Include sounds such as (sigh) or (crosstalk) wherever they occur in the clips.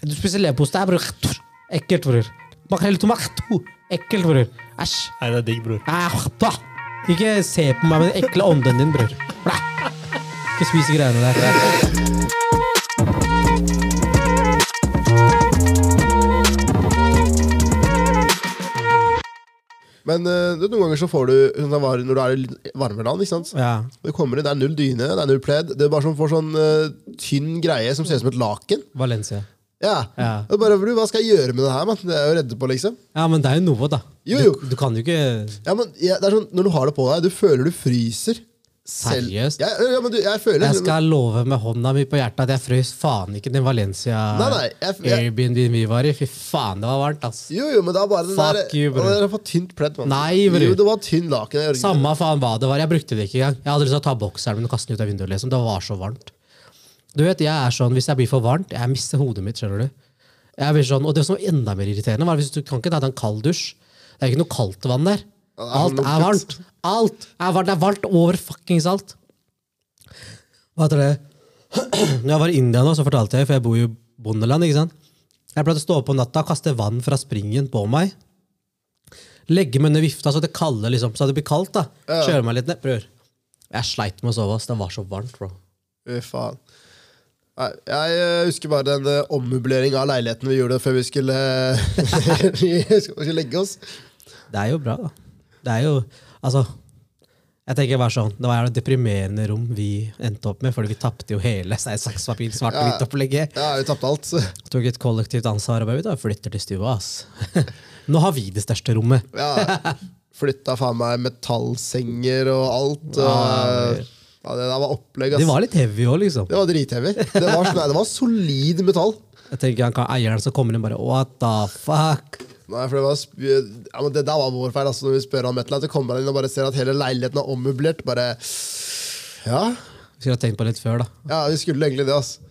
Du spiser leverpostei, bror. Ekkelt, bror. Makrell i tomat. Ekkelt, bror. Æsj. Nei, det er digg, bror. Ah. Ikke se på meg med den ekle ånden din, bror. Ikke spis de greiene der. Men du, noen ganger så får du sånn var når du er i varmere land. ikke sant? Ja. Det kommer inn, det er null dyne, det er null pledd. Det er bare sånn, får sånn uh, tynn greie som ser ut som et laken. Valencia. Ja. Ja. Er bare, du, Hva skal jeg gjøre med det her? man? Det er jo redde på, liksom. ja, men det er jo noe, da. Jo, jo. Du, du kan jo ikke Ja, men ja, det er sånn, Når du har det på deg, du føler du fryser. Selv- Seriøst? Ja, ja, men du, jeg føler Jeg skal love med hånda mi på hjertet at jeg frøs faen ikke den Valencia Nei, nei, jeg, jeg, Airbnb vi var i. Fy faen, det var varmt, ass. Jo, jo, men det var bare den Fuck der you, bro. Det er for tynt pledd. Nei, bro. Jo, det var tynn laken. jeg Samme faen hva det var. Jeg brukte det ikke engang. Jeg hadde lyst til å ta bokseren min og kaste den ut av vinduet. liksom. Det var så varmt. Du vet, jeg er sånn, Hvis jeg blir for varmt, jeg mister hodet mitt. skjønner du? Jeg blir sånn, og Det som var enda mer irriterende, var hvis du kan ikke ta en kald dusj. Det er ikke noe kaldt vann der. er Alt er varmt. Alt er varmt. Det er varmt over fuckings alt. Hva heter det? (clears throat) Når jeg var i India nå, så fortalte jeg, for jeg bor jo i bondeland, ikke sant? Jeg pleide å stå opp om natta, kaste vann fra springen på meg. Legge meg under vifta så det kalde, liksom, så det blir kaldt. da. Kjøre meg litt ned. Bror. Jeg sleit med å sove. ass. Det var så varmt, bro. Fy faen. Jeg eh, husker bare den uh, ommøblering av leiligheten vi gjorde før vi skulle, (laughs) vi skulle legge oss. Det er jo bra, da. Det er jo Altså, jeg tenker bare sånn, Det var et deprimerende rom vi endte opp med, fordi vi tapte jo hele sakspapir, svart og svart-hvitt-opplegget. Ja, vi tapte alt. Tok et kollektivt ansvar og bare, da flytter til stua. ass. (laughs) Nå har vi det største rommet. Ja, (laughs) Flytta faen meg metallsenger og alt. Og, Ja, ja, det der var opplegg, ass. Det var litt heavy òg, liksom. Det var drithevig. Det var, det var solid metall. Jeg tenker han kan Eieren som kommer inn bare What the fuck? Nei, for Det var ja, men det der var vår feil. Altså, når vi spør om et eller annet, så kommer han inn og bare ser at hele leiligheten er ommøblert. Bare Ja, Vi skulle ha tenkt på det litt før, da. ja, vi skulle egentlig det, altså.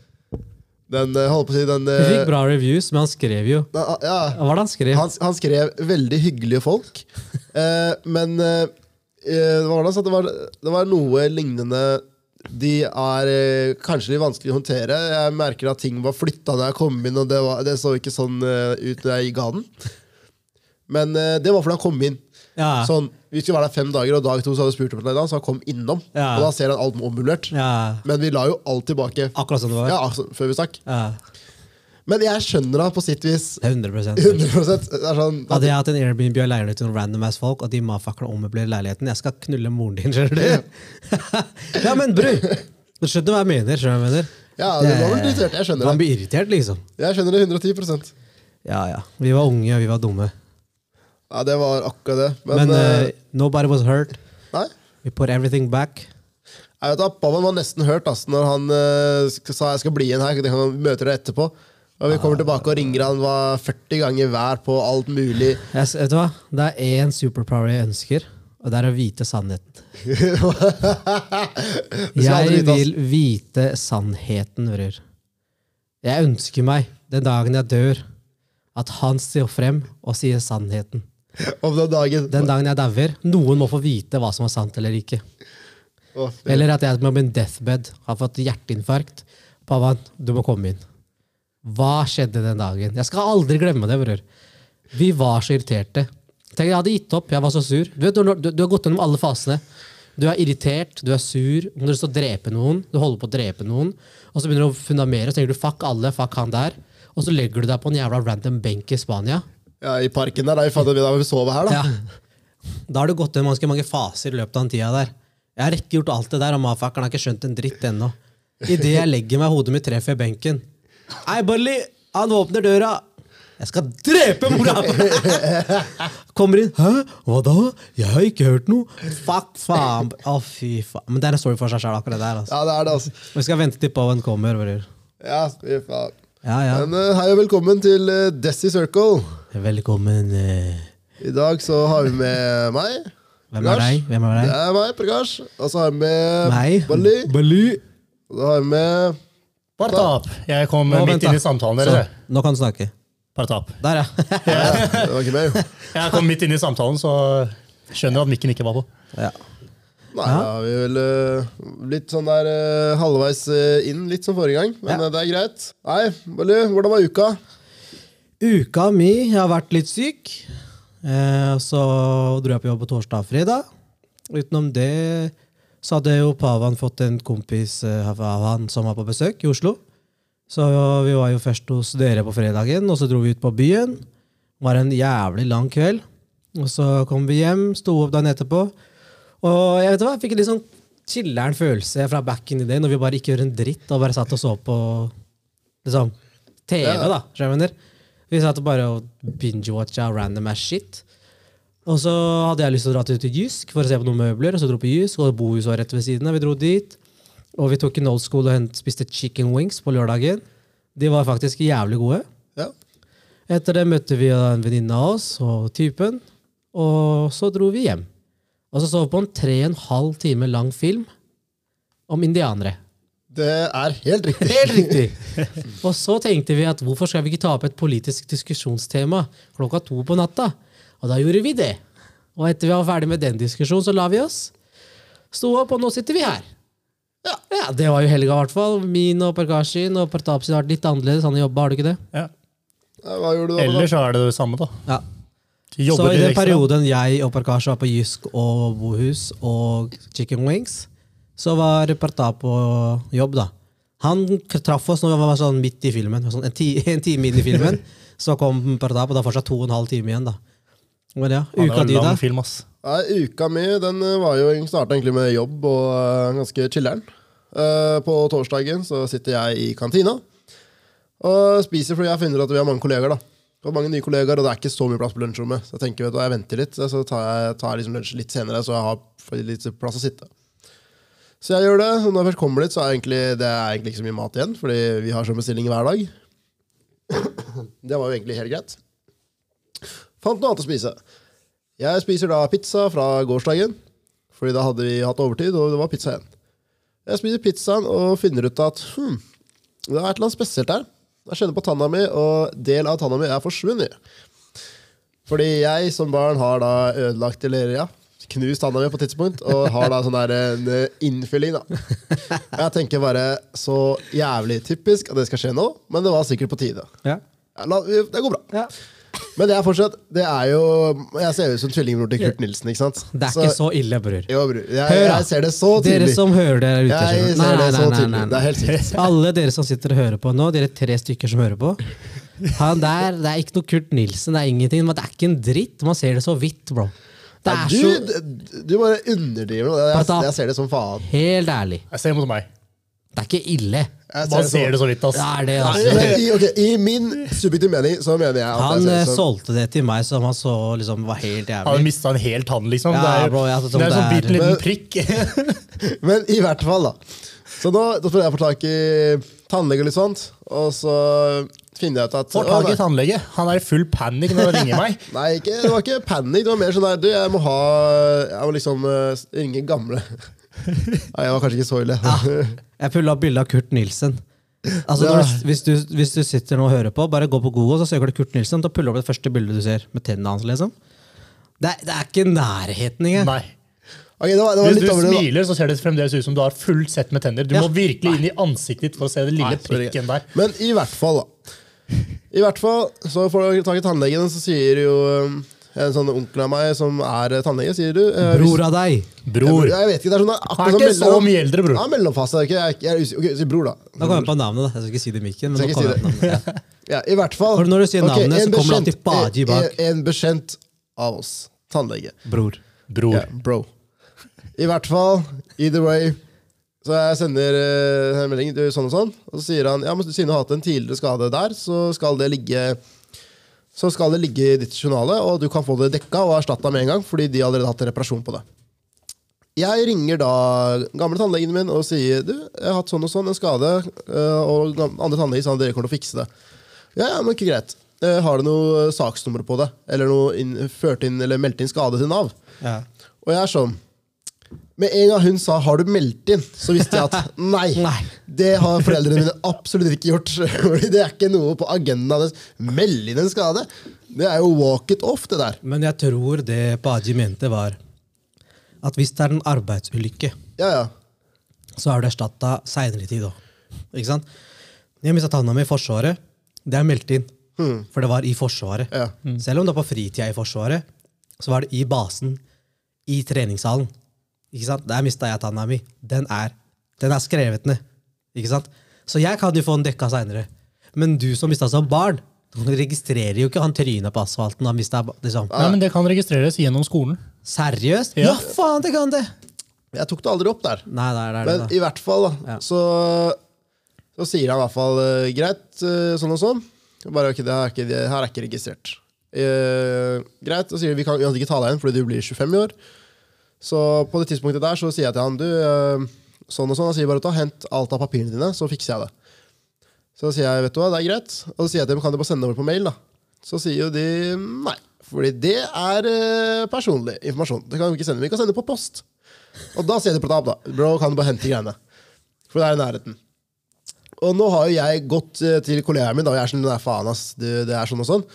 Den eh, holdt på å si den Vi eh, fikk bra reviews, men han skrev jo ja, ja, Hva var det han skrev? han, han skrev 'veldig hyggelige folk', eh, men eh, eh, det, han det, var, det var noe lignende De er eh, kanskje litt vanskelig å håndtere. Jeg merker at ting var flytta da jeg kom inn, og det, var, det så ikke sånn eh, ut da jeg ga den. Men eh, det var fordi han kom inn. Ja. Sånn, vi skulle være der fem dager, og dag to så hadde vi spurt om det, så han kom innom. Ja. Og da ser han alt ommøblert. ja. Men vi la jo alt tilbake Akkurat som det var. ja, altså, før vi stakk. Ja. Men jeg skjønner det på sitt vis. 100% 100 Det er sånn Hadde jeg hatt en Airbnb og leilighet til noen random ass folk, og de motherfuckerne ommøblerer leiligheten Jeg skal knulle moren din, skjønner du? ja, (laughs) men bru! Du skjønner hva jeg mener? skjønner hva jeg mener? Ja, du var vel irritert. Jeg skjønner Man det. blir irritert, liksom. Jeg skjønner det 110% Ja, ja. Vi var unge, og vi var dumme. Ja, det var akkurat det. Men, Men uh, nobody was hurt. nei. We put everything back. Jeg vet Pappaen var nesten hørt ass, når han uh, sa jeg skal bli igjen her. Det kan vi møter deg etterpå. Og vi kommer tilbake og ringer han var 40 ganger hver på alt mulig. Jeg, vet du hva? Det er én superpower jeg ønsker, og det er å vite sannheten. (laughs) Jeg vil vite sannheten, bror. Jeg ønsker meg, den dagen jeg dør, at han står frem og sier sannheten. Om den dagen. Den dagen jeg dauer, noen må få vite hva som er sant eller ikke. Eller at jeg på min deathbed har fått hjerteinfarkt. Pavan, du må komme inn. Hva skjedde den dagen? Jeg skal aldri glemme det, bror. Vi var så irriterte. Tenk, Jeg hadde gitt opp, jeg var så sur. Du, vet, du, du, du har gått gjennom alle fasene. Du er irritert, du er sur, du står og dreper noen, du holder på å drepe noen, og så begynner du å fundamere, og så tenker du fuck alle, fuck han der, og så legger du deg på en jævla random benk i Spania. Ja, I parken der, da I fant da vi sover her, da. Ja. Da har du gått gjennom ganske mange faser i løpet av den tida der. Jeg har ikke gjort alt det der, og mafakkeren har ikke skjønt en dritt ennå. Idet jeg legger meg, hodet mitt treffer benken. Hei, Bully! Han åpner døra! Jeg skal drepe mora! (laughs) Kommer inn. Hæ? Hva da? Jeg har ikke hørt noe. Fuck, faen. Å, fy faen. Men det er en story for seg sjøl, akkurat det der. Altså. Ja, det er det, altså. Vi skal vente til Powen kommer, bror. Ja, fy faen. Ja, ja. Men uh, hei og velkommen til uh, Desi Circle. Velkommen. Uh... I dag så har vi med meg. Hvem er deg? Hvem er deg? Det er meg, Prakash. Og så har vi med Meg? Og så har vi med Partap. Jeg kom nå, midt inn i samtalen Så, nå kan du snakke. Partap. Der, (laughs) ja. Det var ikke meg, jo. (laughs) Jeg kom midt inn i samtalen, så skjønner at mikken ikke var på. Ja. Nei, Ja. vi er vel uh, litt sånn der uh, halvveis eh, inn, litt som forrige gang. Men Ja. det er greit. Nei, Ballu, hvordan var uka? Uka mi Jeg har vært litt syk. Eh, så dro jeg på jobb på torsdag og fredag. Utenom det så hadde jo Pavan fått en kompis eh, av han som var på besøk i Oslo. Så vi var jo først hos dere på fredagen, og så dro vi ut på byen. Det var en jævlig lang kveld. Og så kom vi hjem, sto opp dagen etterpå. Og jeg vet hva, jeg fikk en litt sånn chiller'n følelse fra back in the day, når vi bare ikke gjør en dritt og bare satt og så på liksom, TV, da. skjønner? Vi satt og bare og binge-watcha random ass shit. Og så hadde jeg lyst til å dra til Jysk for å se på noen møbler. Og så dro på Jysk, og bohuset var rett ved siden av. Vi dro dit. Og vi tok en old school og spiste chicken wings på lørdagen. De var faktisk jævlig gode. Ja. Etter det møtte vi en venninne av oss og typen, og så dro vi hjem. Og så så vi på en tre og en halv time lang film om indianere. Det er helt riktig. (laughs) Helt riktig! Og så tenkte vi at hvorfor skal vi ikke ta opp et politisk diskusjonstema klokka to på natta? Og da gjorde vi det. Og etter vi var ferdig med den diskusjonen, så la vi oss. Sto opp, og nå sitter vi her. Ja, Det var jo helga, i hvert fall. Min og Perkashin og Pertap sin har vært litt annerledes. Han jobba, har du ikke det? Ja. Ja, Hva gjorde du da? Ellers så er det det samme, da. Ja. Så i den perioden jeg og Parkash var på Jysk og Bohus og Chicken Wings, så var Partap på jobb, da. Han traff oss når vi var sånn midt i filmen. Sånn en, ti, (laughs) en time inn i filmen. (laughs) Så kom Partap, og da fortsatt to og en halv time igjen, da. Men er Ja, det uka var di, lang da? film, ass. Ja, uka mi den eh, var jo starta egentlig med jobb og uh, ganske chiller'n. Uh, på torsdagen så sitter jeg i kantina og spiser fordi jeg finner at vi har mange kolleger. da. Og mange nye kolleger, og det er ikke så mye plass på lunsjrommet. Så jeg tenker, vet du, jeg venter litt, så tar jeg, tar jeg liksom lunsj litt senere, så jeg har litt plass å sitte. Så jeg gjør det. og Når jeg først kommer dit, så er egentlig, det er egentlig ikke så mye mat igjen, fordi vi har sånn bestilling hver dag. (coughs) Det var jo egentlig helt greit. Fant noe annet å spise. Jeg spiser da pizza fra gårsdagen, fordi da hadde vi hatt overtid, og det var pizza igjen. Jeg spiser pizzaen og finner ut at hm, det er et eller annet spesielt her. Jeg kjenner på tanna mi, og del av tanna mi er forsvunnet. Fordi jeg som barn har da ødelagt, eller ja, knust tanna mi på et tidspunkt, og har da sånn der en eh, innfylling, da. Jeg tenker bare så jævlig typisk at det skal skje nå, men det var sikkert på tide. Ja, la, det går bra. Ja. Men det er fortsatt Det er jo Jeg ser ut som tvillingbror til Kurt Nilsen, ikke sant? Det er ikke så ille, bror. Jo, bror. Jeg, Hør, jeg ser det så tydelig. Dere som hører det ute. Jeg ser det så nei, tydelig. nei, Det er helt sykt. (laughs) Alle dere som sitter og hører på nå, dere tre stykker som hører på. Han der, Det er ikke noe Kurt Nilsen, det er ingenting. Men det er ikke en dritt. Man ser det så vidt, bro. Det er ja, du, så du bare underdriver. Jeg, jeg ser det som faen. Helt ærlig. Jeg ser mot meg. Det er ikke ille. Jeg Man ser det så vidt, ass. Det er det, Nei, altså. men i, ok, I min subjektive mening så mener jeg at Han jeg eh, ser det solgte det til meg som han så liksom var helt jævlig. Han har mista en hel tann, liksom. Ja, det er, bro, jeg det er en sånn bitte liten prikk. (laughs) Men i hvert fall, da. Så nå da får jeg få tak i tannlege og litt sånt, og så finner jeg ut at Får tak i tannlege. Han er i full panikk når han ringer meg. (laughs) Nei, ikke, det var ikke panikk. Det var mer sånn der Du, jeg må ha Jeg må liksom uh, ringe gamle (laughs) Nei, jeg var kanskje ikke så ille. Jeg pulla opp bilde av Kurt Nilsen. Altså, Ja. du, hvis, du, hvis du sitter nå og hører på, bare gå på Google så søker du Kurt Nilsen. Da puller du opp det første bildet du ser med tennene hans. liksom. Det, det er ikke nærheten engang. Nei. Okay, det var, det var Hvis du over det, smiler, så ser det fremdeles ut som du har fullt sett med tenner. Du Ja. må virkelig inn i ansiktet ditt for å se den lille Nei, prikken der. Men i hvert fall, da. I hvert fall, så får du tak i tannlegen, så sier jo um, en sånn onkel av meg som er eh, tannlege, sier du eh, hvis- Bror av deg. Bror. Jeg vet ikke, det er sånn Han akkurat er som ikke så mellom- mye eldre, bror. Ja, mellomfase. er? Jeg, jeg er usikker. Ok, si bror, da. Da kommer jeg på navnet. da. Jeg skal ikke si det i mikken. men Skal nå ikke kommer jeg si på navnet. Ja. (laughs) Ja, i hvert fall. For når du sier Ok, navnet, en så kommer det alltid bekjent- Baji bak. En, en bekjent av oss. Tannlege. Bror. Bror. Ja, bro. I hvert fall, either way. Så jeg sender eh, en melding til sånn og sånn, og så sier han ja, men siden du har hatt en tidligere skade der, så skal det ligge så skal det ligge i ditt journale, og du kan få det dekka og erstatta med en gang, fordi de har allerede hatt reparasjon på det. Jeg ringer da gamle tannlegen min og sier du, jeg har hatt sånn og sånn en skade, eh, og andre tannleger sa dere kommer til å fikse det. Ja, ja, men ikke greit. Eh, Har du noe saksnummer på det? Eller noe inn, ført inn eller meldt inn skade til Nav? Ja. Og jeg er sånn Med en gang hun sa 'har du meldt inn', så visste jeg at (laughs) nei. Nei. Det har foreldrene mine absolutt ikke gjort. (laughs) Fordi Det er ikke noe på agendaen deres. Meld inn en skade. Det er jo walk it off, det der. Men jeg tror det Baji mente, var at hvis det er en arbeidsulykke, Ja, ja. så er du erstatta seinere i tid òg. Ikke sant? Jeg mista tanna mi i Forsvaret. Det er meldt inn, for det var i Forsvaret. Ja. Selv om det var på fritida i Forsvaret, så var det i basen, i treningssalen. Ikke sant? Der mista jeg tanna mi. Den er, den er skrevet ned. Ikke sant? Så jeg kan jo få den dekka seinere. Men du som mista som barn, du registrerer jo ikke han trynet på asfalten. Han mistet, liksom. Nei, men Det kan registreres gjennom skolen. Seriøst? Ja. Ja, faen, det kan det! Jeg tok det aldri opp der. Nei, der, der Men da. i hvert fall, da, Ja. så, så sier han i hvert fall eh, greit, eh, sånn og sånn. Bare ok, det her er ikke, det her er ikke registrert. Uh, greit, og sier vi kan, vi kan ikke ta deg igjen fordi du blir 25 i år. Så på det tidspunktet der så sier jeg til han du, eh, sånn og sånn. Han sier bare ta, hent alt av papirene dine, så fikser jeg det. Så sier jeg vet du hva, det er greit. Og så sier jeg til dem kan du bare sende det over på mail. da. Så sier jo de nei. Fordi det er eh, personlig informasjon. Det kan vi ikke sende. Vi kan sende det på post. Og da sier de Pratap da, bro, kan du bare hente greiene. For det er i nærheten. Og nå har jo jeg gått eh, til kollegaen min, da, og jeg er sånn, nei faen ass, det, det er sånn og sånn.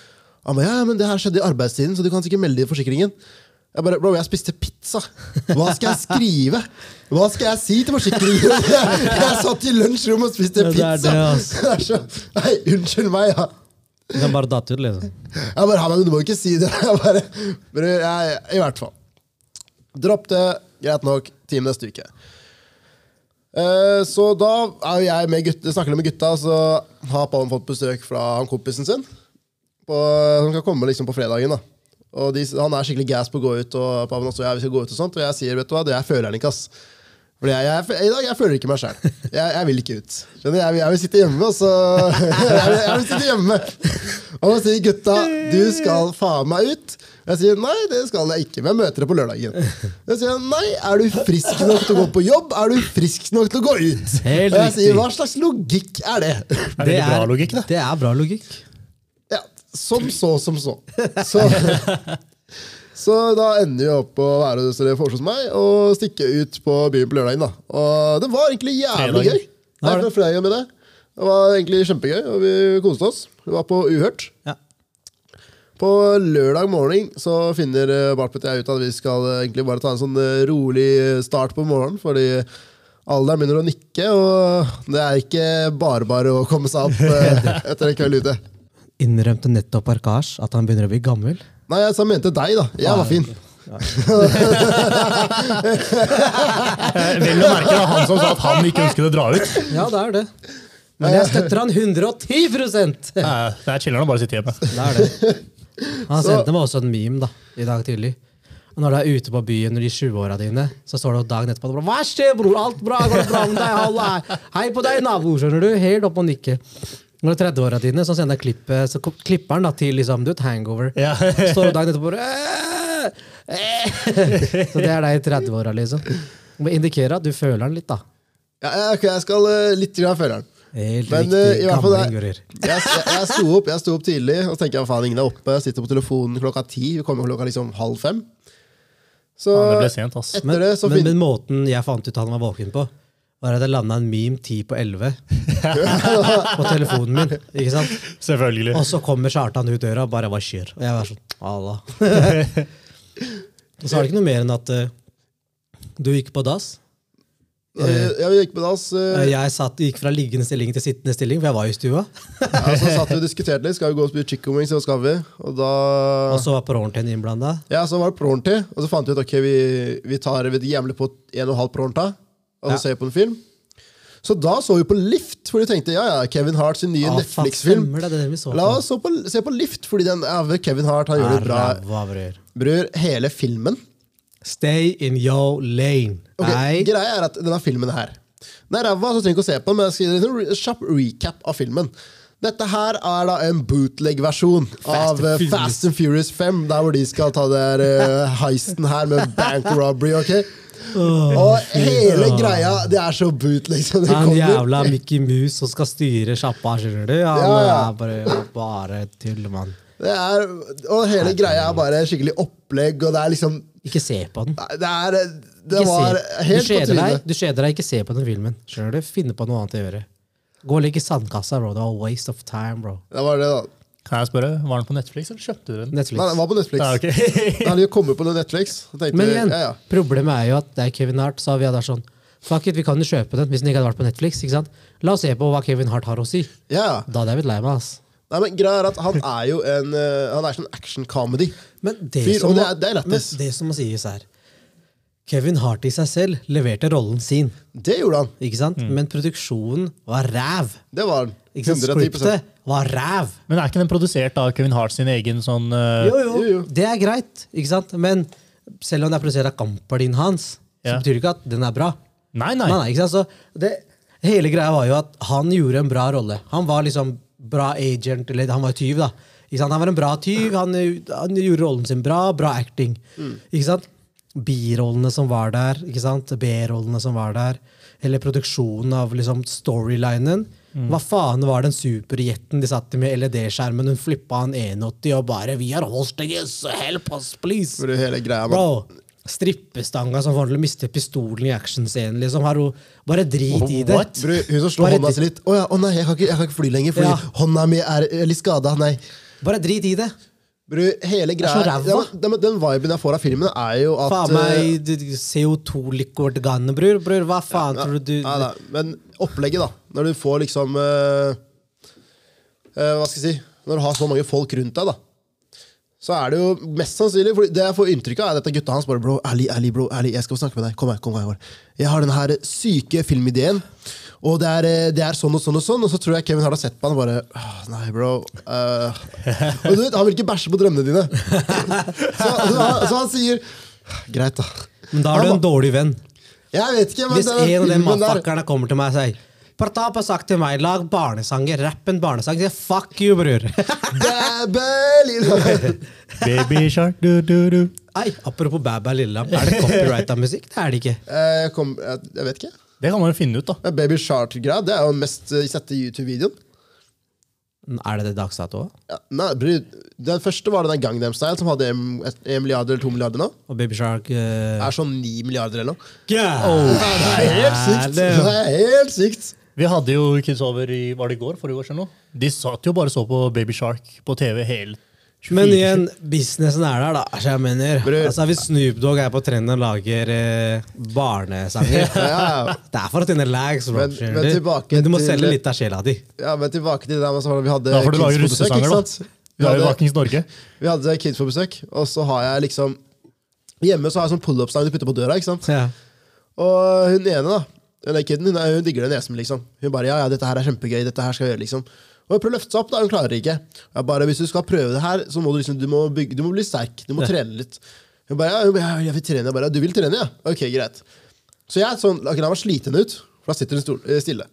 Han ba, ja, men det her skjedde i arbeidstiden, så du kan sikkert melde det i forsikringen. Jeg bare, bro, jeg spiste pizza. Hva skal jeg skrive? Hva skal jeg si til forsikringen? Jeg, jeg satt i lunsjrommet og spiste pizza! det er det, altså. Det er så, nei, unnskyld meg, ja. Kan bare datt ut, liksom. Jeg bare, «Han, du må ikke si det. Jeg bare, bror, jeg, I hvert fall. Dropp det. Greit nok. Team neste uke. Eh, så da er jeg med gutta, snakker med gutta, så har Pallen fått besøk fra han kompisen sin. På, som skal komme liksom på fredagen. da. Og de, Han er skikkelig gass på å gå ut, og Paven også, jeg, vi skal gå ut og sånt, og jeg sier vet du hva, det jeg føler han ikke. ass. For jeg, jeg, I dag jeg føler ikke meg sjæl. Jeg, jeg vil ikke ut. Skjønner du? Jeg, jeg vil sitte hjemme, og så (laughs) jeg vil, jeg vil sitte hjemme. Og så sier gutta du skal faen meg ut. Jeg sier nei, det skal jeg ikke, men jeg møter deg på lørdagen. Jeg sier nei, er du frisk nok til å gå på jobb? Er du frisk nok til å gå ut? Helt og jeg sier hva slags logikk er det? Er det bra logikk, da? Det er bra logikk. Som så, som så. Så, (laughs) så da ender vi opp på å være hos dere foreslås meg og stikke ut på byen på lørdagen. da. Og det var egentlig jævlig gøy. Nei, det fredagen med det. Det var egentlig kjempegøy, og vi koste oss. Vi var på Uhørt. Ja. På lørdag morgen så finner eh, Bartpet og jeg ut at vi skal eh, egentlig bare ta en sånn eh, rolig start på morgenen, fordi alderen begynner å nikke, og det er ikke bare bare å komme seg opp (laughs) etter en kveld ute. Innrømte nettopp Arkash at han begynner å bli gammel. Nei, jeg sa- mente deg, da. Jeg var fin. Eh, Vel å merke da, han som sa at han ikke ønsket å dra ut. Ja, det er det. Men jeg støtter han 110 Det Det er chiller'n å bare sitte hjemme. Det er det. Han sendte meg også en meme da, i dag tidlig. Og når du er ute på byen i 20-åra dine, så står det dagen etterpå Hva skjer, bror? Alt bra? Går det bra med deg? Hei på deg, nabo! skjønner du? Helt opp og nikke. Når det er 30-åra dine, så sender jeg klippet, så klipper han da til liksom, du et hangover. Ja. Står dagen etterpå bare. Så det er deg i 30-åra, liksom. Må indikere at du føler den litt, da. Ja, ja, ok, jeg skal uh, litt grann føle den. Helt Men, riktig. uh, gamle hvert fall Gamling, det- gurer. Jeg, jeg, jeg, sto opp, jeg sto opp tidlig og tenker jeg, faen, ingen er oppe. Sitter på telefonen klokka ti. Vi kommer klokka liksom halv fem. Så Ja, det ble sent, ass. Men, det så men, men måten jeg fant ut han var våken på, var at jeg landa en meme ti på elleve (laughs) på telefonen min. ikke sant? Selvfølgelig. Og så kommer Kjartan ut døra og bare 'hva skjer?' Og jeg var sånn Allah. (laughs) og så var det ikke noe mer enn at uh, du gikk på dass. Jeg, jeg vi gikk på dass. Eh, eh, Jeg satt, gikk fra liggende stilling til sittende stilling, for jeg var i stua. ja, så satt vi og diskuterte litt. Skal vi gå og spise chicken wings? eller skal vi? Og da Og så var Pronten innblanda. Ja, så var det pronti, og så fant vi ut ok, vi, vi tar vi jævlig på en og en og så Ja. ser på en film. Så da så vi på Lift, for vi tenkte ja, ja, Kevin Hart sin nye Netflix-film. La oss så på, se på Lift, fordi den, ja, Kevin Hart han gjør det bra. Ræva, bror. Bror, hele filmen Stay in your lane. Ok, Greia er at denne filmen her Den er ræva, så trenger ikke å se på den, men jeg skal gi en kjapp recap av filmen. Dette her er da en bootleg-versjon av and eh, Fast and Furious 5, der hvor de skal ta det her, eh, heisten her med bank robbery. ok? Og hele greia, det er så boot, liksom. det Han en jævla Mickey Mouse som skal styre sjappa, skjønner du? Han Ja, ja. er bare, bare tull, mann. Er, og hele greia er bare skikkelig opplegg, og det er liksom Ikke se på den. Det er Det var helt på trynet. du kjeder deg, ikke se på den filmen. Skjønner du? Finne på noe annet å gjøre. Gå og ligg i sandkassa, bro. Det var waste of time, bro. Det var det, da. Kan jeg spørre, Var den på Netflix, eller kjøpte du den? Netflix. Nei, den var på Netflix. Ja, okay. (laughs) Den hadde jo kommet på Netflix. Tenkte Men igjen, ja, ja. problemet er jo at det er Kevin Hart, så vi hadde vært sånn Fuck it, vi kan jo kjøpe den hvis den ikke hadde vært på Netflix. ikke sant? La oss se på hva Kevin Hart har å si. ja. Da hadde jeg blitt lei meg. ass. Nei, men greia er at Han er jo en uh, Han er sånn action-comedy. Men det, Fyr, som, må, det er- det er men det som må sies, her Kevin Hart i seg selv leverte rollen sin, Det gjorde han. ikke sant? Mm. men produksjonen var ræv. Det var han. Ikke sant? Scriptet var ræv. Men er ikke den produsert av Kevin Hart sin egen sånn uh... Jo, jo, Jo, jo. det er greit, ikke sant? men selv om det er produsert av Camperdin hans, så betyr det ikke at den er bra. Nei, nei. Nei, nei, ikke sant? Så det, hele greia var jo at han gjorde en bra rolle. Han var liksom bra agent, eller han var tyv, da. Ikke sant? Han var en bra tyv, han, han gjorde rollen sin bra, bra acting. Ikke sant? Birollene som var der, ikke sant? B-rollene som var der, hele produksjonen av liksom storylinen. Hva faen var den superjetten de satt i med LED-skjermen? Hun flippa en 81 og bare 'Vi er hostages! Help us, please!' For det hele greia Bro, strippestanga som får til å miste pistolen i actionscenen. Liksom, har hun, bare drit i det. Bro, Hun som slår Bare hånda si litt. Å ja, å nei, jeg kan ikke, jeg kan ikke fly lenger fordi Ja. hånda mi er er litt skada. Nei. Bare drit i det. Bro, hele greia så ræva. ja, den, den viben jeg får av filmen, er jo at Faen eh, meg d- CO2-liquid bror. Bror, hva faen tror du du Nei, nei, men opplegget, da. Når du får liksom uh, uh, Hva skal jeg si Når du har så mange folk rundt deg, da. Så er det jo mest sannsynlig for Det jeg får inntrykk av, er dette gutta hans bare Bro, ærlig, ærlig, bro, ærlig, jeg skal snakke med deg. Kom her, kom her. Jeg har den her syke filmideen. Og det er, eh, det er sånn og sånn og sånn. Og så tror jeg Kevin har da sett på han og bare oh, Nei, bro. Uh. (laughs) og du vet, Han vil ikke bæsje på drømmene dine. (laughs) så, så, han, så han sier Greit, da. Men da er du en dårlig venn. Jeg vet ikke, men Hvis en av de matpakkerne kommer til meg og sier Partap har sagt til meg lag barnesanger, rapp en barnesang. Jeg sier fuck you, bror. (laughs) Bæbæ, Baby shark, du, du, du. Ei, apropos Bæbæ Lilla, Er det copyrighta musikk? Det er det ikke. Eh, Jeg, kom, jeg vet ikke. Det kan man jo finne ut, da. Baby Shark-greia det er jo den mest eh, sette YouTube-videoen. Er det det dags dato òg? Ja, nei, den første var den Gangnam Style, som hadde 1 milliard eller 2 milliarder nå. Og Baby Shark uh... Er sånn 9 milliarder eller noe. yeah. Det er helt sykt! Det er helt sykt. Vi hadde jo Kids Over i var det i går, forrige år siden nå. De satt jo bare så på Baby Shark på TV hele 24 Men igjen, businessen er der, da. Så jeg mener, altså Hvis Snoop Dogg er på trenden og lager eh, barnesanger (laughs) Ja, Det er for å tjene lags. Men- men men du må til- selge litt av sjela di. ja, men tilbake til det der med vi hadde Da får du lager kids på besøk, russesanger, da. Vi Vi har jo hadde, Vakings Norge. (laughs) vi hadde kids på besøk, og så har jeg liksom Hjemme så har jeg sånn pull-up-stang du putter på døra. ikke sant? Ja. Og hun ene, da, Hun, kiden, hun, er- hun digger det nesen, liksom. Hun bare ja, ja, dette her er kjempegøy, dette her skal jeg gjøre, liksom. Og hun prøver å løfte seg opp, da, hun klarer ikke. Jeg bare, Hvis du skal prøve det her, så må du liksom, du må, bygge, du må bli sterk. Du må trene litt. Hun bare ja, jeg vil trene. Jeg bare, du vil trene, ja? Ok, greit. Så jeg sånn, la meg slite henne ut, for da sitter hun stol, eh, stille.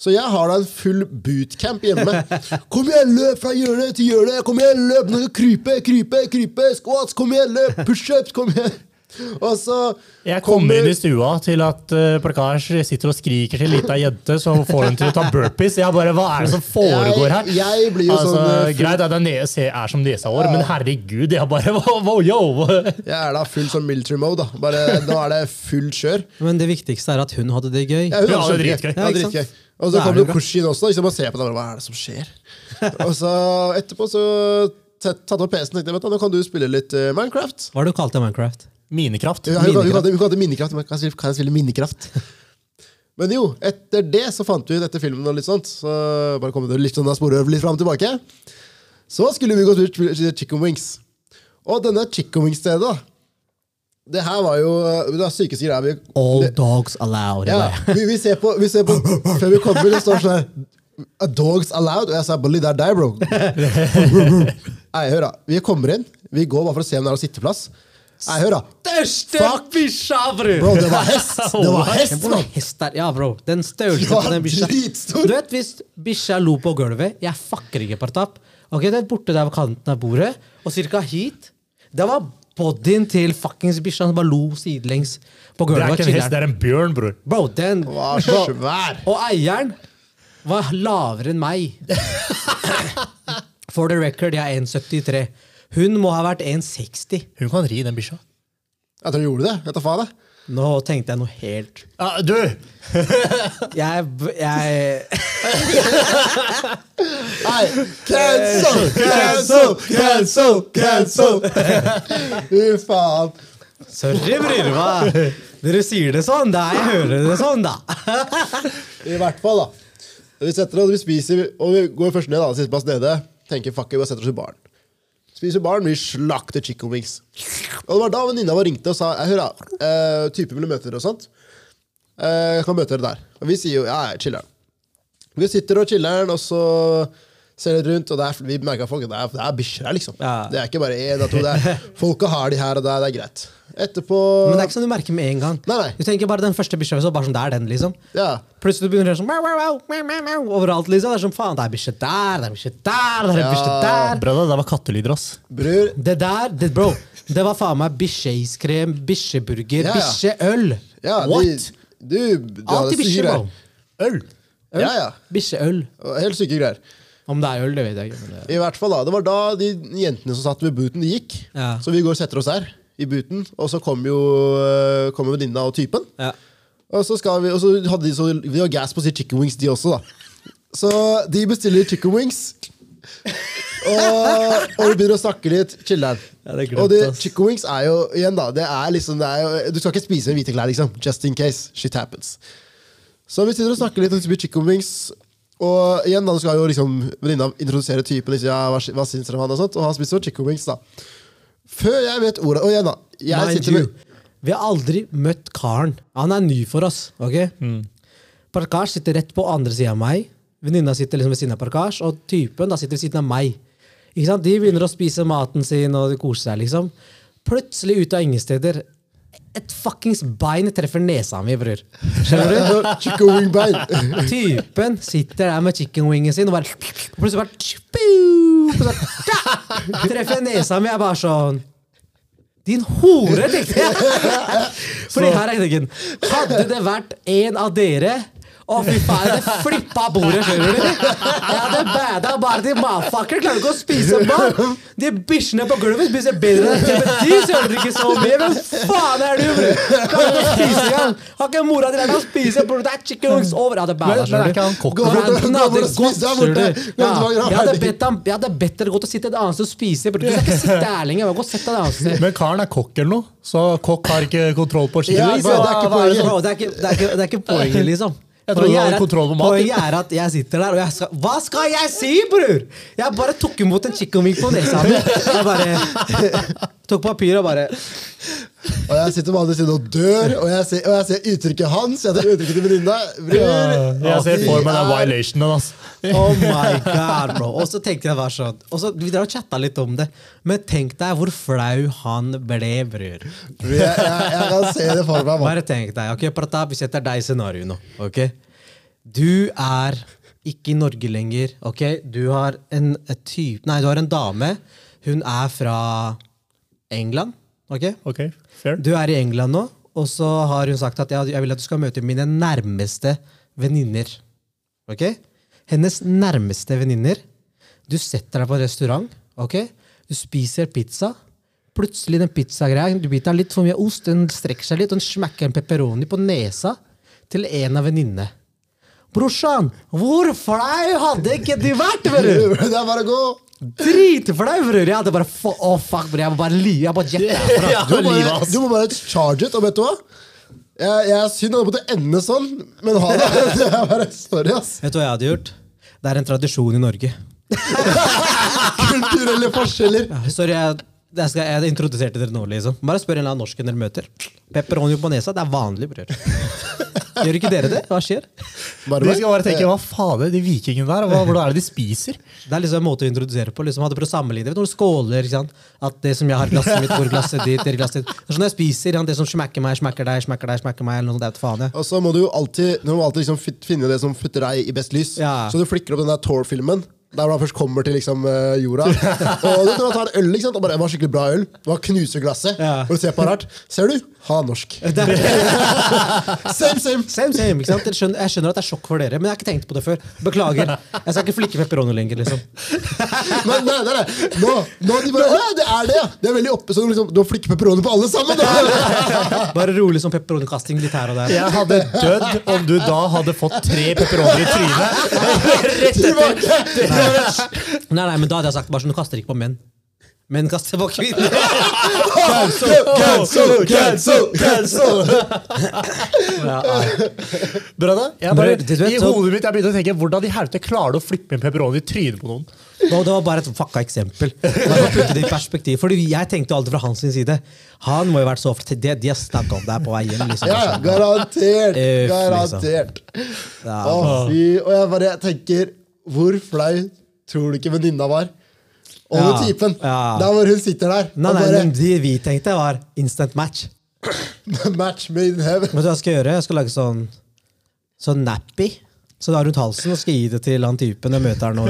Så jeg har da en full bootcamp hjemme. (laughs) Kom igjen, løp fra hjørne til hjørne! Kom igjen, løp! Nå skal krype, krype, krype! Squats, kom igjen, løp! Pushups, kom igjen! Og så Jeg kommer inn i stua til at uh, Prakash sitter og skriker til ei lita jente som får henne til å ta burpees. Jeg bare, Hva er det som foregår her? Jeg- jeg blir jo altså, sånn, eh, full- Greit at det er, nese, er som nesehår, men herregud, jeg bare (laughs) wow, wow, yo! Jeg er da full sånn military mode. da Bare, Nå er det fullt kjør. Men det viktigste er at hun hadde det gøy. Ja, hun hadde det dritgøy. Ja, Ja, dritgøy. Og så er kommer. Pushin også. Liksom, og ser på det, bare, Hva er det som skjer? (laughs) og så etterpå så tatt opp PC-en og tenkte jeg, vet du, nå kan du spille litt eh, Minecraft. Hva har du kalt det Minecraft? Minikraft. Ja, hun, hun, Minikraft. hun hadde Kan jeg, kan jeg spille minekraft? (laughs) Men jo, etter det så fant vi ut etter filmen og litt sånt, så bare kom det litt sånn av sporet litt fram og tilbake. Så skulle vi gå og til Chicken Wings. Og denne Chicken Wings-stedet, det her var jo det var sykeste greia. Vi, All det, dogs allowed. ja, vi, vi, ser på, vi ser på (laughs) Før vi kommer, det står sånn her A dogs allowed? Og jeg sa Bolly, det er deg, bro. (laughs) Nei, hør da. Vi kommer inn. Vi går bare for å se om det er sitteplass. Nei, hør da. Største bror! Bro, det var hest! (laughs) Det var hest, mann! hest der, Ja, bro. Den størrelsen Ja, på den bikkja. Du vet, Hvis bikkja lo på gulvet Jeg fucker ikke, Partap. Ok, Den borte der ved kanten av bordet, og cirka hit Det var bodyen til fuckings bikkja som bare lo sidelengs på gulvet. Det er ikke en hest, det er en bjørn, bror. Bro, den var svær. Og eieren var lavere enn meg. (laughs) For the record, jeg er 1,73. Hun må ha vært 1,60. Hun kan ri den bikkja. Jeg tror du gjorde det. Vet du faen, det. Nå tenkte jeg noe helt Ja, du! (laughs) Jeg, jeg (laughs) Nei, cancel, cancel, cancel, cancel! (laughs) Fy faen. Sorry, bror. Hva? Dere sier det sånn, da. Jeg hører det sånn, da. I hvert fall, da. Vi setter oss, vi spiser, og vi går først ned, da. siste plass, nede. Tenker fuck it, vi setter oss i baren. Spiser barn, vi slakter chicken wings. Og det var da venninna vår ringte og sa jeg hører. Uh, typen ville møte dere og sånt. Uh, Jeg kan møte dere der. Og vi sier jo ja, chiller'n. Vi sitter og chiller'n, og så ser litt rundt, og det er, vi merker at folk, det er, det er bikkjer her, liksom. Ja. Det er ikke bare én og to. Det er, (laughs) folka har de her og der, det er greit. Etterpå Men det er ikke sånn du merker med en gang. Nei, nei. Du tenker bare den første bikkja, så bare sånn, det er den, liksom. Ja. Plutselig begynner det sånn gjøre sånn mau, mau, mau, mau, overalt, liksom. Det er sånn, faen, det er bikkje der, det er bikkje der, det er Ja. bikkje der. Brødre, det var kattelyder, ass. Bror, Det der, det, bro, det var faen meg bikkjeiskrem, bikkjeburger, Ja, ja. bikkjeøl. ja, What? De, du, du Alltid bikkje, bro. Øl. Øl! Ja, ja. Bikkjeøl. Helt syke greier. Om det er øl, det vet jeg ikke. Men det... I hvert fall da, Det var da de jentene som satt ved booten, de gikk. Ja. Så vi går og setter oss der i booten, og så kommer jo kom venninna og typen. Ja. Og så, skal vi, og så hadde de så Vi har gas på å si chicken wings, de også, da. Så de bestiller chicken wings. Og, og vi begynner å snakke litt. Chiller'n. Ja, og det, chicken wings er jo igjen da, det er liksom, det er jo, Du skal ikke spise med hvite klær, liksom. Just in case. Shit happens. Så vi sitter og snakker litt om chicken wings. Og igjen da, skal jo liksom venninna introdusere typen. Liksom, ja, hva, hva syns dere om han og sånt Og han spiser chicken wings, da. Før jeg vet ordet Og igjen, da. Jeg Mind sitter you, med vi har aldri møtt karen. Han er ny for oss. ok? Parkasj sitter rett på andre sida av meg. Venninna sitter liksom ved siden av Parkasj, og typen da sitter ved siden av meg. Ikke sant? De begynner å spise maten sin og de koser seg. liksom. Plutselig, ut av ingen steder, et fuckings bein treffer nesa mi, bror. Skjønner du? (laughs) chicken wing bein. (laughs) Typen sitter der med chicken wingen sin og bare Plutselig bare tju, og da, Treffer nesa mi. Jeg bare sånn Din hore, tenkte jeg. (laughs) Fordi her er tingen. Hadde det vært en av dere å, fy faen, det flippa bordet, skjønner du? Jeg hadde bada bare de motherfucker klarer ikke å spise mat. De bikkjene på gulvet spiser bedre enn men de søler ikke så mye. Hvem faen er du, bror? Klarer ikke å spise engang. Har ikke mora di lært å spise, bror? Det er chicken wings over. Jeg hadde Men, bada, er skjønner du. Gå jeg hadde bedt ham Jeg hadde bedt dere godt å sitte et annet sted og spise. Du skal ikke sitte her lenger. Gå og sett deg et annet sted. Men karen er kokk eller noe, så kokk har ikke kontroll på skiene. Det er ikke poenget, liksom. Jeg tror du hadde kontroll på maten. Er at jeg sitter der, og jeg skal Hva skal jeg si, bror?! Jeg bare tok imot en chicken wing på nesa mi. Jeg bare (laughs) tok papir og bare Og jeg sitter på andre siden og dør, og jeg ser, og jeg ser uttrykket hans. Jeg ser uttrykket til venninna. Bror, Jeg ser for meg den violationen. ass. Oh my god, bro. Og så tenkte jeg bare sånn Og så Vi drar og chatta litt om det, men tenk deg hvor flau han ble, bror. Jeg, jeg, jeg kan se det for meg. mann. Bare tenk deg. ok, Pratap, vi setter deg i scenario nå. ok? Du er ikke i Norge lenger. ok? Du har en type, Nei, du har en dame. Hun er fra England. Ok? Ok, fair. Du er i England nå, og så har hun sagt at jeg, jeg vil at du skal møte mine nærmeste venninner. Ok? Hennes nærmeste venninner. Du setter deg på en restaurant, ok? du spiser pizza. Plutselig den pizzagreia, du biter litt for mye ost, den strekker seg litt, og den smekker en pepperoni på nesa til en av venninnene. Brorsan, hvor flau hadde ikke du vært, bror? (laughs) Det er bare å gå. Dritflau, bror! Jeg hadde bare Å, oh, fuck, bror. Jeg må bare li. Jeg må bare jette herfra. (laughs) Ja, Du må bare, du må bare charge it, og vet du hva? Jeg, jeg er synd at det måtte ende sånn, men ha det. (laughs) det er bare, sorry, ass. Vet du hva jeg hadde gjort? Det er en tradisjon i Norge. (laughs) Kulturelle forskjeller. Ja, Sorry, jeg, jeg, skal, jeg introduserte dere nå, liksom. Bare spør en eller annen norsken dere møter. Pepperoni på nesa, det er vanlig, bror. Gjør ikke dere det? Hva skjer? Bare De skal bare tenke hva fader, de vikingene der, hva, hvordan er det de spiser? Det er liksom en måte å introdusere på. liksom Hadde prøvd å sammenligne det. når du skåler, ikke sant? At det som jeg har glasset mitt, går glasset ditt, det er glasset ditt. Det er sånn jeg spiser. Det som smekker meg, smekker deg, smekker deg, smekker meg. eller noe sånt, det er faen, jeg. Og så må du jo alltid, du må alltid liksom finne det som putter deg i best lys. Ja. Så du flikker opp den der Tor-filmen. Der man han først kommer til liksom eh, jorda. (laughs) Og du tar ta en øl, ikke sant? Og bare, det var skikkelig bra øl. Det var knuser glasset. Ja. Og du ser på rart. Ser du? Ha norsk. (laughs) Same, same! same, same, ikke sant? Jeg skjønner, jeg skjønner at det er sjokk for dere, men jeg har ikke tenkt på det før. Beklager. Jeg skal ikke flikke pepperoni lenger. liksom. (laughs) Men nei, nei, nei. Nå, nå de bare, nei, det er det, ja! Det er veldig oppe, så liksom, du har flikker pepperoni på alle sammen! Da. Bare rolig som pepperonikasting litt her og der. Jeg hadde dødd om du da hadde fått tre pepperonier i trynet. Tilbake! Nei, nei, men da hadde jeg sagt bare sånn, du kaster ikke på menn. Menn kaster på kvinner. Cancel, cancel, cancel! Ja. Bra da. Jeg bare, Du vet, I så- hodet mitt jeg begynte å tenke hvordan i helvete klarer du å flippe en pepperoni i trynet på noen? Og det var bare et fucka eksempel. Bare for å putte det i perspektiv. Fordi Jeg tenkte jo alltid fra hans sin side. Han må jo ha vært så ofte De, de har snakka om deg på vei hjem. liksom. Ja, ja, garantert! Uff, Garantert. Ja. Å, fy. Og jeg bare tenker, hvor flau tror du ikke venninna var? Over Ja, typen. ja. Der hvor hun sitter der. Nei, nei, bare De vi tenkte, var instant match. (laughs) Match made in heaven. Vet du hva jeg skal gjøre? Jeg skal lage sånn Sånn nappy. Så da rundt halsen og skal gi det til han typen jeg møter her nå.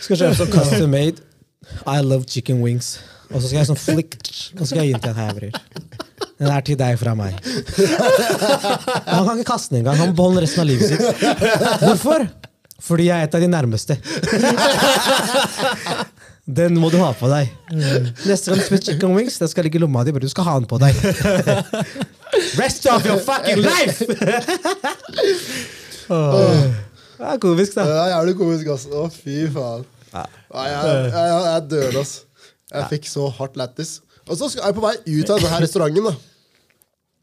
Skal kjøpe sånn custom made I love chicken wings. Og så skal jeg sånn flick Og så skal jeg gi den til en her. Den er til deg fra meg. Han kan ikke kaste den engang. Han må beholde resten av livet sitt. Hvorfor? Fordi jeg er et av de nærmeste. (laughs) Den må du ha på deg. Neste gang du spiser chicken wings, den skal ligge i lomma di. men Du skal ha den på deg. (laughs) Rest of your fucking life! (laughs) Det er komisk, da. Det er jævlig komisk, ass. Å, fy faen. Jeg, jeg, jeg, jeg er ass. Jeg fikk så hardt lættis. Og så er jeg på vei ut av denne restauranten. da.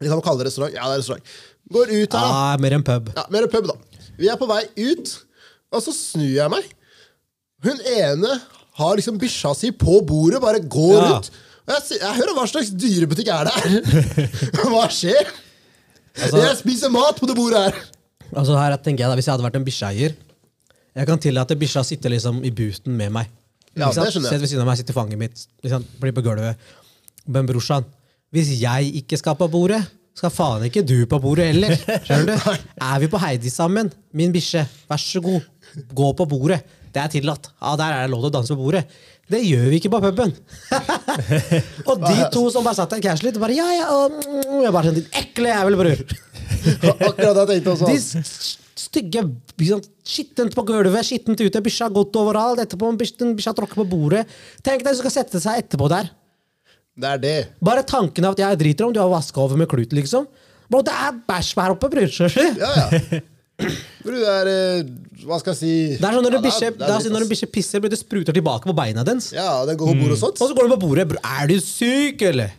Vi kan kalle det restaurant. Ja, det er restaurant. Går ut her, da. Ah, mer en pub. Ja, mer pub, da. Vi er på vei ut, og så snur jeg meg. Hun ene har liksom bikkja si på bordet, bare går Ja. ut. Og jeg, jeg hører hva slags dyrebutikk er det her? (laughs) hva skjer? Altså- jeg spiser mat på det bordet her. Altså her tenker jeg da, Hvis jeg hadde vært en bikkjeeier Jeg kan tillate bikkja å sitte liksom i booten med meg. Ja, det skjønner jeg. Sett ved siden av meg, sitter fanget mitt, liksom, blir på gulvet. Men brorsan, hvis jeg ikke skal på bordet, skal faen ikke du på bordet heller. (laughs) Skjønner du? Er vi på Heidi sammen, min bikkje, vær så god, gå på bordet. Det er tillatt. Ja, Der er det lov til å danse på bordet. Det gjør vi ikke på puben. (laughs) og de to som bare satt der casually, bare ja, ja, og, jeg bare sånn, din ekle jævel, bror. (laughs) Akkurat det jeg tenkte også. De stygge liksom, Skittent på gulvet, skittent ute, bikkja har gått overalt. Etterpå bikkja tråkker på bordet. Tenk deg som skal sette seg etterpå der. Det er det. Bare tanken av at jeg driter om du har vaska over med klut, liksom. Bro, det er bæsj her oppe, bror. Ja, ja. (laughs) Bror, det er eh, Hva skal jeg si Det er sånn når Ja, en er sånn bikkje pisser, blir det spruter tilbake på beina dens. Ja, den går på bordet og sånt. Og så går den på bordet. Bro, er du syk, eller?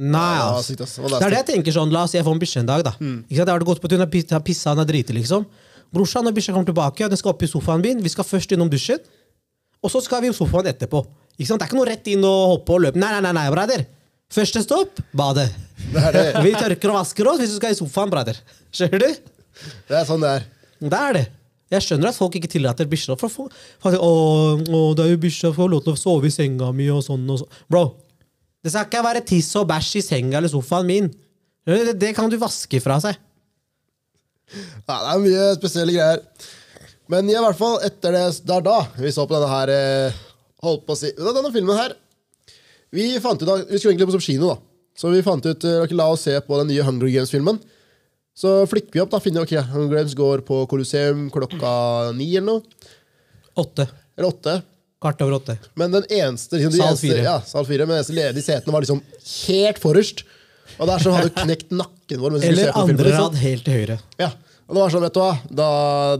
Nei, ass. Ja. Det er det jeg tenker sånn, La oss si jeg får en bikkje en dag. da Ikke sant, Jeg har gått på tunet, har pissa, han er driti, liksom. Brorsan, når bikkja kommer tilbake, den skal opp i sofaen min, vi skal først innom dusjen, og så skal vi i sofaen etterpå. Ikke sant? Det er ikke noe rett inn og hoppe og løpe. Nei, nei, nei, nei, brader. Første stopp badet. Det det. (laughs) Vi tørker og vasker oss hvis du skal i sofaen, brader. Skjønner du? Det er sånn det er. Det er det. Jeg skjønner at folk ikke tillater bikkjer for folk, folk å, å, det er jo bikkja får lov til å sove i senga mi og sånn og sånn. Bro, det skal ikke være tiss og bæsj i senga eller sofaen min. Det, det kan du vaske fra seg. Ja, det er mye spesielle greier. Men i hvert fall etter det det er da vi så på denne her eh, Holdt på å si Denne filmen her Vi fant ut vi skulle egentlig på som kino, da. Så vi fant ut eh, La oss se på den nye Hunger Games-filmen. Så flikker vi opp, da. Finner ok, Games går på Colosseum klokka ni eller noe. Åtte. Eller åtte. Kvart over åtte. Men den eneste, liksom, de Sal eneste, fire. Ja, sal fire, men den eneste ledige setene var liksom helt forrest. Og der så hadde du knekt nakken vår. mens Eller på filmen, andre liksom. rad helt til høyre. Ja, og det var sånn, vet du hva, da,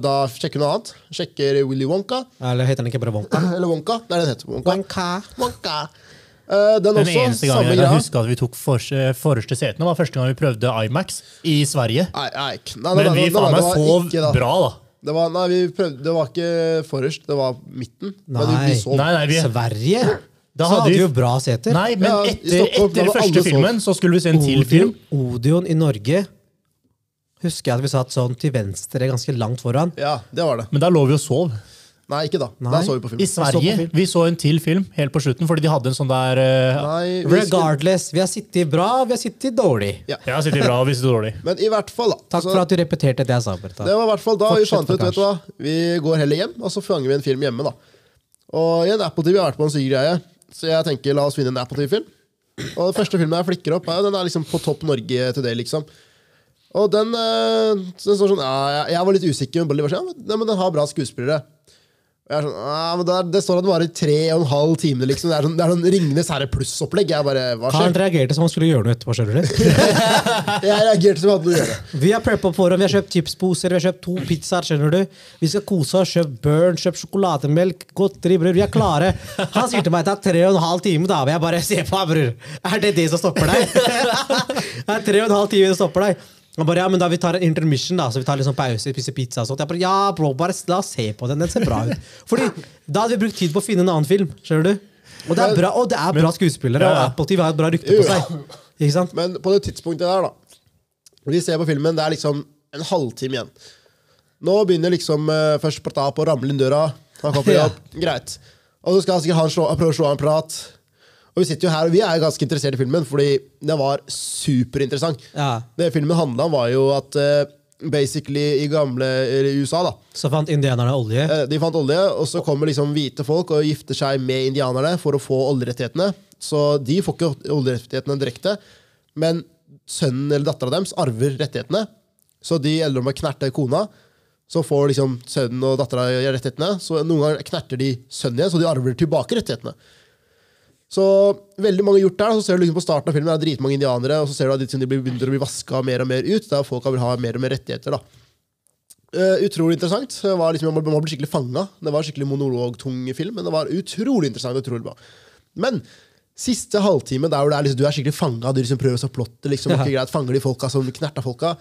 da sjekker vi noe annet. Sjekker Willy Wonka. Eller heter den ikke bare Wonka? Eller Wonka. Er den heter. Wonka. Wonka. Wonka. Eh, den, Den også, eneste samme gangen jeg husker at vi tok for, forreste setene, var første gang vi prøvde IMAX i Sverige. Nei, nei, nei, nei, Men vi faen meg sov ikke da. bra, da. Det var, nei, vi prøvde, det var ikke forrest, det var midten. Men vi, Nei. vi sov. Nei, nei, vi, Sverige? Da så hadde hadde vi- vi jo bra seter. nei men Ja, etter, Stockholm, etter første filmen så skulle vi se en til film. Odeon, Odeon i Norge husker jeg at vi satt sånn til venstre, ganske langt foran. Ja, det var det. Men da lå vi og sov. Nei, ikke da. Nei. Da så vi på film. I Sverige så vi så en til film helt på slutten, fordi de hadde en sånn der uh, Nei, vi Regardless. Vi har sittet bra, vi har sittet dårlig. ja. Jeg har sittet bra og visst dårlig. (laughs) Men i hvert fall, da. Takk så- for at du repeterte det jeg sa. Bertha. Det var i hvert fall da vi fant ut, vet du hva, vi går heller hjem, og så fanger vi en film hjemme, da. Og i en Apple TV har vært på en syk greie, så jeg tenker la oss finne en Apple TV-film. Og den første filmen jeg flikker opp, ja, den er liksom på topp Norge til det, liksom. Og den, eh, den står sånn ja, jeg, jeg var litt usikker, men men- ja, men den har bra skuespillere. Sånn, ja, men det, det står at det varer tre og en halv time. Liksom. Det er sånn, det er sånn Ringenes herre pluss-opplegg. Han reagerte som han skulle gjøre noe etterpå. skjønner du? (laughs) Jeg reagerte som jeg hadde noe å gjøre. Vi har preppa for ham. vi har kjøpt chipsposer, vi har kjøpt to pizzaer. skjønner du? Vi skal kose oss, kjøpt burn, kjøpt sjokolademelk, godteri, bror. Vi er klare. Han sier til meg at det er tre og en halv time, da. Jeg bare ser på ham, bror. Er det det som stopper deg? (laughs) det er tre og en halv time som stopper deg. Han bare, ja, men da Vi tar en intermission, da, så vi tar liksom pause, spiser pizza og sånt. Jeg bare, ja, bro, bare la oss se på den. Den ser bra ut. Fordi da hadde vi brukt tid på å finne en annen film. skjønner du? Og det er bra, og det er bra skuespillere, og. Apple TV har et bra rykte på seg. Ikke sant? Men på det tidspunktet der, da Vi ser på filmen, det er liksom en halvtime igjen. Nå begynner liksom uh, først Pratap å ramle inn døra. Han kommer på (laughs) jobb. Greit. Og så skal sikkert han slå, prøve å slå av en prat. Og vi sitter jo her, og vi er ganske interessert i filmen, fordi den var superinteressant. Ja. Det filmen handla om, var jo at eh, basically i gamle USA, da Så fant indianerne olje. Eh, De fant olje, og så kommer liksom hvite folk og gifter seg med indianerne for å få oljerettighetene. Så de får ikke oljerettighetene direkte, men sønnen eller dattera deres arver rettighetene. Så de ender med å knerte kona. Så får liksom sønnen og dattera rettighetene. Så noen ganger knerter de sønnen igjen, så de arver tilbake rettighetene. Så veldig mange gjort der, så ser du liksom på starten av filmen det er dritmange indianere, og så ser du at de begynner å bli vaska mer og mer ut. Der folk vil ha mer og mer rettigheter. da. Uh, utrolig interessant. Det var liksom, man man ble skikkelig fanga. Det var skikkelig monologtung film, men det var utrolig interessant. utrolig bra. Men siste halvtime, der hvor er liksom, du er skikkelig fanga, du liksom prøver å plotte, liksom, ikke (laughs) greit, fanger de folka som knerta folka.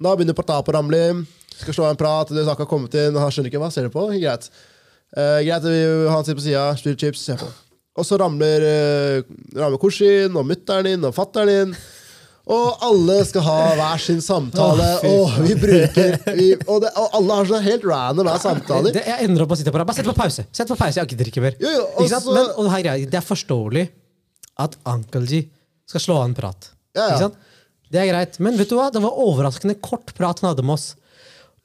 Da begynner Pratap å ramle skal slå en prat, det har kommet inn, han skjønner ikke hva ser du på. Greit. Uh, greit, vi- Han sitter på sida, spiller chips, ser på. Og så ramler, uh, ramler Korsin og mutter'n inn og fatter'n inn. Og alle skal ha hver sin samtale. Oh, og vi bruker vi, og, det, og alle har sånn helt random hver samtaler. Det, jeg ender opp å sitte på. Bare sett på pause! Sett på pause, Jeg gidder ikke mer. Jo, jo, Ikke sant? Men, og her, er- det er forståelig at Uncle G skal slå av en prat. Ja, ja. Ikke sant? Det er greit. Men vet du hva? det var overraskende kort prat han hadde med oss.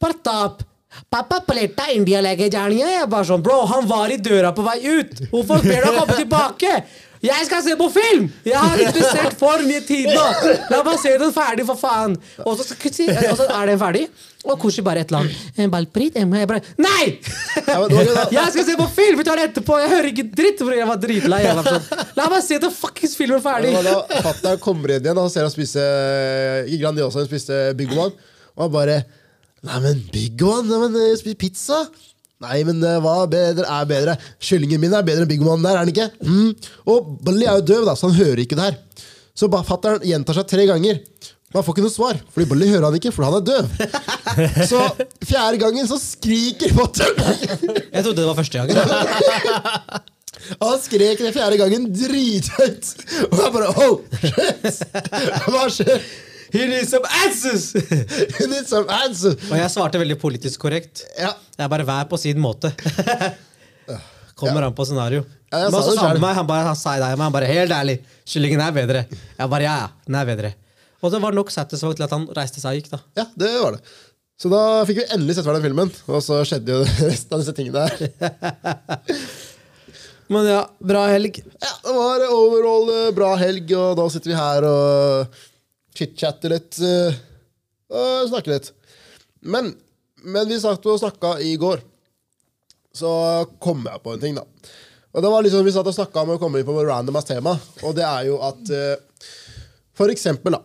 Partap! Pappa pletta India janiye. Jeg bare sånn, Bro, han var i døra på vei ut! Hvorfor ber du ham komme tilbake? Jeg skal se på film! Jeg har interessert for mye tid nå! La meg se den ferdig, for faen! Og så, er den ferdig, og Kushi bare et eller annet. «Eh, jeg bare Nei! Jeg skal se på film! Vi tar det etterpå! Jeg hører ikke dritt! Bror. Jeg var dritlei. Sånn, La meg se den fuckings filmen ferdig! Da fatter'n kommer inn igjen og ser han spise Grandiosa, han spiste Big One. Og han bare Nei, men Big One? Nei, men jeg spiser pizza? Nei, men eh, hva bedre er bedre? Kyllingen min er bedre enn Big One der, er den ikke? Mm. Og Bully er jo døv, da, så han hører ikke det her. Så fatter'n gjentar seg tre ganger. Man får ikke noe svar, fordi Bully hører han ikke, for han er døv. (laughs) Så fjerde gangen så skriker fatter'n. Jeg trodde det var første gangen. (laughs) Han skrek den fjerde gangen drithøyt. Og jeg bare oh, shit! Hva skjer? He needs some answers! (laughs) He needs some answers! Og jeg svarte veldig politisk korrekt. Ja. Jeg bare hver på sin måte. (laughs) Kommer an på scenario. Ja, jeg Men sa så det sa han meg, han bare han sa det, men han bare helt ærlig, kyllingen er bedre. Jeg bare ja, ja, den er bedre. Og det var nok satisfying til at han reiste seg og gikk, da. ja, det var det. Så da fikk vi endelig sett den filmen, og så skjedde jo (laughs) resten av disse tingene der. Men ja, bra helg. Ja, Det var overall eh, bra helg, og da sitter vi her og chit-chatter litt. Uh, Og snakker litt. Men, men vi satt og snakka i går. Så kom jeg på en ting, da. Og det var liksom, Vi satt og snakka om å komme inn på random ass tema, og det er jo at uh, For eksempel, da.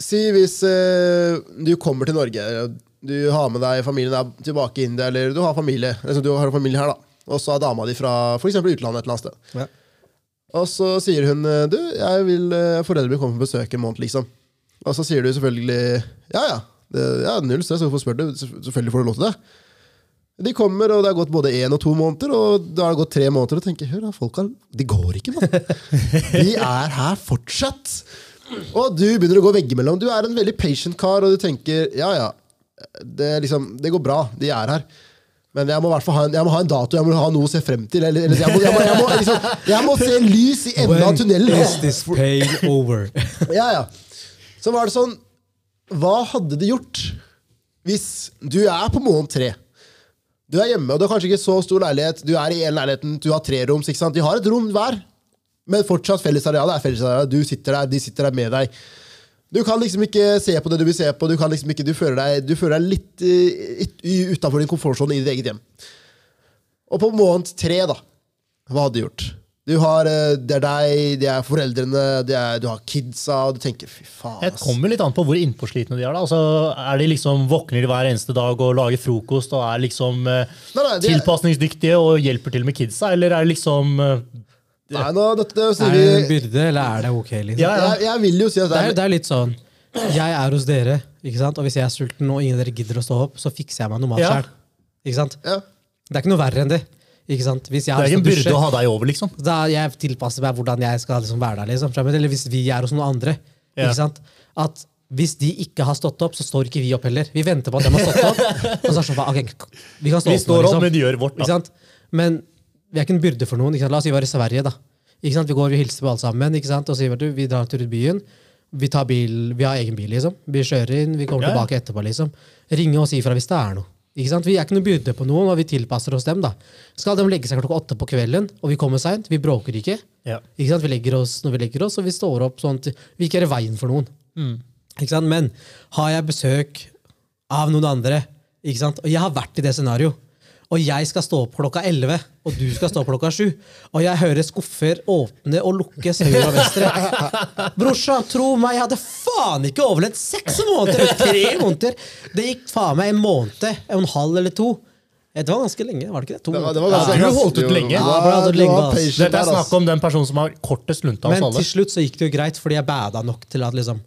Si hvis uh, du kommer til Norge, du har med deg familien der tilbake i India, eller du har familie liksom du har familie her, da. Og så er dama di fra eksempel utlandet et eller annet sted. Ja. Og så sier hun du, jeg vil eh, foreldrene mine komme på besøk en måned, liksom. Og så sier du selvfølgelig ja, ja. Det, ja null stress, hvorfor spør du? Selvf- Selvfølgelig får du lov til det. De kommer, og det har gått både én og to måneder, og da har det gått tre måneder. Og tenker, hør da, folk har, De går ikke, mann. De er her fortsatt. Og du begynner å gå veggimellom. Du er en veldig patient kar, og du tenker ja, ja, det, liksom, det går bra. De er her. Men jeg må, i hvert fall ha en, jeg må ha en dato, jeg må ha noe å se frem til. Eller, eller jeg, må, jeg, må, jeg, må, liksom, jeg må se lys i enden av tunnelen. is this pain over? Ja, ja. Så var det sånn Hva hadde det gjort hvis du er på måned tre? Du er hjemme, og du har kanskje ikke så stor leilighet. Du er i en leiligheten, du har tre roms. ikke sant? De har et rom hver. Men fortsatt fellesarealet er fellesarealet. Du sitter der, de sitter der med deg. Du kan liksom ikke se på det du vil se på. Du, liksom ikke, du, føler, deg, du føler deg litt uh, utafor din komfortsone i ditt eget hjem. Og på måned tre, da, hva hadde du gjort? Du har, eh, det er deg, det er foreldrene, det er, du har kidsa, og du tenker fy faen. Det kommer litt an på hvor innpåslitne de er. da. Altså, er de liksom Våkner de hver eneste dag og lager frokost og er liksom eh, Nei, nei, tilpasningsdyktige og hjelper til med kidsa, eller er det liksom det, Nei, nå, det, det Er det en byrde, eller er det ok? liksom? Ja, ja. jeg, jeg vil jo si at Det er, det er litt sånn Jeg er hos dere, ikke sant? og hvis jeg er sulten og ingen av dere gidder å stå opp, så fikser jeg meg noe mat Ja. selv. Ja. Det er ikke noe verre enn det. Ikke sant? Det er ikke en byrde å ha deg over, liksom. da jeg tilpasser meg hvordan jeg skal liksom være der. Liksom. Eller hvis vi er hos noen andre. Ja. Ikke sant? At hvis de ikke har stått opp, så står ikke vi opp heller. Vi venter på at de har stått opp. og så er sånn, okay, vi kan stå Vi opp nå, står opp, liksom. men gjør vårt. Da. Men vi er ikke en byrde for noen. La oss si vi var i Sverige. da. Ikke sant? Vi går og hilser på alle sammen ikke sant? og sier vi drar en tur ut byen. Vi, tar bil, vi har egen bil, liksom. Vi kjører inn, vi kommer ja. tilbake etterpå. liksom. Ringe og si ifra hvis det er noe. Ikke sant? Vi er ikke noe byrde på noen, og vi tilpasser oss dem. da. Skal de legge seg klokka åtte på kvelden, og vi kommer seint, vi bråker ikke. Ja. Ikke sant? Vi legger oss når vi legger oss, og vi står opp sånn at vi ikke er i veien for noen. Ikke sant? Men har jeg besøk av noen andre, ikke sant? og jeg har vært i det scenarioet, og jeg skal stå opp klokka 11, og du skal stå opp klokka 7, og jeg hører skuffer åpne og lukkes høyre og venstre. Brorsan, tro meg, jeg hadde faen ikke overlevd seks måneder! eller Tre måneder! Det gikk faen meg en måned, en halv eller to. Det var ganske lenge, var det ikke det? To Det var, det var ganske Ja, du holdt ut lenge. Ja, det lenge, Dette er snakk om den personen som har kortest lunte hos Men alle. til slutt så gikk det jo greit, fordi jeg bada nok til at liksom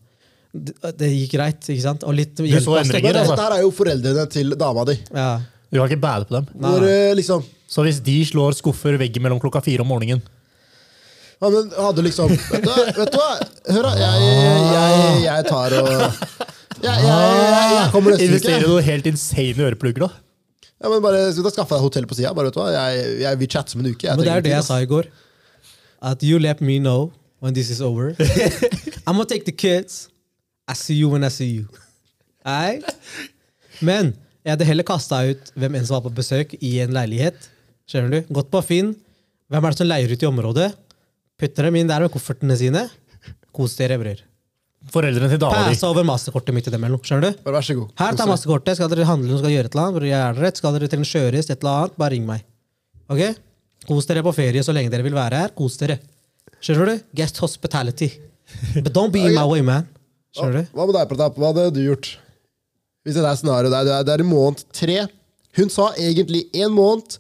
Det, det gikk greit, ikke sant? Og litt så hjelp, endringer, altså. dette her er jo foreldrene til dama di. Ja. Du kan ikke bære på dem. Hvor eh, liksom Så hvis de slår skuffer veggen mellom klokka fire om morgenen ja, men hadde liksom Vet du, hva- vet du hva? Hør, da. Jeg, jeg, jeg tar og jeg, jeg, jeg, jeg kommer neste Investere i uke. noe helt insane øreplugger, da. Ja, men bare skal du skaffe deg hotell på sida. Bare, vet du hva? Jeg, jeg vil chatte om en uke. Jeg Men det trenger er det tid, jeg ass. sa i går. At you let me know when this is over. (laughs) I'm gonna take the kids. I see you when I see you. Nei? Men jeg hadde heller kasta ut hvem enn som var på besøk i en leilighet. Skjønner du? Gått på Finn. Hvem er det som leier ut i området? Putter dem inn der med koffertene sine. Kos dere, bror. Foreldrene til dama di. Pass over masterkortet mitt til dem. eller noe, Skjønner du? Bare vær så god. Her, ta masterkortet. Skal dere handle noe, skal gjøre et eller annet, jeg er rett, skal dere trenge kjøres, et eller annet, bare ring meg. Ok? Kos dere på ferie så lenge dere vil være her. Kos dere. Skjønner du? Guest hospitality. But don't be in my way, man. Skjønner du? Hva med deg, Pratap? Hva hadde du gjort? Hvis det er scenarioet der, det er, det er i måned tre. Hun sa egentlig én måned.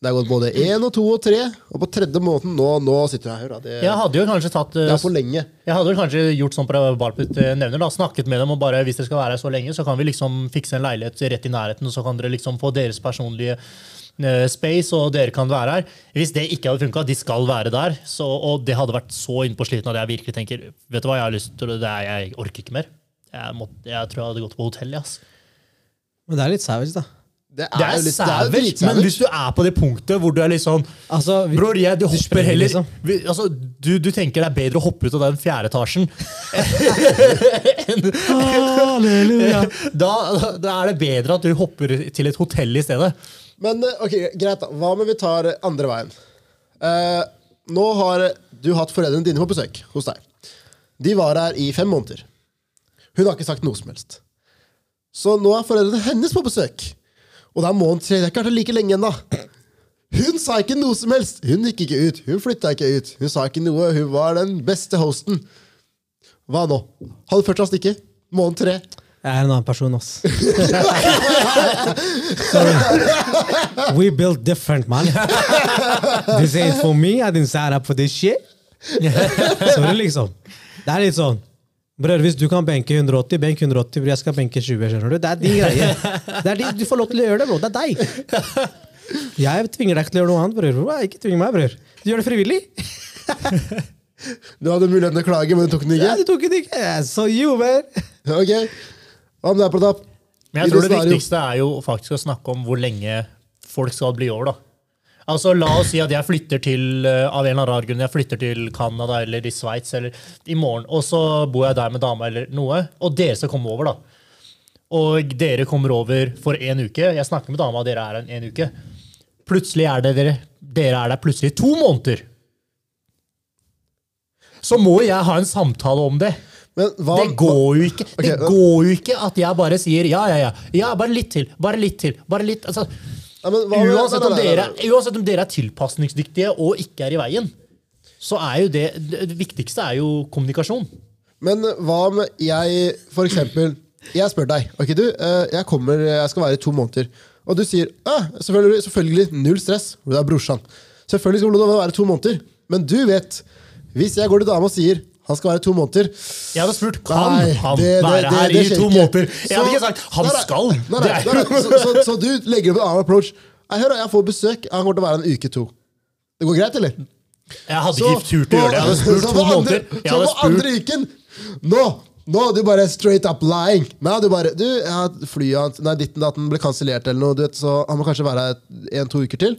Det er gått både én og to og tre. Og på tredje måneden nå, nå sitter du her. Det, Jeg hadde jo kanskje tatt det eh, er for lenge. Jeg hadde jo kanskje gjort sånn på Barput eh, nevner, da, snakket med dem og bare hvis dere skal være her så lenge, så kan vi liksom fikse en leilighet rett i nærheten, og så kan dere liksom få deres personlige eh, space, og dere kan være her. Hvis det ikke hadde funka, de skal være der, så, og det hadde vært så innpåsliten at jeg virkelig tenker vet du hva, jeg har lyst til det, jeg orker ikke mer. Jeg, måtte, jeg tror jeg hadde gått på hotell. Yes. Men det er litt savage, da. Det Det er litt- det er savage, men hvis du er på det punktet hvor du er litt sånn Altså, vi- Bror, jeg, du du hopper heller liksom. vi, altså, du, du tenker det er bedre å hoppe ut av den fjerde etasjen (laughs) Halleluja. (laughs) da, da er det bedre at du hopper til et hotell i stedet. Men eh, ok, greit, da. Hva med vi tar andre veien? Uh, nå har du hatt foreldrene dine på besøk hos deg. De var her i fem måneder. Hun har ikke sagt noe som helst. Så nå er foreldrene hennes på besøk. Og det er måned tre. Det er vært like lenge ennå. Hun sa ikke noe som helst. Hun gikk ikke ut. Hun flytta ikke ut. Hun sa ikke noe. Hun var den beste hosten. Hva nå? Hadde ført seg å stikke. Måned tre. Jeg er en annen person, ass. Sorry. We built different, man. This ain't for me. I didn't sign up for this shit. Sorry, liksom. Det er litt sånn Bror, hvis du kan benke 180, benk 180. bror, Jeg skal benke 20. skjønner du? Det er din greie. Det er din, du får lov til å gjøre det, bro. Det er deg. Jeg tvinger deg ikke til å gjøre noe annet, bror. Ikke tving meg, bror. Du gjør det frivillig. Du hadde muligheten til å klage, men du tok den ikke? Ja, du tok den ikke. Så you, man. Ok. Hva med deg, Pratap? Men jeg tror det viktigste er jo faktisk å snakke om hvor lenge folk skal bli over. da. Altså, La oss si at jeg flytter til eh, av en eller annen rar grunn, jeg flytter til Canada eller i Sveits eller i morgen, og så bor jeg der med dama eller noe, og dere skal komme over. da. Og dere kommer over for en uke. Jeg snakker med dama, og dere er her en, en uke. Plutselig er det dere, dere er der plutselig to måneder. så må jeg ha en samtale om det. Men hva, Det går jo ikke Det går jo ikke at jeg bare sier ja, ja, ja. ja bare litt til. Bare litt til. bare litt, altså, Ja, men hva- uansett, om nei, nei, nei, dere, uansett om dere er tilpasningsdyktige og ikke er i veien, så er jo det Det viktigste er jo kommunikasjon. Men hva om jeg, for eksempel Jeg spør deg. Ok, du, eh, jeg kommer, jeg skal være i to måneder. Og du sier selvfølgelig, selvfølgelig null stress. Det er brorsan. Selvfølgelig skal det være i to måneder. Men du vet, hvis jeg går til dama og sier han skal være to måneder Jeg hadde spurt kan Nei, han det- det- være her det i to måneder. Jeg hadde ikke sagt han Nei, skal. Nei, nei. Så, så, så du legger opp en annen approach. Jeg hører jeg får besøk. Han kommer til å være en uke to. Det går greit, eller? Jeg hadde Så ikke turt å gjøre det. Jeg hadde spurt to måneder. Så på spurt andre uken Nå! Nå er du bare straight up lying. Nei, du bare Du, har flyet Nei, ditten datten ble kansellert eller noe, du vet, så han må kanskje være her en-to uker til.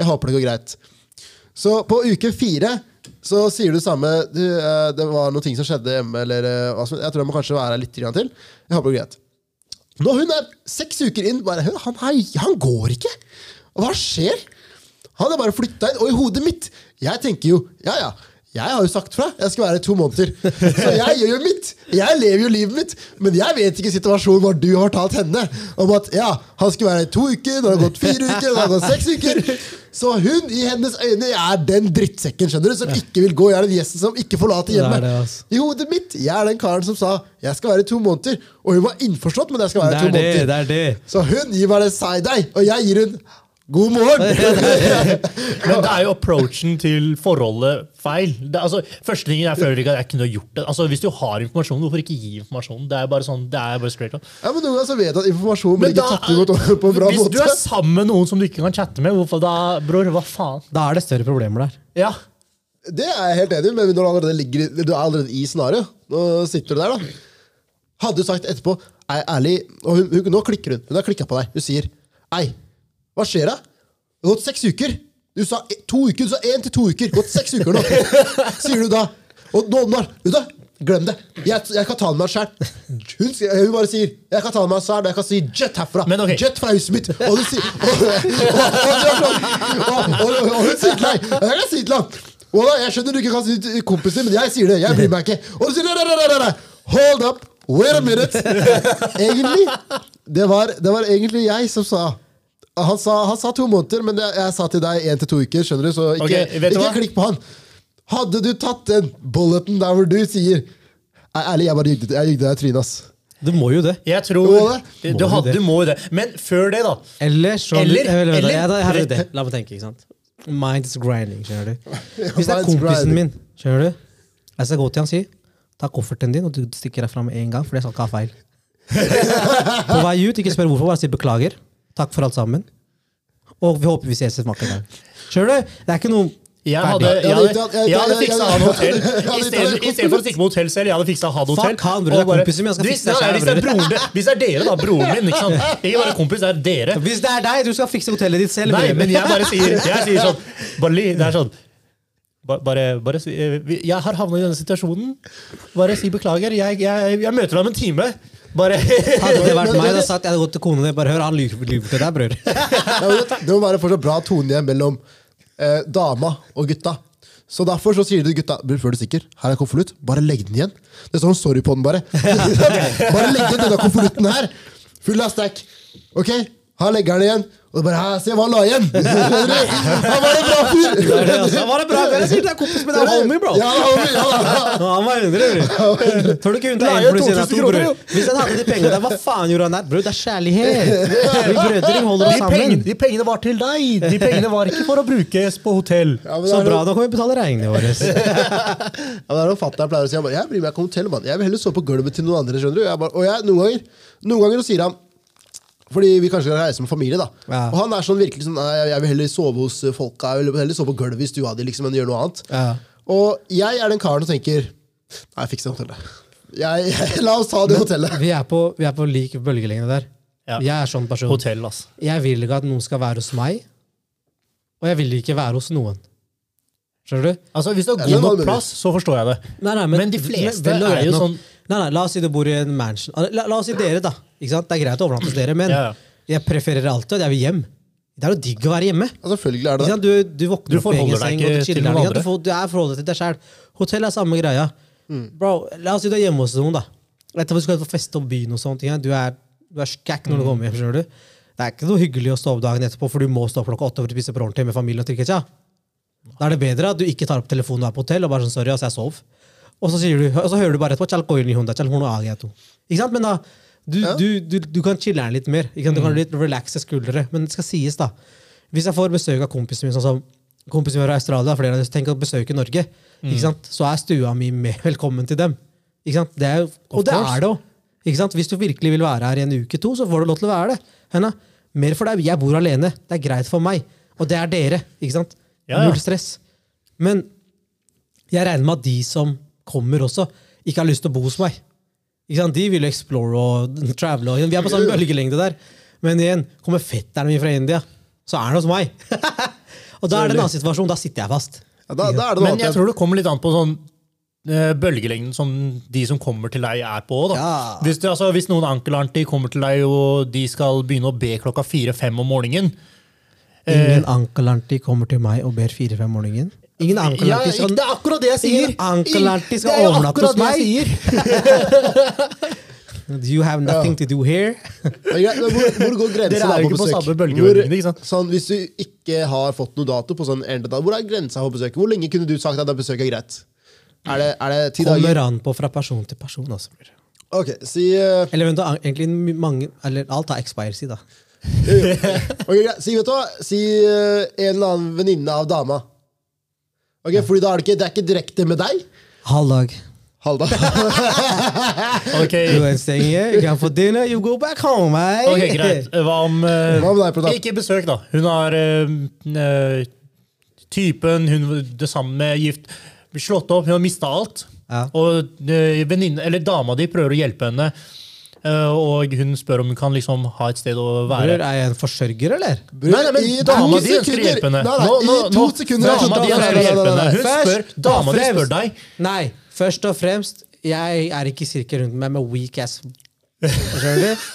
Jeg håper det går greit. Så på uke fire så sier du det samme. Du, eh, det var noen ting som skjedde hjemme, eller eh, hva som- Jeg tror jeg må kanskje være her litt til. Jeg håper det går greit. Når hun er seks uker inn, bare «Hør, han, han går ikke! Hva skjer? Han er bare flytta inn, og i hodet mitt Jeg tenker jo, ja ja, jeg har jo sagt fra. Jeg skal være i to måneder. Så jeg gjør jo mitt. Jeg lever jo livet mitt. Men jeg vet ikke situasjonen hvor du har fortalt henne om at ja, han skulle være i to uker, nå har det gått fire uker, nå har det gått seks uker. Så hun, i hennes øyne, er den drittsekken skjønner du, som ikke vil gå. Jeg er den gjesten som ikke forlater er hjemmet. altså. I hodet mitt, jeg er den karen som sa jeg skal være i to måneder. Og hun var innforstått med at jeg skal være i to det, måneder. det er det. Så hun gir meg det side-eye, og jeg gir hun god morgen. (laughs) Men det er jo approachen til forholdet feil. Det, er altså, første tingen jeg føler ikke at jeg kunne gjort det. Altså, Hvis du har informasjon, hvorfor ikke gi informasjon? Det er bare sånn, det er bare straight up. Ja, men Noen ganger så vet at informasjon blir ikke tatt imot på en bra hvis måte. du er sammen med noen som du ikke kan chatte med, hvorfor da, bror? Hva faen? Da er det større problemer der. Ja. Det er jeg helt enig i, men når du allerede ligger du er allerede i scenarioet, nå sitter du der, da. Hadde du sagt etterpå Ei, ærlig, og hun, hun, Nå klikker hun. Hun har klikka på deg. Hun sier Ei, hva skjer da? Det har gått seks uker. Du sa e- to uker, du sa én til to uker. Gått seks uker nå. (laughs) Sier du da. Og nå vet du? Glem det. Jeg, jeg kan ta det med meg sjæl. Hun, hun bare sier jeg kan ta det med meg selv, jeg kan si jet herfra. Men ok. Jet fra huset mitt. Og, du sier, (laughs) og, og, hun sier til deg Jeg kan si til ham da, Jeg skjønner du ikke kan si til kompisen, men jeg sier det. Jeg bryr meg ikke. Og du sier nei, nei, nei. Hold up. Wait a minute. (laughs) Egentlig, det var, det var egentlig jeg som sa han sa, han sa to måneder, men jeg, jeg sa til deg én til to uker. skjønner du? Så ikke, okay, ikke klikk på han. Hadde du tatt den bulleten der hvor du sier «Nei, Ærlig, jeg bare jugde jeg jugde deg i trynet, ass. Du må jo det. Jeg tror Du må det. Du, Må det. du må jo det. Men før det, da. Eller så Eller- eller, eller- jeg, jeg, her er det. La meg tenke. ikke sant? Mind is grinding. skjønner du? (laughs) Hvis det er kompisen min, skjønner du? Jeg skal gå til han og si ta kofferten din og du stikker deg fram med en gang, for jeg skal ikke ha feil. (laughs) På vei ut, ikke spør hvorfor, bare si beklager. Takk for alt sammen. Og vi håper vi ses et vakkert dag. Skjønner du? Det er ikke noe Jeg hadde, jeg hadde, jeg- hadde fiksa han hotell. Istedenfor å stikke på hotell selv, jeg hadde fiksa han hotell. Fuck han, bror, det er bare- kompisen min, jeg skal fikse det selv, Hvis det er bror. broren hvis det er dere, da. Broren min. ikke sant? Ikke bare kompis, det er dere. Hvis det er deg, du skal fikse hotellet ditt selv. Nei, men jeg bare sier, jeg sier sånn Barli, det er sånn bare, bare si eh, Jeg har havna i denne situasjonen. Bare si beklager. Jeg, jeg, jeg møter deg om en time. Bare Hadde det vært (laughs) meg, da satt jeg hadde gått til kona di bare hør, han lyver til deg, bror. (laughs) Det, må være fortsatt bra tone igjen mellom eh, dama og gutta. Så derfor så sier du til gutta før du stikker, her er konvolutt. Bare legg den igjen. Det står en sorry på den, bare. (laughs) bare legg igjen denne konvolutten her. Full av stack. Ok, her legger den igjen. Og bare, «Hæ, Se hva han la igjen! (laughs) Han var en bra fyr! Han. Var en bra? Jeg sier det er kompis med deg, homie, bro. Ja, homie, (laughs) ja. Han var 100, bror. Tror du ikke hun tar Det er en jo pluss en 2000 av to, bror? Hvis han hadde de pengene der, hva faen gjorde han der? Bror, det er kjærlighet. (laughs) Vi brødre holder de oss sammen. de pengene var til deg! De pengene var ikke for å brukes på hotell. Så bra, da kan vi betale regningene våre. Ja, det er noe fatter'n pleier å si. Jeg meg ikke om hotell, mann. Jeg vil heller sove på gulvet til noen andre. skjønner du? Og jeg, noen ganger noen ganger sier han Fordi vi kanskje kan reise med familie. da Ja. Og han er sånn virkelig sånn «Nei, jeg, jeg vil heller sove hos eh, folka. Jeg vil heller sove på gulvet i stua di liksom, enn gjøre noe annet. Ja. Og jeg er den karen som tenker Nei, fiks det hotellet. Jeg, jeg, la oss ta det hotellet. Vi er på, vi er på lik bølgelengde der. Ja. Jeg er sånn person. Hotell, altså. Jeg vil ikke at noen skal være hos meg, og jeg vil ikke være hos noen. Skjønner du? Altså, Hvis du har god nok plass, så forstår jeg det. Nei, nei, Men de fleste men, er jo sånn- Nei, nei, La oss si du bor i en mansion. La, la oss si dere, da. Ikke sant? Det er greit å overnatte hos dere, men Ja, ja. jeg prefererer alltid at jeg vil hjem. Det er jo digg å være hjemme. Ja, selvfølgelig er det Ikke det. sant? Du, du våkner Du opp i egen forholder deg seng ikke og du til chiller. noen ikke sant? andre. Du, får, du er forholdet til deg sjøl. Hotell er samme greia. Bro, la oss si du er hjemme hos noen, da. Etter at du skal på fest og byen og sånt. ikke sant? Du er, du er skækk når du kommer hjem. skjønner du? Det er ikke noe hyggelig å stå opp dagen etterpå, for du må stå opp klokka åtte for å spise ordentlig med familie og drikke tja. Da er det bedre at du ikke tar opp telefonen og er på hotell og bare sånn, sorry, altså jeg sov. Og så, sier du, og så hører du bare etterpå «Chal hunda, chal hono. Ikke sant? Men da, du, Ja. du, du, du kan chille den litt mer. Du kan litt relaxe skuldre. Men det skal sies, da. Hvis jeg får besøk av kompisen min, sånn som kompisen min fra Australia, flere av dem tenk å besøke Norge, sant? så er stua mi med velkommen til dem. Det er, og det er det òg. Hvis du virkelig vil være her i en uke to, så får du lov til å være det. Henne? Mer for deg. Jeg bor alene. Det er greit for meg. Og det er dere. ikke sant? Ja, ja. Null stress. Men jeg regner med at de som kommer også, ikke har lyst til å bo hos meg. Ikke sant? De vil jo explore og travele. Og, vi er på samme bølgelengde der. Men igjen, kommer fetteren min fra India, så er han hos meg. (laughs) og da er det en annen situasjon. Da sitter jeg fast. Ja, da, da er det Men jeg tror det kommer litt an på sånn eh, bølgelengden som de som kommer til deg, er på. Da. Ja. Hvis, det, altså, hvis noen ankelanti kommer til deg og de skal begynne å be klokka fire-fem om morgenen Ingen ankelanti kommer til meg og ber fire-fem morgenen. Ingen ja, ikke, Det er akkurat det jeg sier! ingen ankelanti Det skal er overnatte hos meg. (laughs) You have nothing to do here. ja, hvor, hvor går grensa Dere er da jo på ikke på besøk? samme bølgelengde, Hvor- ikke sant? Sånn, hvis du ikke har fått noe dato på sånn enda, hvor er grensa på besøk? Hvor lenge kunne du sagt at det besøket er greit? Er det, er det ti Kommer dager? an på fra person til person. Også. Ok, si, uh, Eller vent, da, egentlig mange, eller alt har expire-si, da. ok, greit. si, vet du hva? Si uh, en eller annen venninne av dama. Ok, fordi da er det ikke, det er ikke direkte med deg. Halv dag. Halv dag. (laughs) okay. You staying here, you can for dinner, you go back home, mate. ok, greit. Hva om uh, Hva med deg? Ikke besøk, da. Hun har eh, eh, typen, hun det samme med gift. Slått opp, hun har mista alt. Ja. Og uh, venninne, eller dama di prøver å hjelpe henne. Eh, og hun spør om hun kan liksom ha et sted å være. Bror, er jeg en forsørger, eller? Nei, nei, men I dama di ønsker å hjelpe henne. Nei, nei, Nå, nå, I to sekunder Dama di ønsker å hjelpe henne. Hun spør, dama og di spør deg. Nei, først og fremst, jeg er ikke i sirkel rundt meg med weak ass. Skjønner du?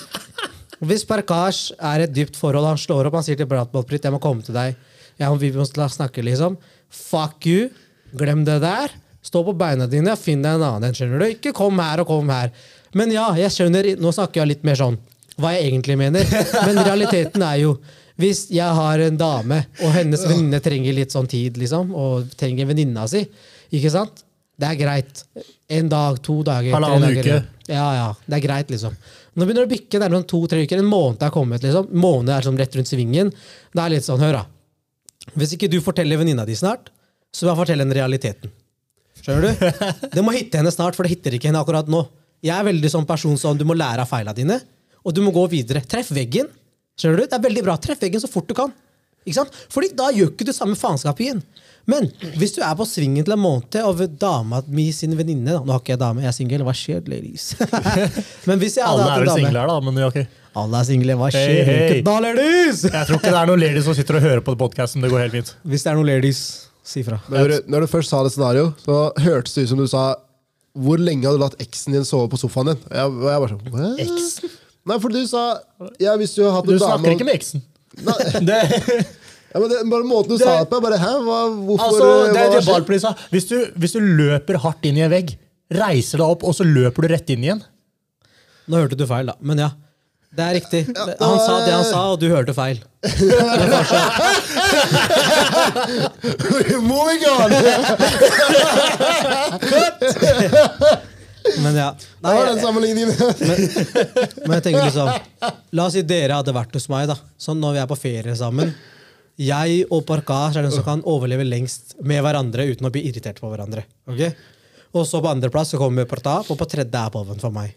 Hvis Parkash er et dypt forhold, han slår opp, han sier til Bratbollpritt, jeg må komme til deg, ja, vi må snakke, liksom. Fuck you, glem det der. Stå på beina dine, finn deg en annen, skjønner du? Ikke kom her og kom her. Men ja, jeg skjønner, nå snakker jeg litt mer sånn, hva jeg egentlig mener. Men realiteten er jo, hvis jeg har en dame, og hennes venninne trenger litt sånn tid, liksom, og trenger venninna si, ikke sant? Det er greit. En dag, to dager, Halvannen uke. Ja, ja. Det er greit, liksom. Nå begynner det å bikke nærmere to-tre uker. En måned er kommet. liksom. Måned er sånn rett rundt svingen. Det er litt sånn, hør da. Hvis ikke du forteller venninna di snart, så vil jeg fortelle henne realiteten. Skjønner du? (laughs) Det må hitte henne snart, for det hitter ikke henne akkurat nå. Jeg er veldig sånn person som du må lære av feilene dine, og du må gå videre. Treff veggen. Skjønner du? Det er veldig bra. Treff veggen så fort du kan. Ikke sant? Fordi da gjør ikke du samme faenskapet igjen. Men hvis du er på svingen til en måned og dama mi sin venninne da. Nå har ikke jeg dame, jeg er singel. Hva skjer, ladies? (laughs) Men hvis jeg hadde Alle er vel single her, da. Men okay. ok. Alle er single. Hva skjer? Hey, hey. da, ladies? Jeg tror ikke det er noen ladies som sitter og hører på podkasten. Det går helt fint. Hvis det er noen ladies, si fra. Når, du- når du først sa det scenario, så hørtes det ut som du sa Hvor lenge hadde du latt eksen din sove på sofaen din? Jeg, og jeg bare sånn, Hæ? Eksen? Nei, for du sa ja, hvis du har hatt Du en dame snakker ikke med eksen. Nei, (laughs) Det, ja, men det, bare måten du Det- sa det på, jeg bare Hæ? Hva, hvorfor altså, hva det er det har? Sa. Hvis du, hvis du løper hardt inn i en vegg, reiser deg opp, og så løper du rett inn igjen Nå hørte du feil, da. Men ja. Det er riktig. Han sa det han sa, og du hørte feil. (laughs) Moving on! Men ja. Det Nei, var den sammenligningen. Men jeg tenker liksom La oss si dere hadde vært hos meg, da. Sånn når vi er på ferie sammen. Jeg og Parkash er den som kan overleve lengst med hverandre uten å bli irritert på hverandre. Ok? Og så på andreplass kommer Partap, og på tredje er Poven for meg.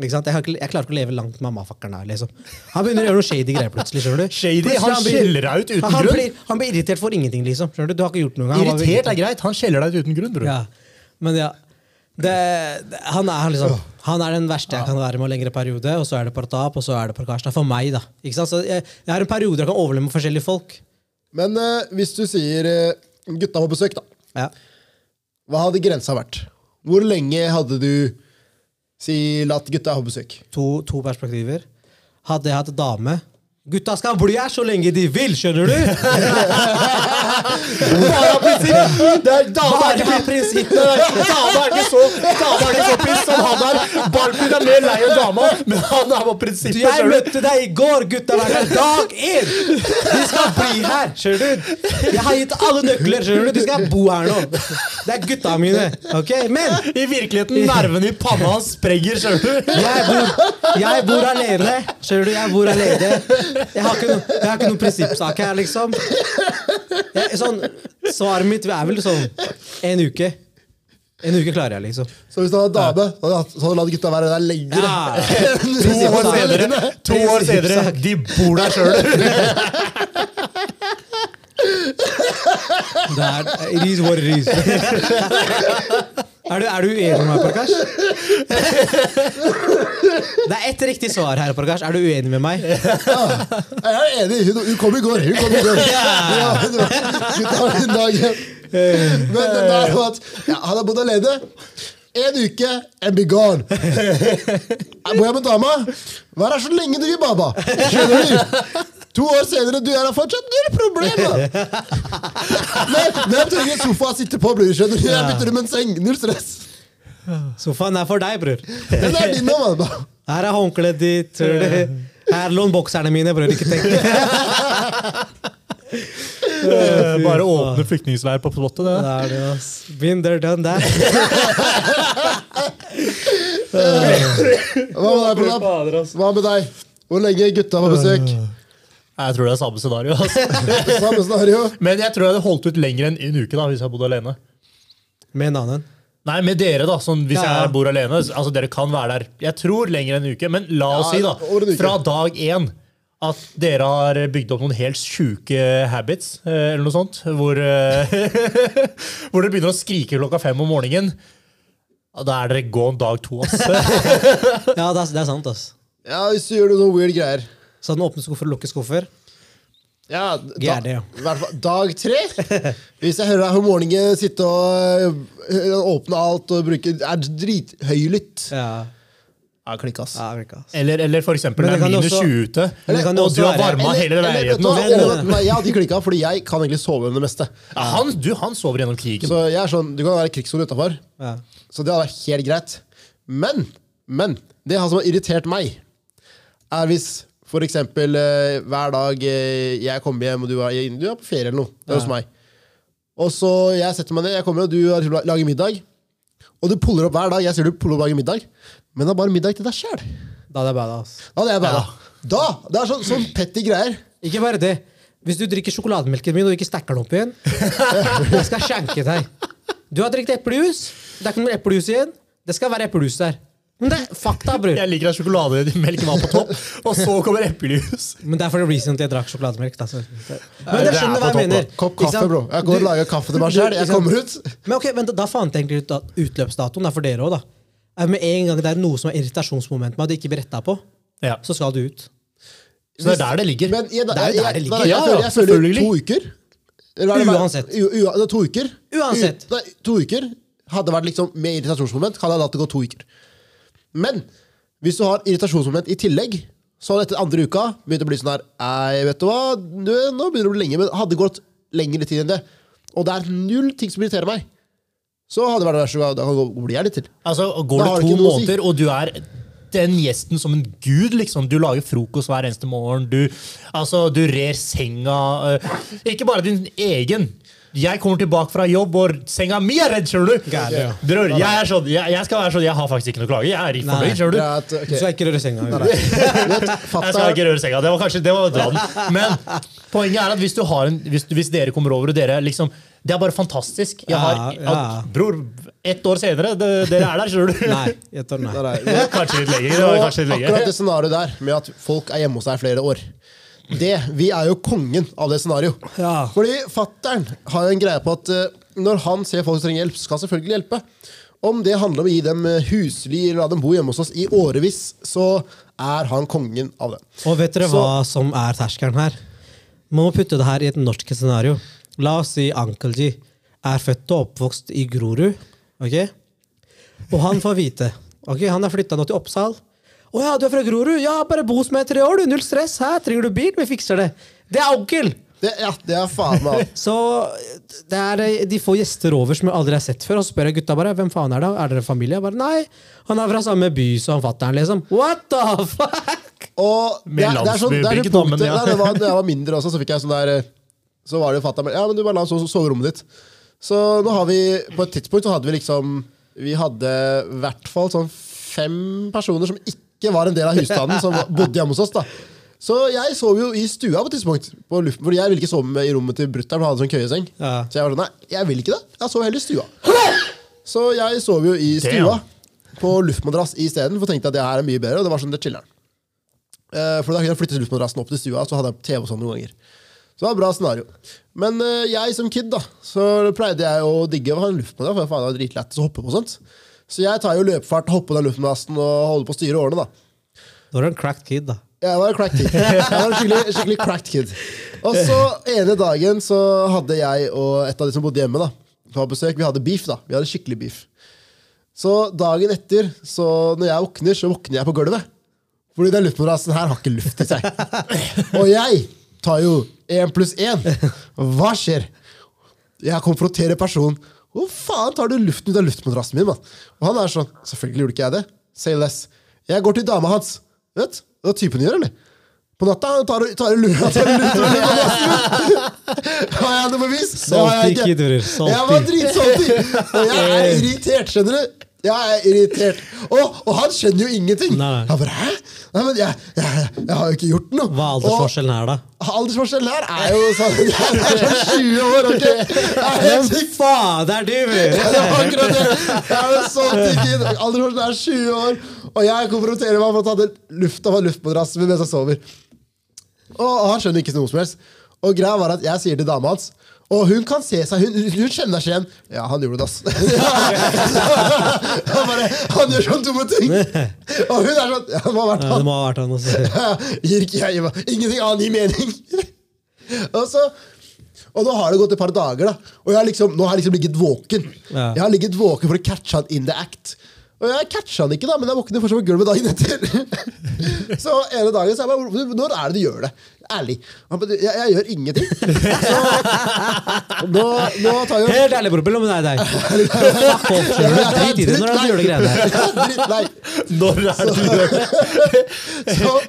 Jeg, har jeg klarer ikke å leve langt med mammafakkeren her. Liksom. Han begynner å gjøre noe shady greier plutselig. skjønner du? (laughs) Shady? han, Han blir- skjeller deg ut uten han, grunn? Blir, han blir irritert for ingenting, liksom. Du? Du har ikke gjort noe. Han Irritert er greit, han skjeller deg ut uten grunn, bror. ja. Men ja. Det, det, han, er liksom, han er den verste jeg kan være med en lengre periode, og så er det Partap, og så er det er for meg, da. Ikke jeg, jeg har en periode jeg kan overleve med forskjellige folk. Men uh, hvis du sier uh, gutta på besøk, da. Ja. Hva hadde grensa vært? Hvor lenge hadde du si, la gutta ha besøk? To, to perspektiver. Hadde jeg hatt dame, Gutta skal bli her så lenge de vil, skjønner du? (laughs) Bare prinsipp! Dama er ikke prinsipp! Dama er ikke så Dama er ikke så piss som han er. Balpin er mer lei enn dama, men han er på prinsippet. jeg du? møtte deg i går, gutta. Hver dag én! De skal bli her, skjønner du? Jeg har gitt alle nøkler, skjønner du? De skal bo her nå. Det er gutta mine. ok? Men I virkeligheten, nervene i panna hans sprenger, skjønner du. jeg bor, jeg bor alene. Skjønner du? Jeg bor alene. Jeg har ikke, no, jeg har ikke noen prinsippsak her, liksom. Jeg, sånn, svaret mitt er vel sånn en uke. En uke klarer jeg, liksom. Så hvis du hadde dame, så hadde- så hadde du latt gutta være der lenger. Ja. (laughs) To år senere, to år senere de bor der sjøl. Det er it is what it is. Er du, er du uenig med meg, Parkash? Det er ett riktig svar her, Parkash. Er du uenig med meg? Jeg er enig. Hun, kom i går. Hun kom i går. Ja, sin. Men det der var at ja, han har bodd alene. En uke and be gone. Bor jeg med dama? Vær her så lenge du vil, baba. Skjønner du? To år senere, du er her fortsatt. Null problem, da! Men, men jeg trenger en sofa å sitte på, bror. Skjønner du? Jeg bytter om en seng. Null stress. Sofaen er for deg, bror. Den er din nå, mann. Her er håndkleet ditt. Her lån bokserne mine, bror. Ikke tenk. (laughs) Bare åpne flyktningleir på plottet, Det Det. er det, ass. Been there, done that. (laughs) Hva med deg, Pranab? Hva med deg? Hvor lenge gutta på besøk? Jeg tror det er samme scenario. Altså. (laughs) Samme scenario. Men jeg tror jeg hadde holdt ut lenger enn en uke da, hvis jeg bodde alene. Med en annen. Nei, med dere, da. Sånn, hvis Ja, ja. jeg bor alene. Altså, Dere kan være der jeg tror lenger enn en uke. Men la oss Ja, si, da, fra dag én at dere har bygd opp noen helt sjuke habits, eh, eller noe sånt, hvor, eh, (laughs) hvor dere begynner å skrike klokka fem om morgenen. Da er dere gone dag to. ass. (laughs) Ja, det er, det er sant, ass. Ja, hvis du gjør noe sånn weird greier. Sånn åpne skuffer og lukke skuffer. Ja, Gærent, ja. i hvert fall dag tre. Hvis jeg hører deg om morgenen sitte og øh, åpne alt og bruke Er drithøylytt. Ja. Ja, klikk, ass. ja ass. Eller, eller for eksempel det det er minus også- 20 ute, det og du har varma hele leiligheten. så- Nei, jeg hadde klikka, fordi jeg kan egentlig sove gjennom det meste. Ja, han, du, han sover gjennom krigen. Så jeg er sånn, Du kan være krigssone utafor, Ja. så det hadde vært helt greit. Men, men det som har irritert meg, er hvis for eksempel eh, hver dag eh, jeg kommer hjem, og du er, du er på ferie eller noe. Det er hos meg. Og så jeg setter meg ned, jeg kommer, og du har lager middag. Og du puller opp hver dag. Jeg ser du puller opp lager middag, men det er bare middag til deg sjæl. Da er det bad, ass. Da hadde jeg Ja. Da! Det er sånn, sånn petty greier. Ikke bare det. Hvis du drikker sjokolademelken min og ikke stacker den opp igjen, (laughs) jeg skal skjenke deg. Du har drukket eplejus. Det er ikke noe eplejus igjen. Det skal være eplejus der. Men det er fakta, bror. Jeg liker at sjokolademelken var på topp, og så kommer eplejus. Men det er for recent jeg drakk sjokolademelk. Da. Men jeg er skjønner hva jeg mener. Kopp kaffe, bro. Jeg går og lager kaffe til meg sjøl. Jeg kommer ut. Men ok, vent, Da fant jeg egentlig ut at utløpsdatoen er for dere òg, da. Med en gang det er noe som er irritasjonsmoment med at det ikke blir retta på, Ja. så skal du ut. Så det er der det ligger. Men jeg, Det er jo der det ligger. Ja, jeg føler to uker. Er Uansett. To uker. Uansett. Nei, to uker hadde vært liksom med irritasjonsmoment. Kan jeg latt det gå to uker. Men hvis du har irritasjonsmoment i tillegg, så etter andre uka begynt å bli sånn her Ei, vet du hva, du, nå begynner det å bli lenge, men hadde gått lengre tid enn det, og det er null ting som irriterer meg, så hadde det vært verst så da kan du bli her litt til. Altså, Går det det to måneder, si. og du er den gjesten som en gud, liksom. Du lager frokost hver eneste morgen. Du, altså, du rer senga. øh, ikke bare din egen. Jeg kommer tilbake fra jobb, og senga mi er redd, skjønner du. Bror, jeg er sånn, jeg, jeg skal være sånn, jeg har faktisk ikke noe å klage. Jeg er i Nei. fornøyd, skjønner du. At, okay. Du skal ikke røre senga. (laughs) Jeg skal ikke røre senga. Det var kanskje det var draden. Men poenget er at hvis, du har en, hvis, hvis dere kommer over og dere liksom Det er bare fantastisk. Jeg har, Ja, ja. At, bror, ett år senere, det, dere er der, skjønner du. Nei. et år nei. Kanskje litt lenger. Det var kanskje litt akkurat det scenarioet der, med at folk er hjemme hos deg i flere år det, Vi er jo kongen av det scenarioet. Ja. Fordi fattern har jo en greie på at eh, når han ser folk som trenger hjelp, skal han selvfølgelig hjelpe. Om det handler om å gi dem eh, husly eller la dem bo hjemme hos oss i årevis, så er han kongen av det. Og vet dere hva som er terskelen her? Man må putte det her i et norsk scenario. La oss si Uncle G er født og oppvokst i Grorud. ok? Og han får vite ok, Han er flytta nå til Oppsal, 'Å ja, du er fra Grorud? Ja, bare bo hos meg i tre år, du. Null stress. Her Trenger du bil? Vi fikser det.' Det er onkel! Det, ja, det er faen meg. (laughs) Så det er, eh, De får gjester over som jeg aldri har sett før, og så spør jeg gutta bare hvem faen er det. Er dere familie? Jeg bare, Nei, han er fra samme by som fatter'n, liksom. What the fuck? Og det, er- det er sånn, det er men punktet, ja. Det var, da jeg var mindre også, så fikk jeg sånn der eh, Så var det jo fatter'n Ja, men du bare la sove sove rommet ditt. Så nå har vi På et tidspunkt så hadde vi liksom Vi hadde i hvert fall sånn fem personer som ikke var en del av husstanden, som bodde hjemme hos oss. da Så jeg sov jo i stua på et tidspunkt. På luften, fordi jeg ville ikke sove i rommet til brutter'n, han hadde sånn køyeseng. Ja. Så jeg var sånn, nei, jeg vil ikke det. Jeg sov heller i stua. Så jeg sov jo i stua på luftmadrass isteden, for tenkte at det her er mye bedre. Og det var sånn, det chiller'n. Eh, For da kunne jeg flytte luftmadrassen opp til stua, så hadde jeg TV og sånn noen ganger. Så det var et bra scenario. Men eh, jeg som kid, da, så pleide jeg å digge å ha en luftmadrass, for faen, det var dritlett å hoppe på sånt. Så jeg tar jo løpefart, hopper på den luftmadrassen og holder på å styre årene, da. Da er du en cracked kid, da. Jeg var en cracked kid. Jeg var en skikkelig, skikkelig cracked kid. Og så ene dagen så hadde jeg og et av de som bodde hjemme, da, på besøk, vi hadde beef. da, Vi hadde skikkelig beef. Så dagen etter, så når jeg våkner, så våkner jeg på gulvet. Fordi den luftmadrassen her har ikke luft i seg. Og jeg tar jo én pluss én. Hva skjer? Jeg konfronterer personen. Hvor faen tar du luften ut av luftmadrassen min? mann? Og han er sånn Selvfølgelig gjorde ikke jeg det. Say less. Jeg går til dama hans. Vet du hva typen gjør, eller? På natta tar du av madrassen. Har jeg noe bevis? Det har jeg bror. Jeg var dritsalty! Og jeg er (laughs) irritert, skjønner du? Jeg er irritert. Og, og han skjønner jo ingenting. Nei. Jeg bare, hæ? Nei, men jeg, jeg, jeg har jo ikke gjort noe. Hva er aldersforskjellen her, da? Aldersforskjellen her er jo sånn (laughs) Jeg er sånn 20 år, ok? Jeg er helt sikker. faen, er du! Det var akkurat det. Jeg er jo så tykk. Aldersforskjellen er 20 år, og jeg konfronterer meg med å ta den lufta av luftmadrassen min mens jeg sover. Og han skjønner ikke noe som helst. Og greia var at jeg sier til dama hans og hun kan se seg, hun, hun kjenner seg igjen. Ja, han gjorde det, ass. (laughs) han, bare, han gjør sånne dumme ting. Og hun er sånn Ja, det må ha vært han. Ja, det må ha vært han også. (laughs) Gir ikke jeg meg. Ingenting annet gir mening. (laughs) og, så, og nå har det gått et par dager, da. Og jeg har liksom, nå har jeg liksom ligget våken. Ja. Jeg har ligget våken for å catche han in the act. Og jeg catcha han ikke, da, men jeg våkner fortsatt på gulvet dagen etter. så ene dagen så jeg bare, Når er det du gjør det? Ærlig. Jeg, jeg gjør ingenting. (laughs) Så nå, nå tar jeg Helt ærlig, bror. Mellom meg og deg. Drit i det. Når er det du gjør de greiene her? Drittlei. Når er det du gjør det?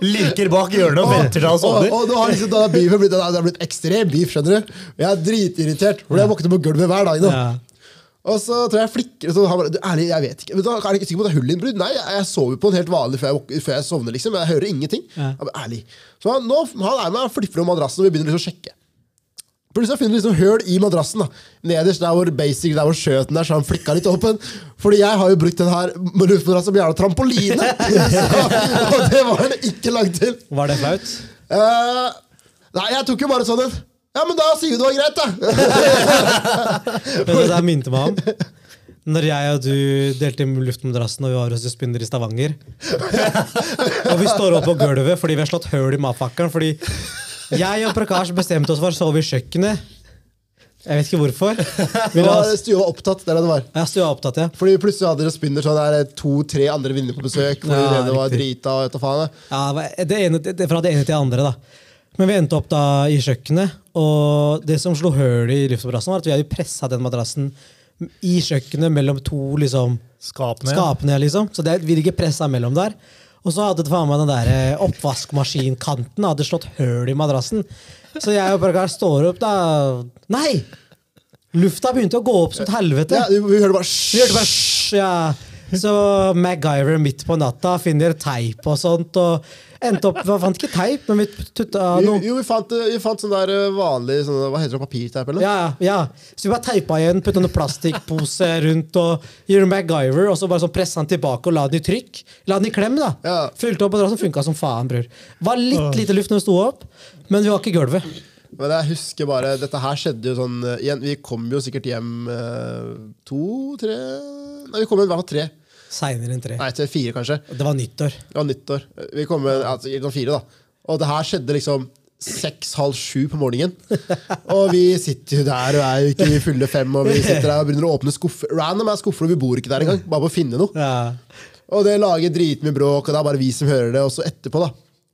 (laughs) Lirker bak hjørnet og venter til han sovner. og nå har liksom beefen blitt, det har blitt ekstrem beef, skjønner du? Jeg er dritirritert, fordi jeg våkner på gulvet hver dag nå. Og så tror jeg jeg flikker så han bare, du, Ærlig, jeg vet ikke. Men da er jeg ikke sikker på at det er hull i. Nei, jeg, jeg sover på en helt vanlig før jeg, før jeg sovner, liksom. Jeg hører ingenting. Ja. Jeg bare, ærlig. Så han, nå, han er med og flipper om madrassen, og vi begynner liksom å sjekke. Plutselig finner vi liksom høl i madrassen. da Nederst der hvor basic, der hvor skjøten er, så han flikka litt åpen. Fordi jeg har jo brukt den her luftmadrassen som jævla trampoline! (laughs) så, og det var den ikke lagd til. Var det flaut? Uh, nei, jeg tok jo bare sånn en. Ja, men da sier vi det var greit, da! (laughs) men det der minte meg om? Når jeg og du delte luftmadrassen og vi var hos en spinner i Stavanger. og vi står opp på gulvet fordi vi har slått høl i matpakkeren. Fordi jeg og Prakash bestemte oss for å sove i kjøkkenet. Jeg vet ikke hvorfor. Var, stua var opptatt. det er det det var Ja, stua opptatt, ja. Fordi plutselig hadde dere spinner sånn der to-tre andre venner på besøk. Fordi Ja, det var drita og vet du faen. ja det ene, det, fra det ene til det andre, da. Men vi endte opp da i kjøkkenet, og det som slo høl i luftmadrassen, var at vi hadde pressa den madrassen i kjøkkenet mellom to liksom, Skapene. skapene, liksom. Så det vi ligger pressa mellom der. Og så hadde det faen meg den der eh, oppvaskmaskinkanten hadde slått høl i madrassen. Så jeg og Prakar står opp, da. Nei! Lufta begynte å gå opp som et helvete. Ja, vi hørte bare Vi hørte bare ja. Så MacGyver midt på natta finner teip og sånt. Og endte opp, Vi fant ikke teip, men vi tutta noe. jo vi, fant, vi fant sånn der eh, vanlig sånn, Hva heter det? Papirteip, eller? Ja, ja. Så vi bare teipa igjen, putta noe plastikkpose rundt og gjorde MacGyver, og så bare sånn pressa den tilbake og la den i trykk. La den i klem, da. Ja. Fylte opp det funka som faen, bror. Var litt lite luft når vi sto opp, men vi var ikke i gulvet. Men jeg husker bare Dette her skjedde jo sånn eh, igjen, Vi kom jo sikkert hjem eh, to, tre Nei, vi kom hjem i hvert fall tre. Seinere enn tre. Nei, til fire, kanskje. Det var nyttår. Det var nyttår. Vi kom med altså, sånn fire, da. Og det her skjedde liksom seks-halv sju på morgenen. (laughs) Og vi sitter jo der og er jo ikke i fulle fem, og vi sitter der og begynner å åpne skuffer. Random er skuffer, og vi bor ikke der engang. Bare på å finne noe. Ja. Og det lager dritmye bråk, og det er bare vi som hører det. Og så etterpå, da,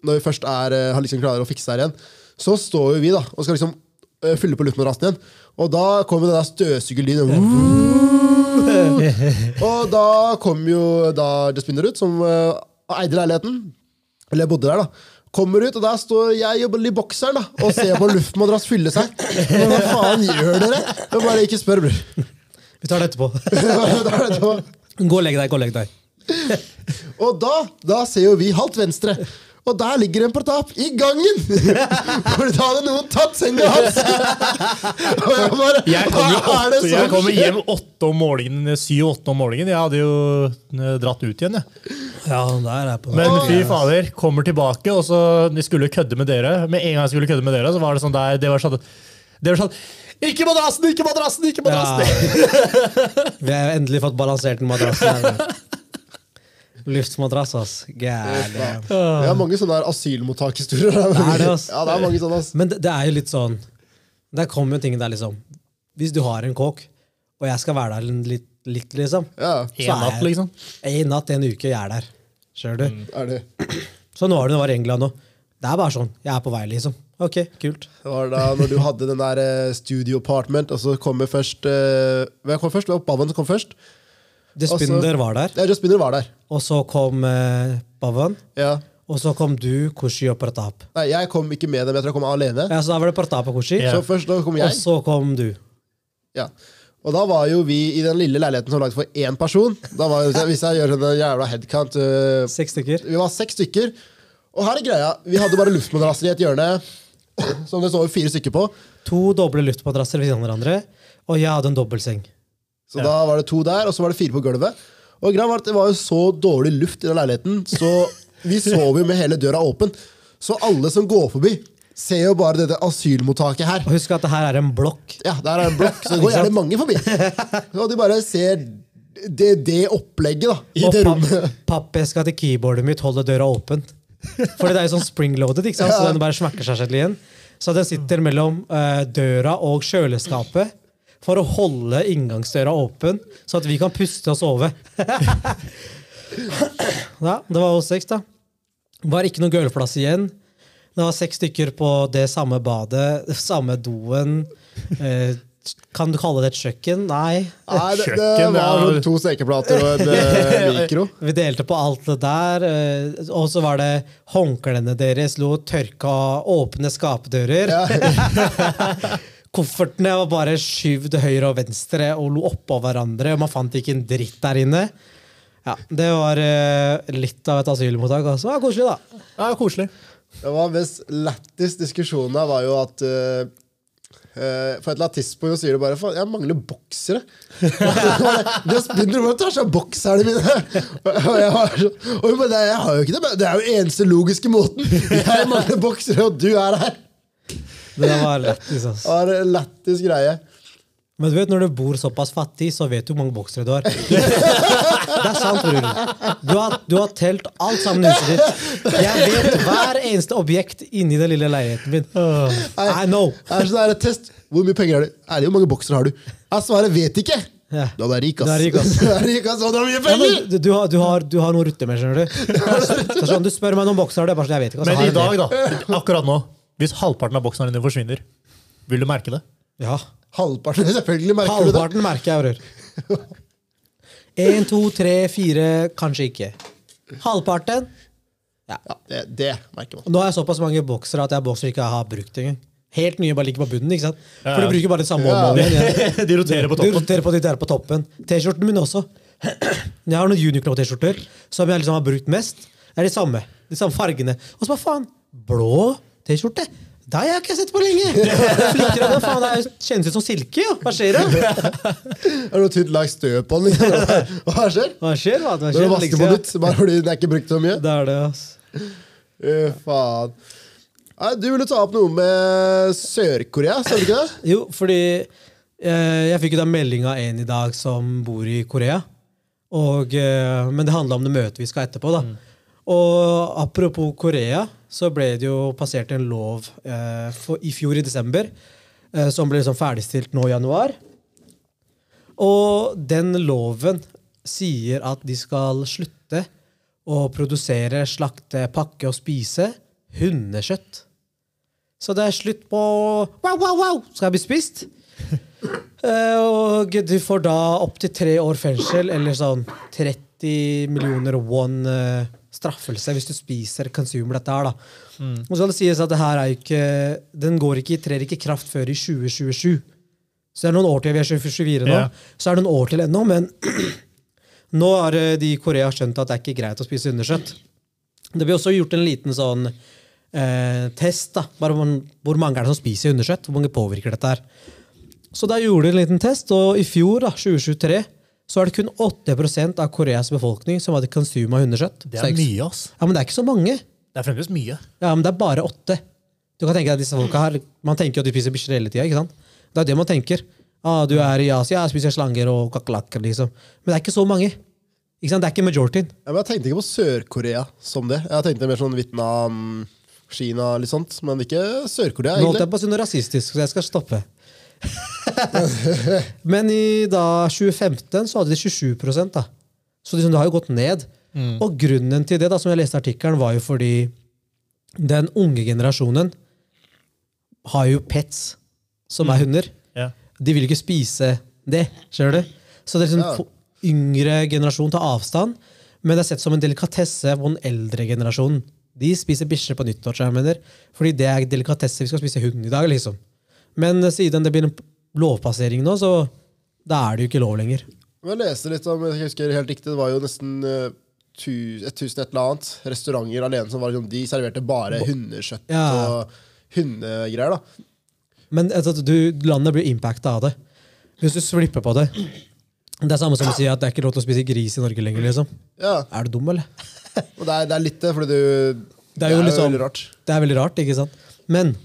når vi først er, eh, har liksom klarer å fikse det her igjen, så står jo vi da, og skal liksom eh, fylle på luftmadrassen igjen. Og da kommer den der støvsugerlyden. Og da kom jo da Jasminer ut, som uh, eide leiligheten. Eller bodde der, da. Kommer ut, og der står jeg og i bokseren da, og ser på luftmadrass fylle seg. Men hva faen gjør dere? Jeg bare ikke spør, bror. Vi tar det etterpå. (laughs) Da er det etterpå. Gå og legg deg. gå og legg deg. Og da, da ser jo vi halvt venstre. Og der ligger en tap i gangen! (laughs) For da hadde noen tatt senga hans! (laughs) Og jeg bare Jeg Hva er det åtte, som jeg kom hjem åtte om morgenen, syv-åtte om morgenen. Jeg hadde jo eh, dratt ut igjen. Jeg. Ja, der er på Men fy fader, kommer tilbake, og så de skulle kødde med dere. Med en gang jeg skulle kødde med dere, så var det sånn der Det var sånn, det var sånn Ikke madrassen, ikke madrassen, ikke madrassen! Ja. (laughs) Vi har endelig fått balansert den madrassen. her. Luftmadrass, ass. God Det er mange sånne asylmottakshistorier. (laughs) Det er det, ass. Ja, det er mange sånne, ass. Men det, det er jo litt sånn Der kommer jo ting der, liksom. Hvis du har en kåk, og jeg skal være der litt, litt liksom Ja, En natt, liksom. En natt, en uke, jeg er der. Skjønner du? er det. (clears throat) Sånn var det når jeg var i England òg. Det er bare sånn. Jeg er på vei, liksom. Ok, kult. Det var da når du hadde den der eh, studio apartment, og så kommer først eh, Hvem kom først? Som kom først. Despinder var der, Ja, Jaspinner var der. og så kom eh, Bavan. Ja. Og så kom du, Kushi og Pratap. Nei, jeg kom ikke med dem, jeg tror jeg kom alene. Ja, så da var det Pratap og Kushi. Ja. Så først da kom Og så kom du. Ja. Og da var jo vi i den lille leiligheten som var laget for én person. Da var jo, Hvis jeg gjør sånn jævla headcount øh, Seks stykker. Vi var seks stykker. Og her er greia. Vi hadde bare luftmadrasser i et hjørne som det står fire stykker på. To doble luftmadrasser ved siden av hverandre, og jeg hadde en dobbeltseng. Så da var det to der, og så var det fire på gulvet. Og var at Det var jo så dårlig luft i den leiligheten, så (laughs) vi sov jo med hele døra åpen. Så alle som går forbi, ser jo bare dette asylmottaket her. Og husk at det her er en blokk. Ja, det her er en blokk, så (laughs) det går gjerne mange forbi. (laughs) Og de bare ser det, det opplegget da, i Og det rommet. pappeska til keyboardet mitt holder døra åpen. Fordi det er jo sånn springloaded, ikke sant? så den bare smakker seg selv igjen. Så den sitter mellom uh, døra og kjøleskapet for å holde inngangsdøra åpen, så at vi kan puste og sove. (laughs) ja, det var oss seks, da. Det var ikke noen gulvplass igjen. Det var seks stykker på det samme badet, samme doen. Eh, kan du kalle det et kjøkken? Nei. Nei, det, det var ja. to sekeplater og en eh, (laughs) mikro. Vi delte på alt det der. eh, Og så var det håndklærne deres lå tørka åpne skapdører. (laughs) Koffertene var bare skyvd høyre og venstre og lo oppå hverandre. og Man fant ikke en dritt der inne. Ja, Det var eh, litt av et asylmottak. Altså. Det var koselig, da. Ja, koselig. Det var mest lættis diskusjonen her var jo at eh, eh, For et eller annet tidspunkt så sier du bare Faen, jeg mangler boksere. (laughs) det begynner du bare å ta seg bokserne mine. (laughs) Og jeg var så, og hun bare, «Nei, jeg har jo ikke det, men det er jo eneste logiske måten. (laughs) Jeg mangler boksere, og du er her. Det var lættis, Det altså. var en lættis greie. Men du vet, når du bor såpass fattig, så vet du hvor mange boksere du har. (laughs) Det er sant, bror. Du har, du har telt alt sammen i huset ditt. Jeg vet hver eneste objekt inni den lille leiligheten min. I know. Det er sånn test. Hvor mye penger har du? Ærlig, hvor mange boksere har du? Jeg svarer vet ikke. Ja. Du er rik, ass. (laughs) Du er rik, ass. Du er rik, ass, og du har mye penger! Ja, du, du, har, du, har, du har noe å rutte med, skjønner du. (laughs) Så, er sånn, du spør meg noen bokser har du, bare sånn, jeg vet ikke. altså, Men i dag, da, akkurat nå, hvis halvparten av boksene dine forsvinner, vil du merke det? Ja. Halvparten, selvfølgelig merker du det. Halvparten merker jeg, bror. Én, to, tre, fire, kanskje ikke. Halvparten. Ja, det, det merker man. Nå har jeg såpass mange boksere at jeg har boksere ikke har brukt engang. Helt nye bare ligger på bunnen. ikke sant? For Ja. du bruker bare det samme Ja. om igjen. (laughs) De roterer på toppen. De roterer på de der på toppen. T-skjorten min også. (clears throat) Jeg har noen Uniqlo-T-skjorter som jeg liksom har brukt mest. Det er de samme. De samme fargene. Og så bare faen, blå T-skjorte? Det har jeg ikke sett på lenge! (laughs) Flikker av det, faen, det kjennes ut som silke. jo. Hva skjer da? (laughs) Er det noe lagt lag støv på den? Hva skjer? Hva skjer, hva? Hva Når du vasker på nytt, bare fordi den er ikke brukt så mye? Det er det, ass. Uh, faen. Nei, du ville ta opp noe med Sør-Korea, sa du ikke det? Jo, fordi eh, jeg fikk jo da melding av en i dag som bor i Korea. Og, eh, men det handla om det møtet vi skal etterpå. da. Og apropos Korea, så ble det jo passert en lov eh, for, i fjor i desember eh, som ble liksom ferdigstilt nå i januar. Og den loven sier at de skal slutte å produsere, slakte, pakke og spise hundekjøtt. Så det er slutt på wow, wow, wow, skal jeg bli spist. (laughs) Eh, og du får da opptil tre år fengsel, eller sånn 30 millioner one eh, straffelse hvis du spiser consumer dette her. da. Og så skal det sies at det her er jo ikke, den går ikke, trer ikke kraft før i 2027. Så det er noen år til. Vi er 24 nå. Yeah. Så er det noen år til ennå, men (clears throat) nå har eh, de i Korea skjønt at det er ikke greit å spise hundekjøtt. Det blir også gjort en liten sånn eh, test. da, bare hvor, hvor mange er det som spiser hundekjøtt? Hvor mange påvirker dette her? Så da gjorde de en liten test, og i fjor, da, 2023, så er det kun 8% av Koreas befolkning som hadde konsum av hundekjøtt. Det Så er ikke- mye, ass. Ja, men det er ikke så mange. Det er fremdeles mye. Ja, men det er bare åtte. Du kan tenke deg at disse folka her, Man tenker jo at de spiser bikkjer hele tida. ikke sant? Det er det man tenker. Ah, du er i Asia, jeg spiser slanger og kakerlakker. Liksom. Men det er ikke så mange. Ikke sant? Det er ikke majorityen. Ja, men jeg tenkte ikke på Sør-Korea som det. Jeg tenkte mer sånn Vietnam, Kina, litt sånt. Men ikke Sør-Korea, egentlig. Nå holdt jeg på å si noe rasistisk, så jeg skal stoppe. (laughs) Men i da 2015 så hadde de 27 da. Så liksom, det har jo gått ned. Og grunnen til det, da, som jeg leste artikkelen, var jo fordi den unge generasjonen har jo pets som er hunder. Yeah. De vil ikke spise det. Skjønner du? Så det er liksom Ja. yngre generasjon tar avstand, men det er sett som en delikatesse på den eldre generasjonen. De spiser bikkjer på nyttår, så jeg mener. fordi det er delikatesse. Vi skal spise hund i dag, liksom. Men siden det blir en lovpassering nå, så da er det jo ikke lov lenger. Jeg leste litt om, jeg husker helt riktig, det var jo nesten eh, et tusen et eller annet restauranter alene som var liksom, de serverte bare hundekjøtt Ja. og hundegreier. da. Men altså, du, landet blir impacta av det. Hvis du slipper på det Det er samme som å si at det er ikke lov til å spise gris i Norge lenger. liksom. Ja, Er du dum, eller? (laughs) det er, det er litt det, fordi du Det er jo liksom- veldig rart. Det er veldig rart, ikke sant? Men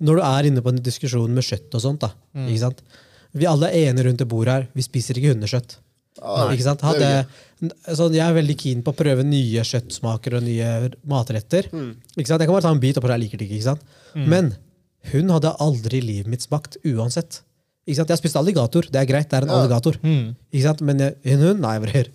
når du er inne på en diskusjon med kjøtt og sånt, da, ikke sant? Vi alle er enige rundt det bordet her. Vi spiser ikke hundekjøtt. Ja, ikke sant? Hadde, sånn, jeg er veldig keen på å prøve nye kjøttsmaker og nye matretter. Ikke sant? Jeg kan bare ta en bit og prøve, jeg liker det ikke. ikke sant? Men hun hadde aldri livet mitt smakt uansett. Ikke sant? Jeg har spist alligator. Det er greit, det er en Ja. alligator. Ikke sant? Men jeg- hun, hund? Nei, bror.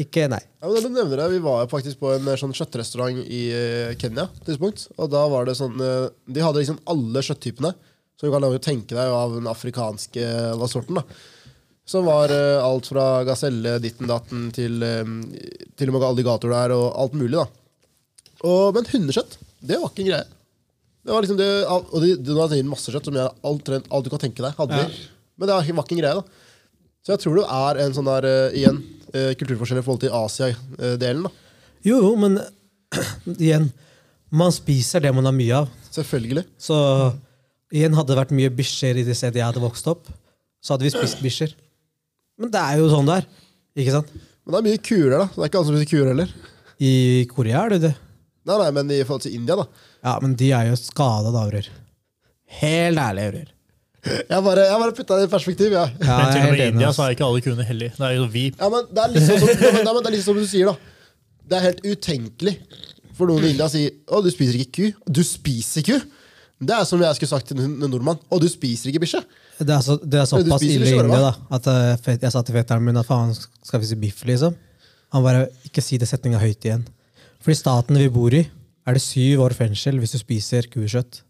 Ikke, nei. Ja, men det du nevner det, Vi var jo faktisk på en eh, sånn kjøttrestaurant i eh, Kenya. tidspunkt, og da var det sånn, eh, De hadde liksom alle kjøtttypene. Så du kan jo tenke deg av den afrikanske hva sorten. da. Som var alt fra gaselle, ditten datten, til til og med alligator der, og alt mulig. da. Og, men hundekjøtt, det var ikke en greie. Det var liksom det, og de, de hadde inn masse kjøtt, som jeg, alt, alt du kan tenke deg. hadde de. Men det var ikke en greie. da. Så jeg tror det er en sånn der, uh, igjen, uh, kulturforskjell i forhold til Asia-delen. da. Jo, jo, men (clears throat) igjen. Man spiser det man har mye av. Selvfølgelig. Så igjen hadde det vært mye bikkjer i det stedet jeg hadde vokst opp, så hadde vi spist (clears throat) bikkjer. Men det er jo sånn det er. Ikke sant? Men det er mye kurer, da. Det er ikke alle som spiser kurer heller. I Korea er det det. Nei, nei, men i forhold til India, da. Ja, men de er jo skada, da, bror. Helt ærlig, bror. Jeg bare, jeg bare putta det i perspektiv, jeg. Ja, Men til og med i India så er ikke alle kuene hellige. Det er jo vi. Ja, men det er liksom som, ja, men, det er liksom som du sier, da. Det er helt utenkelig for noen i India å si å, du spiser ikke ku. Du spiser ku! Det er som jeg skulle sagt til en nordmann. Å, du spiser ikke bikkje. Det er, så, det er såpass ille i India da, at eh, jeg sa til fetteren min at faen, skal vi si biff, liksom? Han bare ikke si det setninga høyt igjen. Fordi staten vi bor i, er det syv år fengsel hvis du spiser kuekjøtt.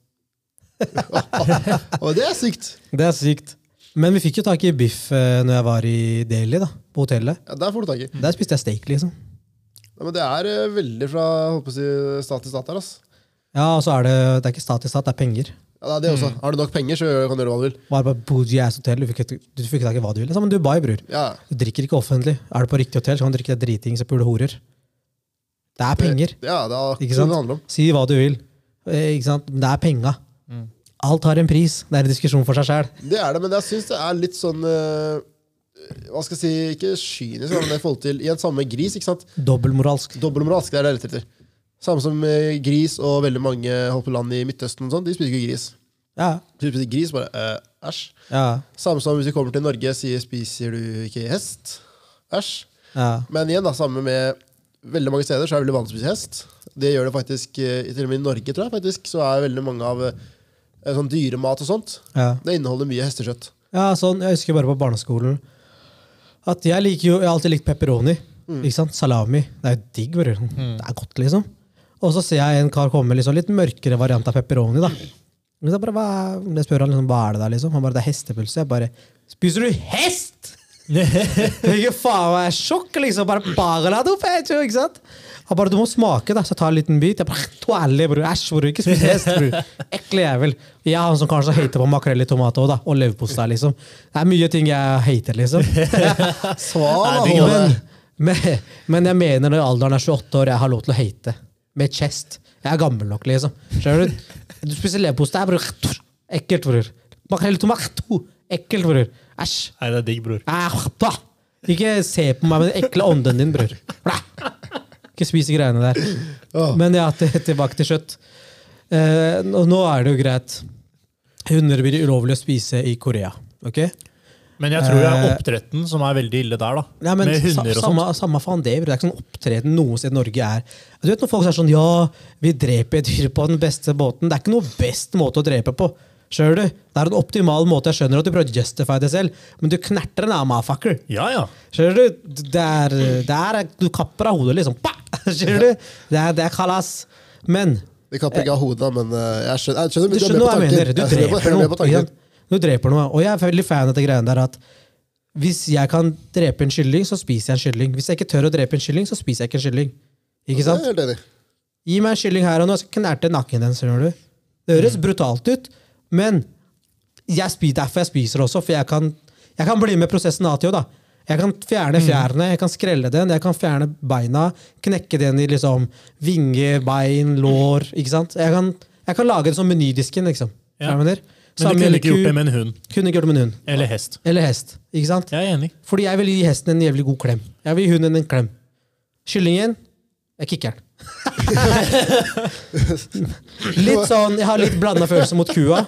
(laughs) Og det er sykt. Det er sykt. Men vi fikk jo tak i biff eh, når jeg var i Delhi, da, på hotellet. Ja, Der får du tak i. Der spiste jeg steak, liksom. Ja, men det er eh, veldig fra håper jeg, stat til stat her. ass. Ja, og så er det, det er ikke stat til stat, det er penger. Ja, det er det også. Har du nok penger, så kan du gjøre hva du vil. Var på bougie ass hotell, du fikk, ikke- du fikk tak i hva du ville. Sammen Dubai, bror. Ja, Du drikker ikke offentlig. Er du på riktig hotell, så kan du drikke deg dritings og pule horer. Det er penger. ja det er Ikke akkurat det sant? det handler om. Si hva du vil. Eh, Ikke sant? Men det er penga. Alt har en pris. Det er en diskusjon for seg sjæl. Det er det, men jeg syns det er litt sånn uh, Hva skal jeg si, ikke kynisk, men i forhold til en samme gris. ikke sant? Dobbeltmoralsk. Dobbeltmoralsk, det er det rett er etter. Samme som eh, gris og veldig mange holdt på land i Midtøsten og sånn, de spiser ikke gris. Ja. De spiser gris, bare eh, æsj. Ja. Samme som hvis du kommer til Norge sier 'spiser du ikke hest'? Æsj. ja. Men igjen, da, samme med veldig mange steder så er det veldig vanlig å spise hest. Det gjør det faktisk, til og med i Norge, tror jeg faktisk, så er veldig mange av sånn dyremat og sånt, ja. det inneholder mye hestekjøtt. ja, sånn. Jeg husker bare på barneskolen at jeg liker jo, jeg har alltid likt pepperoni. Ikke sant? Salami. Det er jo digg, bror. Det er godt, liksom. Og så ser jeg en kar komme med liksom litt mørkere variant av pepperoni. da. Men Jeg, bare, hva, jeg spør han liksom, hva er det der, liksom. Han bare, det er hestepølse. Jeg bare, spiser du hest?! Ikke (laughs) faen, jeg er sjokk, liksom. Bare bagala du pecho, ikke sant? Han bare, du må smake, da. Så jeg tar en liten bit. Jeg bare, (laughs) toalle, bror. Æsj, bror. Ikke spis hest, bror. (laughs) Ekle jævel. Jeg er han som kanskje hater på makrell i tomat også, da. Og leverpostei, liksom. Det er mye ting jeg hater, liksom. (laughs) Da, Men, men, men jeg mener når alderen er 28 år, jeg har lov til å hate. Med chest. Jeg er gammel nok, liksom. Skjønner du? Du spiser leverpostei, bror. Ekkelt, bror. Makrell i tomat. Ekkelt, bror. Æsj. Nei, det er digg, bror. Ikke se på meg med den ekle ånden din, bror. Ikke spise greiene der. (clears throat) Men ja, tilbake til kjøtt. Eh, nå, nå er det jo greit. Hunder blir ulovlig å spise i Korea. ok? Men jeg tror det er Eh, oppdretten som er veldig ille der, da. Ja, men Med hunder og sånt. samme, samme faen det. Det er ikke sånn opptreden noe sted i Norge er. Du vet når folk sier sånn Ja, vi dreper dyr på den beste måten. Det er ikke noe best måte å drepe på. Skjønner du? Det er en optimal måte. Jeg skjønner at du prøver å justify det selv, men du knerter en av motherfucker. Ja, ja. Skjønner du? Det er, det er, du kapper av hodet, liksom. Pa! (laughs) Skjønner du? Det er, det er kalas. Men Vi kan ikke av hodet, men eh, jeg skjønner, jeg skjønner, du er skjønner hva jeg mener. Du er dreper er noe. Du dreper noe. Og jeg er veldig fan av det greiene der at hvis jeg kan drepe en kylling, så spiser jeg en kylling. Hvis jeg ikke tør å drepe en kylling, så spiser jeg ikke en kylling. Ikke sant? Det er helt. Gi meg en kylling her og nå, så knerte nakken den. skjønner du? Det høres brutalt ut, men jeg spiser, derfor jeg spiser også. For jeg kan, jeg kan bli med prosessen ATO. da. Jeg kan fjerne fjærene, jeg kan skrelle den, jeg kan fjerne beina. Knekke den i liksom vinge, bein, lår. ikke sant? Jeg kan, jeg kan lage det som menydisken. liksom. Ja. Men du kunne ikke gjort det med en hund. Kunne ikke gjort det med en hund. Eller hest. Eller hest. ikke sant? Jeg er enig. Fordi jeg vil gi hesten en jævlig god klem. Jeg vil gi hunden en klem. Kyllingen jeg kicker den. (laughs) litt sånn, Jeg har litt blanda følelser mot kua.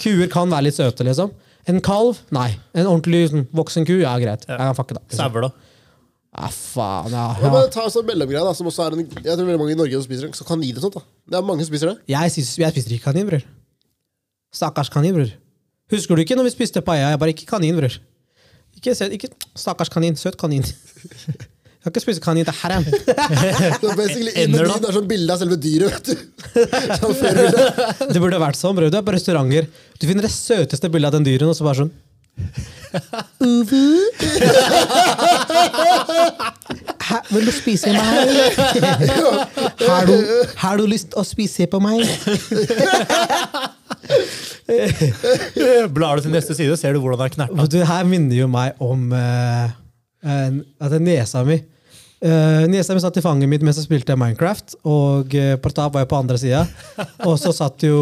Kuer kan være litt søte, liksom. En kalv? Nei. En ordentlig sånn, voksen ku? Ja, greit. Jeg kan fucke da. Liksom. Sauer, da. Ja, faen, ja, Ja, ja. men ta en sånn mellomgreie, da, som også er en, jeg tror veldig mange i Norge som spiser det. Så kanin og sånt. da. Det er mange som spiser det. Jeg, synes, jeg spiser ikke kanin, bror. Stakkars kanin, bror. Husker du ikke når vi spiste paella? Jeg bare ikke kanin, bror. Ikke, ikke Stakkars kanin. Søt kanin. (laughs) Jeg kan ikke spise kanin. Det er haram. (laughs) Så basically, I Ender, da? menyen er sånn bilde av selve dyret. vet du. (laughs) Sånn. Det burde vært sånn, bror. Du er på restauranter. Du finner det søteste bildet av den dyren, og så bare sånn Uvu? Hæ, vil du spise meg? (laughs) Har du, har du lyst å spise på meg? Blar du til neste side, ser du hvordan det er knerta. Det her minner jo meg om eh, at det er nesa mi Uh, Nesa mi satt i fanget mitt mens jeg spilte Minecraft, og uh, Partap var jo på andre sida. (laughs) Og så satt jo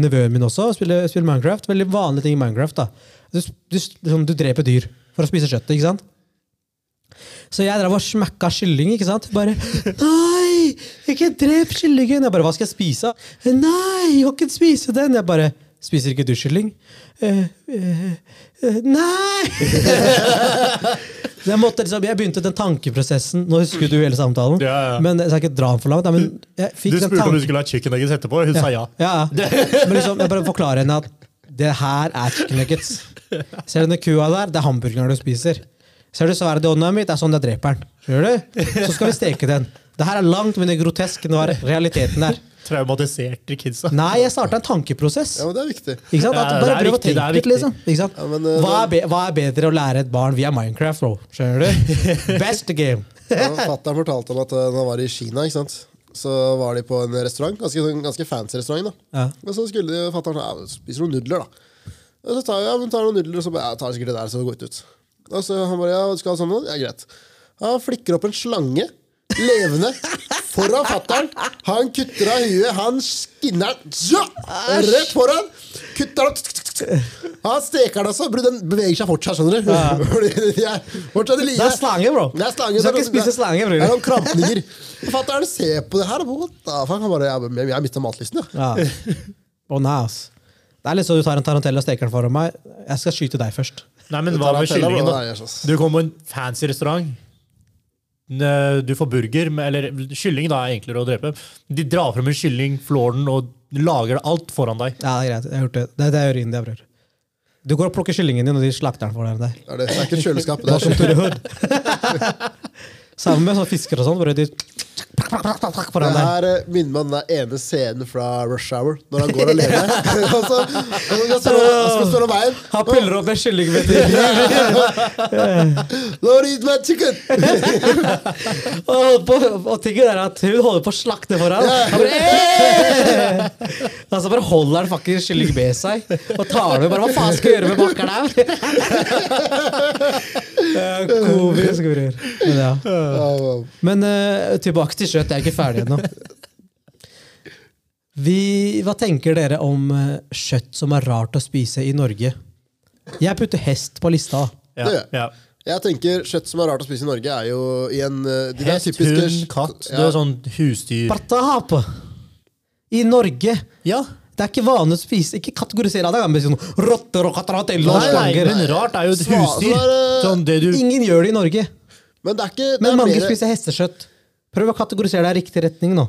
nevøen min også og spilte, spilte Minecraft. Veldig vanlige ting i Minecraft. da. Du, du, liksom, du dreper dyr for å spise kjøttet, ikke sant? Så jeg drev og smekka kylling, ikke sant? Bare Nei! Ikke drep kyllingen! Jeg bare, Hva skal jeg spise? Nei, jeg kan ikke spise den! Jeg bare Spiser ikke du kylling? «Eh, eh, eh, nei! (laughs) Jeg, måtte liksom, jeg begynte den tankeprosessen. Nå husker du hele samtalen. Ja, ja. Men Jeg skal ikke dra den for langt. Du spurte om du skulle ha chicken nuggets etterpå. Hun sa ja. ja, ja. (laughs) Men liksom, jeg bare forklarer henne at det her er chicken nuggets. Ser du den kua der? Det er hamburgeren du spiser. Ser du sverdet i hånda mi? Det er sånn jeg dreper den. Så skal vi steke den. Det her er langt mindre grotesk enn hva realiteten er. Traumatiserte kidsa. Nei, jeg starta en tankeprosess. Ja, men det er viktig. Ikke sant? At bare prøv å tenke litt, liksom. Ikke sant? Ja, men, uh, hva, er be hva er bedre å lære et barn via Minecraft, bro? Skjønner du? (laughs) Best game. Ja, Fatter'n fortalte om at uh, han var i Kina, ikke sant? så var de på en restaurant. Ganske, sånn- ganske fancy restaurant. da Ja. Og så skulle de fatter'n ja, spise noen nudler, da. Og så tar jeg, ja, men tar noen nudler, og så bare, ja, tar sikkert det der, så det går det ut. Og så han bare, ja, du skal ha sånn? Ja, greit. Han flikker opp en slange, levende, foran fatter'n. Han kutter av huet, han skinner ja, rett foran. Kutter av han steker det også, den beveger seg fortsatt, skjønner du. Ja. (laughs) fortsatt. Det er slange, bro. Det er slange. Du skal ikke spise slange, bror. Det er noen krampninger. Fatter'n ser på det her? Han bare, jeg, har mista matlysten, ja. Oh, ass. Det er litt sånn du tar en tarantella og steker den foran meg. Jeg skal skyte deg først. Nei, men hva med kyllingen, da? Du kommer på en fancy restaurant. Ne- Du får burger, eller kylling da er enklere å drepe. De drar frem en kylling, flår den og lager alt foran deg. Ja, det er greit. Jeg har gjort det. Det, er det jeg gjør India, bror. Du går og plukker kyllingen din, og de slakter den for deg. Det er, det. det er ikke et kjøleskap. Det er, som the hood. (laughs) Sammen med sånne fiskere og sånn. Hvor de Det her eh, minner meg om den ene scenen fra Rush Hour, når han går alene. (laughs) (laughs) og så, og så han veien. Han puller opp med kyllingbiter. (laughs) Lord, eat my chicken! Og, på, og tingen er at hun holder på å slakte foran. Han bare, «Eh!» altså bare holder han faktisk kylling med seg og tar det. Bare, Hva faen skal jeg gjøre med bakkeren her? Komisk, bror. Men, ja. Ja, Men uh, tilbake til kjøtt. Jeg er ikke ferdig ennå. Hva tenker dere om eh, kjøtt som er rart å spise i Norge? Jeg putter hest på lista. Ja, jeg. ja. Jeg tenker Kjøtt som er rart å spise i Norge, er jo i en de der Hest, typiske hund, katt. Det er sånn husdyr. Partap! I Norge. Ja. Det er ikke vanlig å spise Ikke kategorisere det sånn rotter og katarateller og slanger. men rart er jo et husdyr. Sånn det du Ingen gjør det i Norge. Men det er ikke det Men mange mere... spiser hestekjøtt. Prøv å kategorisere det i riktig retning nå.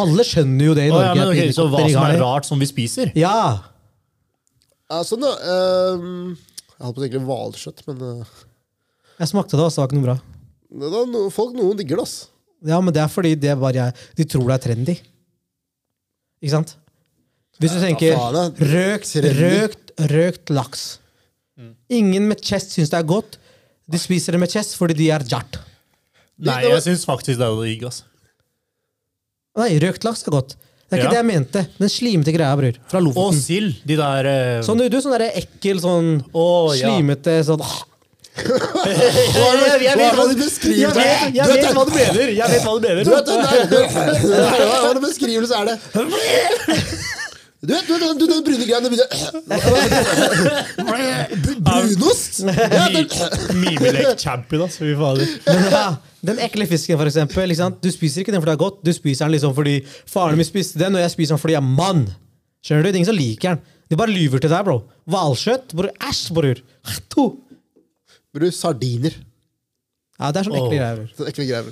Alle skjønner jo det i Norge. ja, men, okay, Så hva som er rart som vi spiser? Ja. Altså, nå, da. ehm, jeg holdt på å tenke hvalkjøtt, men uh... Jeg smakte det, og det var ikke noe bra. det er no, folk, noen digger det. ass. Ja, men det er fordi det er bare jeg, de tror det er trendy. Ikke sant? Hvis du tenker røkt, røkt, røkt laks. Ingen med chest syns det er godt. De spiser det med chest fordi de er jart. Nei, jeg syns faktisk det er digg. ass. Nei, røkt laks er godt. Det er ikke Ja. det jeg mente. Den slimete greia, bror. Fra Og Lofoten. sild. De der eh, Sånn, du, du, sånn der ekkel, sånn Å, ja. slimete sånn (laughs) Hva er det, hva du beskriver? Jeg vet, jeg vet vet- hva du mener! Jeg vet hva du mener. Du vet, den der, den der, hva slags beskrivelse er det? (laughs) Du vet, du du, den brune greia det begynner- Brunost? Ja, den, Mimilek champion, ass. Fy fader. Den ekle fisken, for eksempel. Du spiser ikke den fordi det er godt, du spiser den liksom fordi faren min spiste den, og jeg spiser den fordi jeg er mann. Skjønner du? Det er ingen som liker den. De bare lyver til deg, bro. Hvalkjøtt? bror. Æsj, bror. Bror, sardiner. Ja, det er sånn ekle greier. Sånne ekle greier.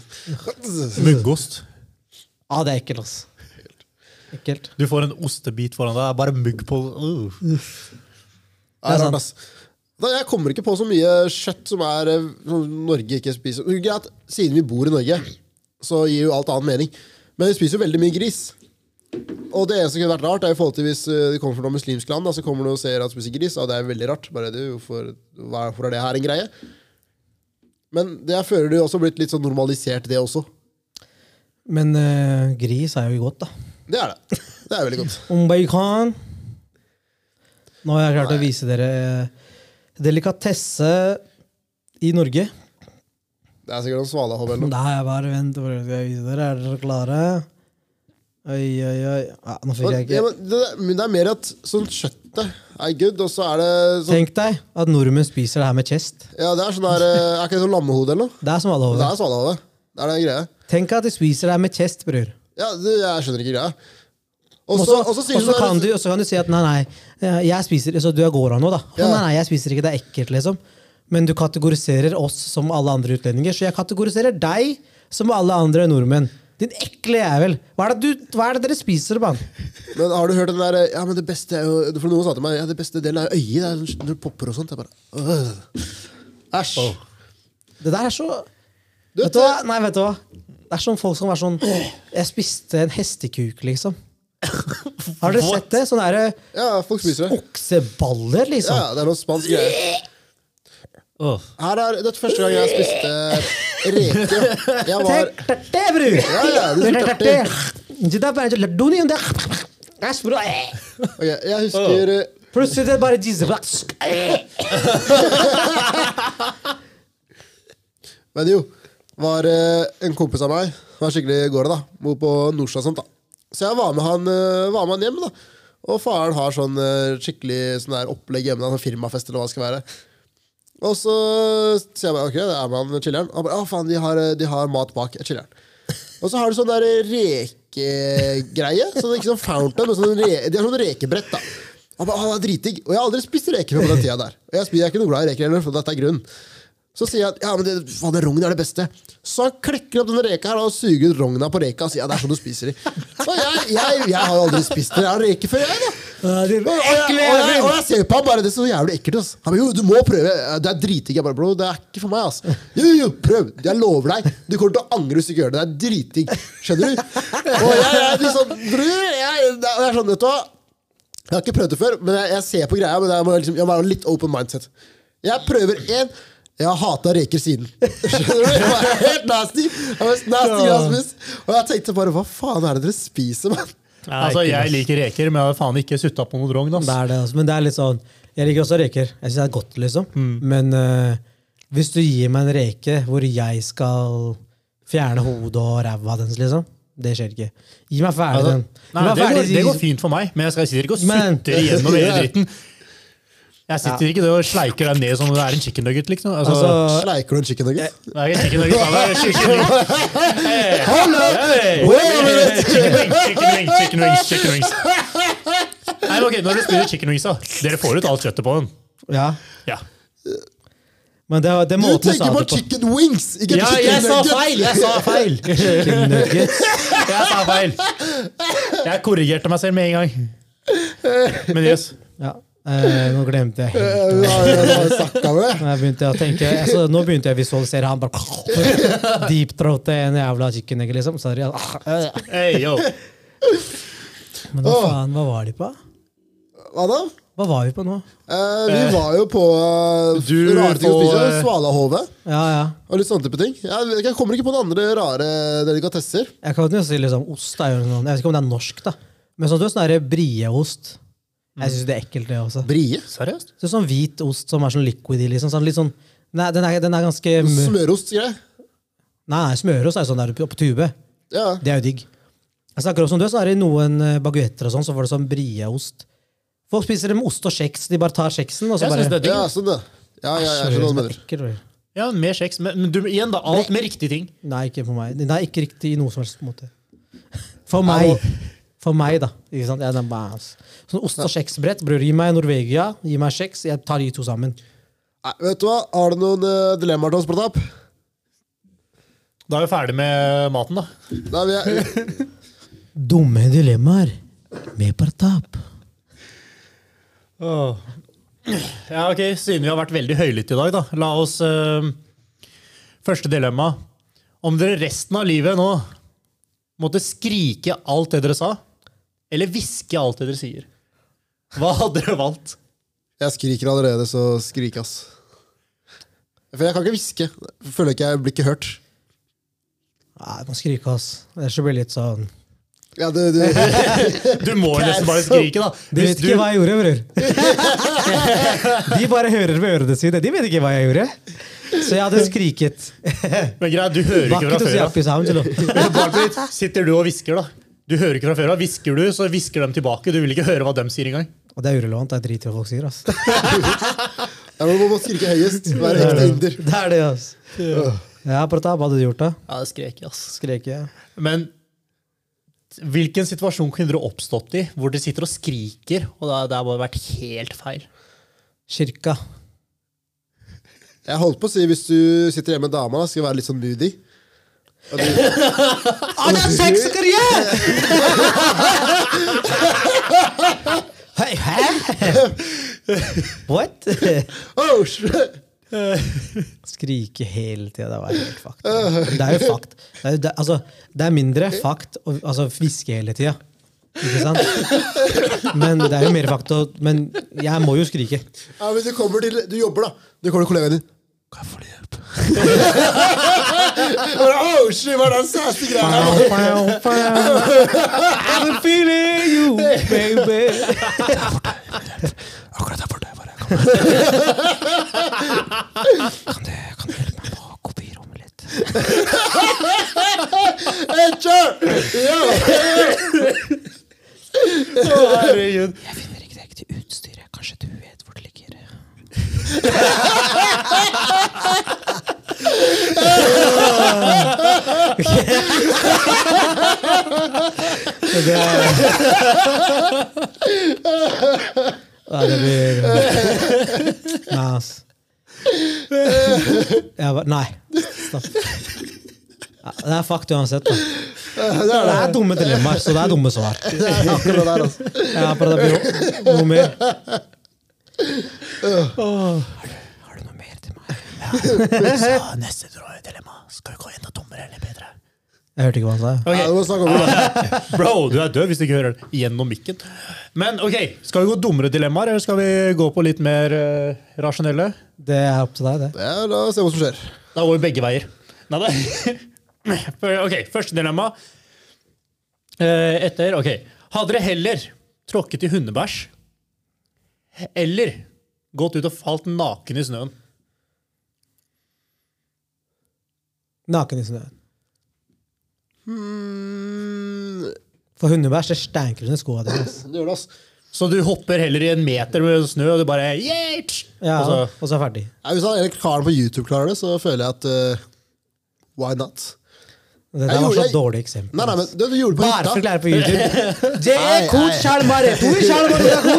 Muggost. Ja, det er ekkelt, ass. Ekkelt. Du får en ostebit foran deg. Bare mugg på uh. Det er rart, ass. Jeg kommer ikke på så mye kjøtt som er eh, som Norge ikke spiser. Er Greit, Siden vi bor i Norge, så gir jo alt annen mening. Men vi spiser jo veldig mye gris. Og det eneste som kunne vært rart, er i forhold til hvis eh, de kommer fra noe muslimsk land, da, så kommer du og ser at de spiser gris. Og det er veldig rart. Bare du, hvorfor, hvorfor er det her en greie? Men det jeg føler det jo også blitt litt sånn normalisert, det også. Men uh, gris er jo godt, da. Det er det. Det er veldig godt. (laughs) Om Khan. Nå har jeg klart å vise dere eh, delikatesse i Norge. Det er sikkert noen svalahove eller noe. Nei, bare vent. dere. Er dere klare? Oi, oi, oi. Ja, nå fikk jeg Ja, men det, men det er mer at sånn kjøttet er good, og så er det sånn Tenk deg at nordmenn spiser det her med kjest. Ja, det er sånn der eh, Er ikke det sånn lammehode eller noe? Det er alle Det er svalahove. Det er det greia. Tenk at de spiser det her med kjest, bror. Ja, du, jeg skjønner ikke greia. Og så kan, kan du si at nei, nei, jeg spiser Så du er gårda nå, da. Ja. Nei, nei, jeg spiser ikke, det er ekkelt, liksom. Men du kategoriserer oss som alle andre utlendinger, så jeg kategoriserer deg som alle andre nordmenn. Din ekle jævel! Hva er det, du, hva er det dere spiser, mann? Men har du hørt den der Ja, men det beste er jo For noen sa til meg Ja, det beste delen er øyet. Det er sånn- når det popper og sånt. Jeg bare øh. Æsj. Det der er så Du Vet du hva? Nei, vet du hva? Det er sånn folk som er sånn Jeg spiste en hestekuk, liksom. (laughs) Har dere sett det? Sånne der, Ja, folk spiser det. okseballer, liksom. Ja, det er noe spansk greie. Åh. Her er Dette er første gang jeg spiste reke. Jeg var Tenk deg det, bror! Ja, ja, det er så artig. Det er bare så det. Bror. Ok, jeg husker eh, Plutselig det er bare disse (laughs) Men jo, var eh, en kompis av meg Han var skikkelig gårde, da. Bor på Norsa og sånt, da. Så jeg var med han, eh, var med han hjem, da. Og faren har sånn eh, skikkelig sånn der opplegg hjemme, da, sånn firmafest eller hva det skal være. Og så sier jeg bare ok, det er med han chiller'n. Han bare å faen, de har, de har mat bak. Chiller'n. Og så har de sånn der rekegreie. Sånn, ikke sånn fountain, men sånn re, de har sånn rekebrett. da Han bare, «Å, det er dritdigg. Og jeg har aldri spist reker på den tida der. Og jeg, spiser, jeg er ikke noe glad i reker heller, for dette er grunnen. Så sier jeg at ja, men det, faen, det rogn er det beste. Så han klekker opp denne reka her og suger ut rogna på reka og sier ja, det er sånn du spiser de. Og jeg, jeg, jeg har jo aldri spist det. Jeg har reker før, jeg, da. Og jeg, og, jeg, og jeg ser på ham bare, det er så jævlig ekkelt. ass. Han bare, jo, du må prøve. Det er dritdigg. Jeg bare, bro, det er ikke for meg. ass. Jo, jo, prøv. Jeg lover deg. Du kommer til å angre hvis du ikke gjør det. Det er dritdigg. Skjønner du? Og jeg, jeg er liksom, bror, jeg, det er sånn, vet du hva? Jeg har ikke prøvd det før, men jeg, jeg ser på greia. Men jeg må, liksom, jeg må ha litt open mindset. Jeg prøver én. Jeg har hata reker siden. (laughs) Skjønner du? Det var helt nasty. Jeg var nasty grassmus. Og jeg tenkte bare, hva faen er det dere spiser, mann? Altså, Jeg liker reker, men jeg har faen ikke sutta på noe drogn. Det er det, altså. Men det er litt sånn Jeg liker også reker. Jeg syns det er godt, liksom. Mm. Men uh, hvis du gir meg en reke hvor jeg skal fjerne hodet og ræva dens, liksom Det skjer ikke. Gi meg ferdig Altså, den. Gi nei, meg det, går, det går fint for meg, men jeg skal sitter ikke og gjennom hele dritten. (laughs) Jeg sitter ikke der og sleiker deg ned som om det er en chicken nugget. liksom. Altså, Altså, Sleiker du en chicken nugget? det er ikke chicken nugget, da. det er chicken nugget. (laughs) Hey, hey, Chicken wings, chicken wings, chicken wings, chicken wings. Nei, men ok, Når du spiller chicken wings, da, dere får ut alt kjøttet på den. ja. Ja. Men det, det Du måten du sa tenker på chicken wings, ikke Ja, chicken jeg sa feil! Jeg sa feil! (laughs) Chicken nuggets. Jeg sa feil. Jeg korrigerte meg selv med en gang. Men yes. Ja. Eh, nå glemte jeg helt Eh, Ja, ja, ja, snakka. Nå begynte jeg å tenke altså, Nå begynte jeg å visualisere han bare (laughs) deep-throate en jævla chicken egg, liksom. Sorry. Hey, yo. Men hva faen, hva var de på? Hva da? Hva var vi på nå? Eh, vi var jo på uh, Du rare ting å spise. eh, Svalahove Ja, ja. og litt sånne type ting. Jeg, jeg kommer ikke på noen andre rare delikatesser. Jeg kan jo si liksom, ost er jo noe Jeg vet ikke om det er norsk, da. Men sånn, du er sånn brieost. Jeg syns det er ekkelt, det også. Brie. Seriøst? Så sånn hvit ost som er sånn liquid i, liksom. Sånn, litt sånn, nei, den, er, den er ganske mør. Smørost, sier Nei, nei, smørost er jo sånn der på på tube. Ja. Det er jo digg. Jeg snakker også om det, så er det noen eh, baguetter og sånn, så får du sånn brieost. Folk spiser det med ost og kjeks. De bare tar kjeksen, og så Jeg bare synes det er digg. ja, sånn det. Ja, ja, jeg skjønner hva du mener. Ekkelt. Ja, Mer kjeks. Men men du, igjen, da. Alt med riktige ting. Nei, ikke for meg. Det er ikke riktig i noe som helst måte. For meg. For meg, da. Ikke sant? Jeg, bare, sånn ost og kjeksbrett. Bror, gi meg Norvegia, gi meg kjeks. Jeg tar de to sammen. Nei, vet du hva? Har du noen uh, dilemmaer til oss, Pratap? Da er vi ferdig med maten, da. Nei, vi er, Dumme dilemmaer med partap. Ja, ok, Siden vi har vært veldig høylytte i dag, da. La oss eh, Første dilemma. Om dere resten av livet nå måtte skrike alt det dere sa, eller hviske alt det dere sier, hva hadde dere valgt? jeg skriker allerede, så skrik, ass. For jeg kan ikke hviske. Føler ikke jeg blir ikke hørt. Nei, jeg må skrike, ass. Ellers så blir det litt sånn Ja, du, du, Du må jo nesten bare skrike, da. De vet ikke hva jeg gjorde, bror. (laughs) De bare hører med ørene sine. De vet ikke hva jeg gjorde. Så jeg hadde skriket. Men greit, du hører ikke fra før av. (laughs) Sitter du og hvisker, da? Du hører ikke fra før av. Hvisker du, så hvisker de tilbake. Du vil ikke høre hva de sier engang. Og det er urelevant. Jeg driter i hva folk sier. ass. (laughs) ja, men Man må skrike høyest. Være ekte inder. Det er det, ass. Ja, Pratap, hva hadde du gjort da? Ja, det skrek jeg, ass. Skrek jeg? Men hvilken situasjon kunne dere oppstått i hvor dere sitter og skriker, og det det har bare vært helt feil? Kirka. Jeg holdt på å si hvis du sitter hjemme med dama, skal jeg være litt sånn moody. Og du, (laughs) Han sexkarriere! (laughs) Hei, hæ? What? (laughs) oh. Skrike hele tida. Det var helt fakt. Det er jo fakt. Det er, det, altså, det er mindre fakt å altså, hviske hele tida. Ikke sant? Men det er jo mer fakt å Men jeg må jo skrike. Ja, men du kommer til Du jobber, da. Du kommer til kollegaen din. Kan jeg få litt hjelp? (laughs) oh, shit, hva er den sassy greia? (laughs) I'm feeling you, baby. Akkurat der borte. Bare. (laughs) Kan du, kan du hjelpe meg på kopirommet litt? Hey, kjør! Ja. Herregud. Jeg finner ikke det riktige utstyret. Kanskje du vet hvor det ligger? Det er... Det blir Nei, ass. Jeg bare, nei. Stopp. Det er fucked uansett. da. Det er dumme dilemmaer, så det er dumme svar. Det er akkurat der, altså. Ja, for det blir noe mer. Har du noe mer til meg? Så (laughs) neste dilemma. Skal vi gå enda dummere eller bedre? Jeg hørte ikke hva han sa. Ja, du må snakke om det. (laughs) Bro, du er død hvis du ikke hører det gjennom mikken. Men ok, skal vi gå dummere dilemmaer, eller skal vi gå på litt mer uh, rasjonelle? Det er opp til deg, det. Ja, la oss se hva som skjer. Da går vi begge veier. Nei, det. (laughs) Ok, første dilemma. Eh, Etter, ok. Hadde dere heller tråkket i hundebæsj eller gått ut og falt naken i snøen? Naken i snøen. Hmm. For hundebæsj det stanker under skoene dine. (clears throat) det gjør det, ass. Så du hopper heller i en meter med snø, og du bare yeah! Ja, Og så- og så er ferdig. Ja, hvis han karen på YouTube klarer det, så føler jeg at uh, Why not? Det der var så jeg- dårlig eksempel. Nei, nei, men du, du gjorde det på Bare hytta. forklare på YouTube. (laughs) Det er kod sjalmare! To i sjalmare, det er kod.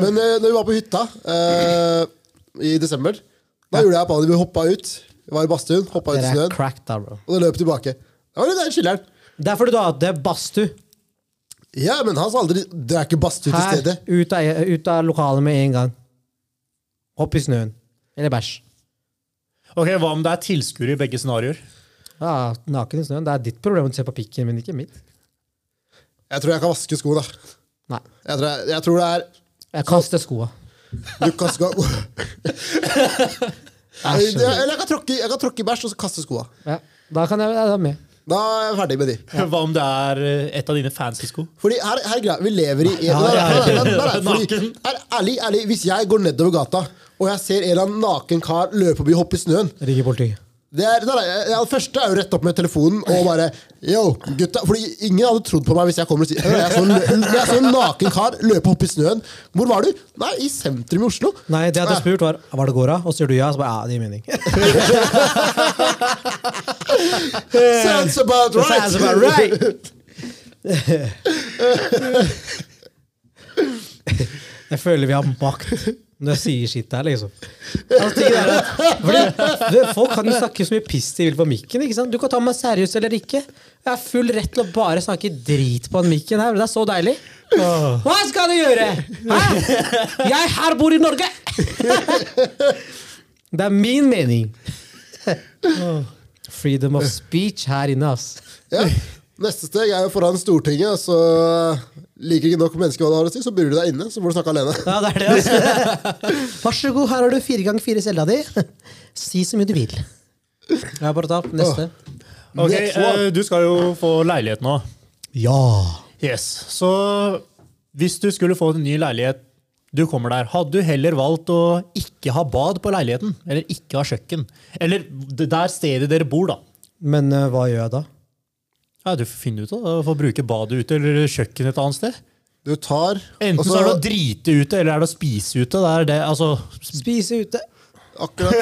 (laughs) Men uh, når vi var på hytta uh, i desember, da gjorde jeg på. Vi hoppa ut. Vi var i badstuen, hoppa ut i snøen, cracked, da, bro. og det løp tilbake. Det var den chiller'n. Det er fordi du hadde badstue. Ja, men han sa aldri Det er ikke badstue til Her, stedet. ut av, ut av lokalet med en gang. Hopp i snøen. Eller bæsj. Ok, Hva om det er tilskuere i begge scenarioer? Ja, naken i snøen. Det er ditt problem å se på pikken min, ikke mitt. Jeg tror jeg kan vaske sko, da. Nei. Jeg tror, jeg, jeg tror det er Jeg kaster skoa. Du kaster skoa (laughs) Eller jeg kan tråkke, jeg kan tråkke i bæsj og så kaste skoa. Ja, da kan jeg jeg er med. Da er jeg ferdig med de. (laughs) Hva om det er eh, et av dine fancy sko? Fordi her, her er Vi lever i ærlig, ærlig, Hvis jeg går nedover gata og jeg ser en eller annen naken kar løpe forbi og hoppe i snøen Ringer politiet. det, er, nei, nei, jeg, Det første er jo rett opp med telefonen og bare Yo, gutta Fordi ingen hadde trodd på meg hvis jeg kommer og sier Jeg så en, jeg så en naken kar løpe hoppe i snøen. Hvor var du? Nei, i sentrum i Oslo. Nei, det jeg hadde spurt, var var det går av, og så sier du ja. Så bare, ja, det gir mening. (laughs) Sounds about right! Sounds about right. (laughs) Jeg føler vi har makt når jeg sier shit der, liksom. Altså, tingen er at, fordi, det- folk kan jo snakke så mye piss de vil på mikken. ikke sant? Du kan ta meg seriøst eller ikke. Jeg har full rett til å bare snakke drit på den mikken her. Det er så deilig. Hva skal du gjøre? Hæ? Jeg her bor i Norge! Det er min mening. Freedom of speech her inne, ass. Ja. Neste steg er jo foran Stortinget, så liker ikke nok mennesker hva du har å si, så burde du deg inne, så får du snakke alene. Ja, det er det, altså. (laughs) Vær så god, her har du fire ganger fire cella di. (laughs) Si så mye du vil. Ja, bare ta neste. Ok, eh, Du skal jo få leilighet nå. Ja. Yes, Så hvis du skulle få en ny leilighet, du kommer der, hadde du heller valgt å ikke ha bad på leiligheten? Eller ikke ha kjøkken? Eller det der stedet dere bor, da. Men eh, hva gjør jeg da? Ja, Du får finne ut av det. Du får bruke badet ute eller kjøkkenet et annet sted. Du tar Enten og så er det å drite ute, eller er det å spise ute. Det er det, altså, Spise ute. Akkurat.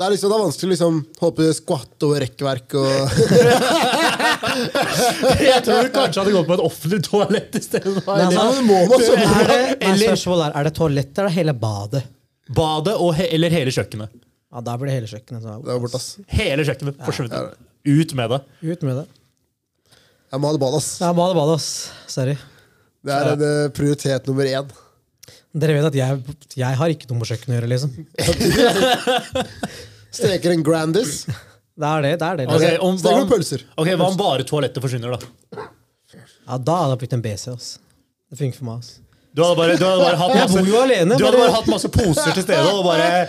Det er liksom det er vanskelig å liksom, håpe squat og rekkverk og (laughs) jeg tror du kanskje hadde gått på et offentlig toalett i stedet. Nei, Ja, altså, men må man så er det, Eller- er, er det toalett eller hele badet? Badet og he eller hele kjøkkenet. Ja, Da blir det hele kjøkkenet. ass. Hele kjøkkenet forsvunnet. Ut med det. Ut med det. Jeg må ha det bad, ass. Jeg må ha det bad, ass. Sorry. Det er en eh, prioritet nummer én. Dere vet at jeg, jeg har ikke noe med kjøkkenet å gjøre, liksom. (laughs) Steker en Grandis. Det er det. det, er det Ok, liksom. om, Steker hva, noen pølser. ok, hva om bare toalettet forsvinner, da? Ja, Da hadde jeg blitt en BC. ass. Det funker for meg. ass. Du hadde bare, du hadde bare hatt Jeg masse, bor jo alene. du hadde bare- hatt masse poser til stede og bare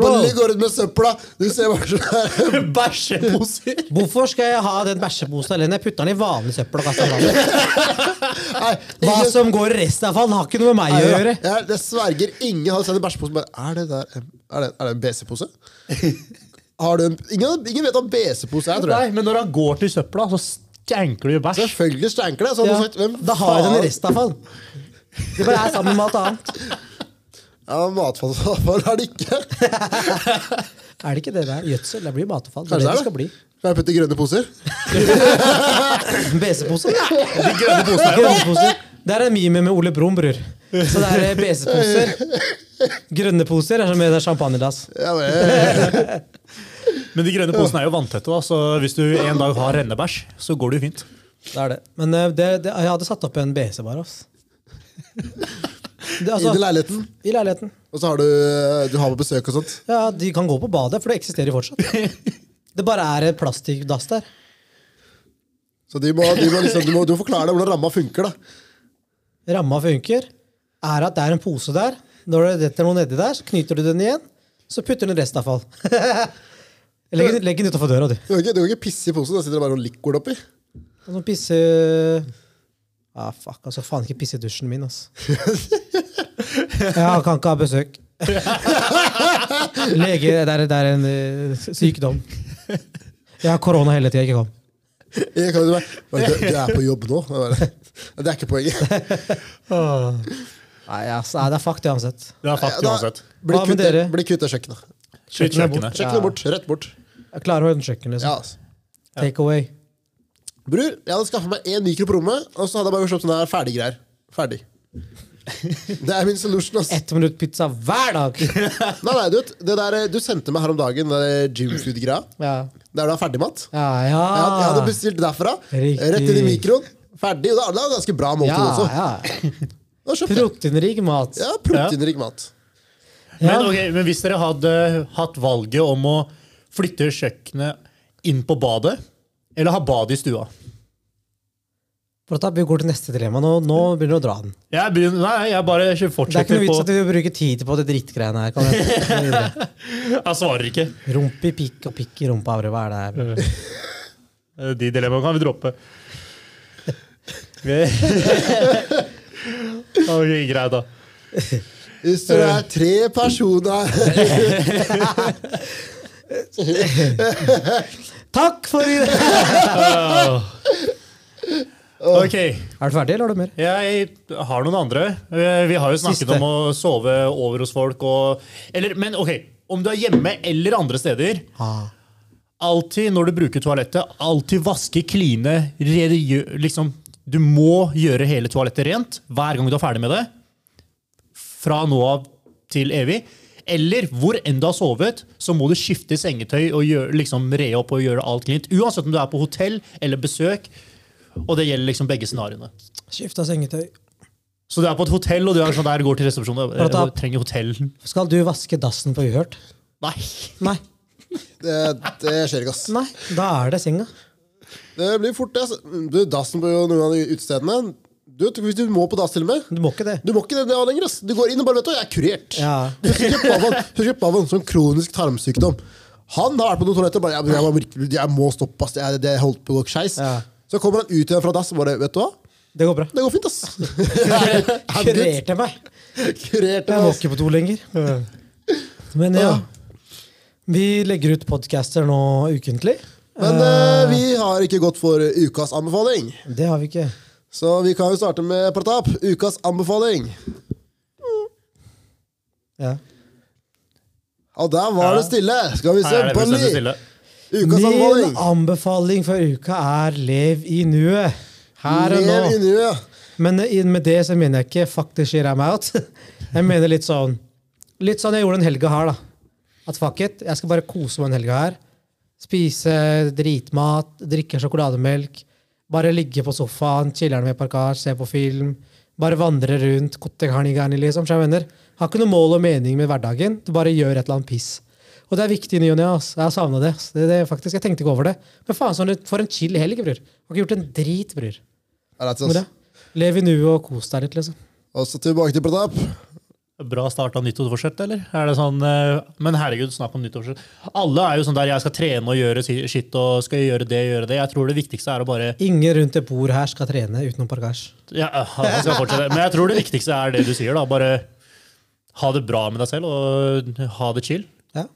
Bolly går ut med søpla. Du ser bare sånn her. bæsjeposer. Hvorfor skal jeg ha den bæsjeposen alene? Jeg putter den i vanlig søppel og kaster den av. Hva som går i restavfall, har ikke noe med meg å gjøre. Jeg, jeg sverger ingen har sett en bæsjepose bare Er det der Er det, er det en BC-pose? (laughs) Har du en ingen, ingen vet hva BC-pose er, tror Nei, men når han går til søpla, så stanker du bæsj. Selvfølgelig stanker det. Så Ja, hvem da har jeg den i restavfall. Det bare er sammen med alt annet. Ja, Matavfall er det ikke. (laughs) Er det ikke det der? Gjødsel? Det blir matavfall. Det er det det er skal bli. Kan jeg putte i grønne poser? (laughs) BC-poser? De grønne posene er jo Grønne poser. Det er en meme med Ole Brumm, bror. Så det er BC-poser. Grønne poser er som med champagnedass. Ja, men, (laughs) Men de grønne posene er jo vanntette, da, så hvis du en dag har rennebæsj, så går det jo fint. Det er det. Men eh, det, det, jeg hadde satt opp en BC-bar. ass. Det, altså, Inn i leiligheten, I leiligheten. og så har du, eh, du har på besøk og sånt. Ja, De kan gå på badet, for det eksisterer fortsatt. (laughs) Det bare er et plastikkdass der. Så de må, de må liksom, du, må, du må forklare deg hvordan ramma funker. da. Ramma funker. Er at det er en pose der. Når det detter noe nedi der, så knyter du den igjen. Så putter du den restavfall. legg, (laughs) legg den utafor døra, du. Du kan ikke, ikke pisse i posen, da sitter det bare noe liquid oppi. Noen pisse Ah, fuck, altså. Faen ikke pisse i dusjen min, altså. (laughs) Jeg kan ikke ha besøk. (laughs) Lege, det er, det er en uh, sykdom. Jeg har korona hele tida, ikke kom. Jeg kan, jo bare, du, du er på jobb nå? Det er ikke poenget. (laughs) Nei, altså, nei, det er fuck det uansett. Det er fuck det uansett. Bli kvitt det- dere? bli kvitt det kjøkkenet. Kjøkkenet bort. kjøkkenet. Kjøkkenet bort. Rett bort. Jeg klarer å ordne kjøkken, liksom. Ja, altså. Take away. Bror, jeg hadde skaffa meg én mikro på rommet, og så hadde jeg bare kjøpt sånne der ferdiggreier. Ferdig. Det er min solution. ass. Ett minutt pizza hver dag! (laughs) Nei, nei, du, vet, det der, du sendte meg her om dagen, det gymfood-greia. Ja, Der du har ferdigmat. ja. Jeg, jeg hadde ja. bestilt derfra. Riktig. Rett inn i mikroen. Ferdig. Og det er det ganske bra måltid ja, også. ja. Proteinrik mat. Ja, proteinrik mat. Ja. Men, okay, men hvis dere hadde hatt valget om å flytte kjøkkenet inn på badet, eller ha bad i stua For da, Vi går til neste dilemma. Nå, nå begynner du å dra den. Jeg begynner, Nei, jeg bare fortsetter på Det er ikke noe vits at vi bruker tid på det drittgreiene her. Kan jeg- (laughs) Jeg svarer ikke. Rump i pikk og pikk i rumpa. Hva er det her? Eh, De dilemmaene kan vi droppe. (laughs) okay, greit, da. Hvis det er tre personer (laughs) Takk for i (laughs) Ok, Er du ferdig, eller har du mer? jeg har noen andre. Eh, Vi har jo snakket Siste. om å sove over hos folk og eller, Men ok, om du er hjemme eller andre steder Ah. Alltid når du bruker toalettet, alltid vaske, kline liksom, Du må gjøre hele toalettet rent hver gang du er ferdig med det. Fra nå av til evig. Eller hvor enn du har sovet, så må du skifte sengetøy og gjøre, liksom, re opp og gjøre alt klint. Uansett om du er på hotell eller besøk. Og det gjelder liksom begge scenarioene. Skifta sengetøy. Så du er på et hotell, og du er sånn der, går til resepsjonen og, og trenger hotell. Skal du vaske dassen på Uhørt? Nei. Nei. Det, det skjer ikke, ass. Nei, Da er det senga. Det blir fort det. Du, Dassen på noen av de utestedene du, Hvis du må på dass til og med Du må ikke det. Du må ikke det det lenger. ass. Du går inn og bare vet du, jeg er kurert. Ja. Husker Pavan, sånn kronisk tarmsykdom. Han har vært på noen toaletter og bare jeg, jeg, må jeg må stoppe. ass. Jeg, det holdt på å gå skeis. Ja. Så kommer han ut igjen fra dass og bare Vet du hva? Det går bra. Det går fint, ass. (laughs) Kurerte meg. Kurerte meg. Jeg må ikke på do lenger. Men ja. Vi legger ut podcaster nå ukentlig. Men uh, vi har ikke gått for ukas anbefaling. Det har vi ikke. Så vi kan jo starte med Pratap. Ukas anbefaling. Ja. Og der var det stille. Skal vi se. Her er det fullstendig Bolli. stille. Ukas Min anbefaling. anbefaling for uka er lev i nuet. Her og nå. Lev i nuet. Men i- med det så mener jeg ikke 'fuck the shit I'm out'. (laughs) Jeg mener litt sånn Litt sånn jeg gjorde den helga her, da. At fuck it, jeg skal bare kose meg den helga her. Spise dritmat, drikke sjokolademelk. Bare ligge på sofaen, chiller'n med parkasje, se på film. Bare vandre rundt. liksom. Jeg mener, har ikke noe mål og mening med hverdagen. Du bare gjør et eller annet piss. Og det er viktig i ny og ne. Jeg har savna det. det, det faktisk, Jeg tenkte ikke over det. Men faen, sånn, for en chill helg, bror. Har ikke gjort en drit, bror. Lev i nuet og kos deg litt, liksom. Og så tilbake til Pratap. Bra start av nyttårsforsett, eller? Er det sånn, eh, men herregud, snakk om nyttårsforsett. Alle er jo sånn der jeg skal trene og gjøre skitt, shit og skal gjøre det gjøre det. Jeg tror det viktigste er å bare Ingen rundt et bord her skal trene utenom parkasj. ja, jeg skal fortsette. Men jeg tror det viktigste er det du sier. da, Bare ha det bra med deg selv og ha det chill. Ja.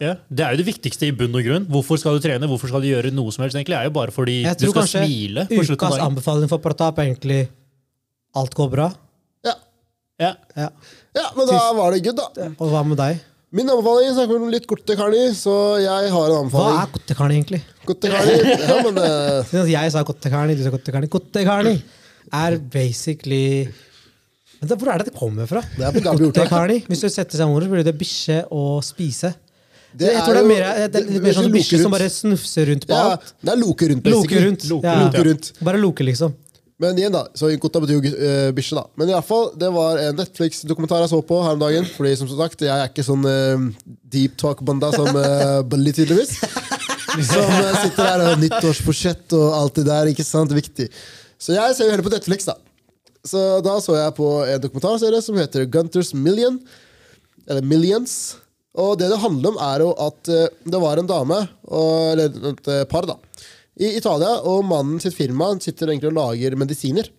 Ja, Det er jo det viktigste i bunn og grunn. Hvorfor skal du trene? Hvorfor skal du gjøre noe som helst? egentlig? Det er jo bare fordi du skal smile. Jeg tror kanskje ukas anbefaling for Pratap er egentlig alt går bra. Ja. Ja. Ja. ja, men da var det good, da. Og hva med deg? Min anbefaling snakker om litt korte karni, så jeg har en anbefaling. Hva er kottekarni, egentlig? Korte karni. Ja, men (laughs) Siden Jeg sa kottekarni, du sa kottekarni. Kottekarni er basically Men Hvor er det det kommer fra? Det er på. Kottekarni. Hvis du setter seg om ordet, så blir det bikkje og spise. Det jeg tror det er mer, det er det- det mer er sånn bikkje som bare snufser rundt på Ja, alt. det er loke rundt. Loke basically. rundt. Loke rundt, ja. Loke rundt. Bare loke, liksom. Men igjen, da. Så Inkota betyr jo uh, bikkje, da. Men i alle fall, det var en Netflix-dokumentar jeg så på her om dagen. Fordi som sagt, jeg er ikke sånn uh, deep talk-banda som uh, Bully, tydeligvis. Som uh, sitter her og har nyttårsforsett og alt det der. ikke sant, Viktig. Så jeg ser jo heller på Netflix, da. Så da så jeg på en dokumentarserie som heter Gunters Million. Eller Millions. Og det det handler om, er jo at eh, det var en dame, og, eller et eh, par, da, i Italia, og mannen sitt firma sitter egentlig og lager medisiner.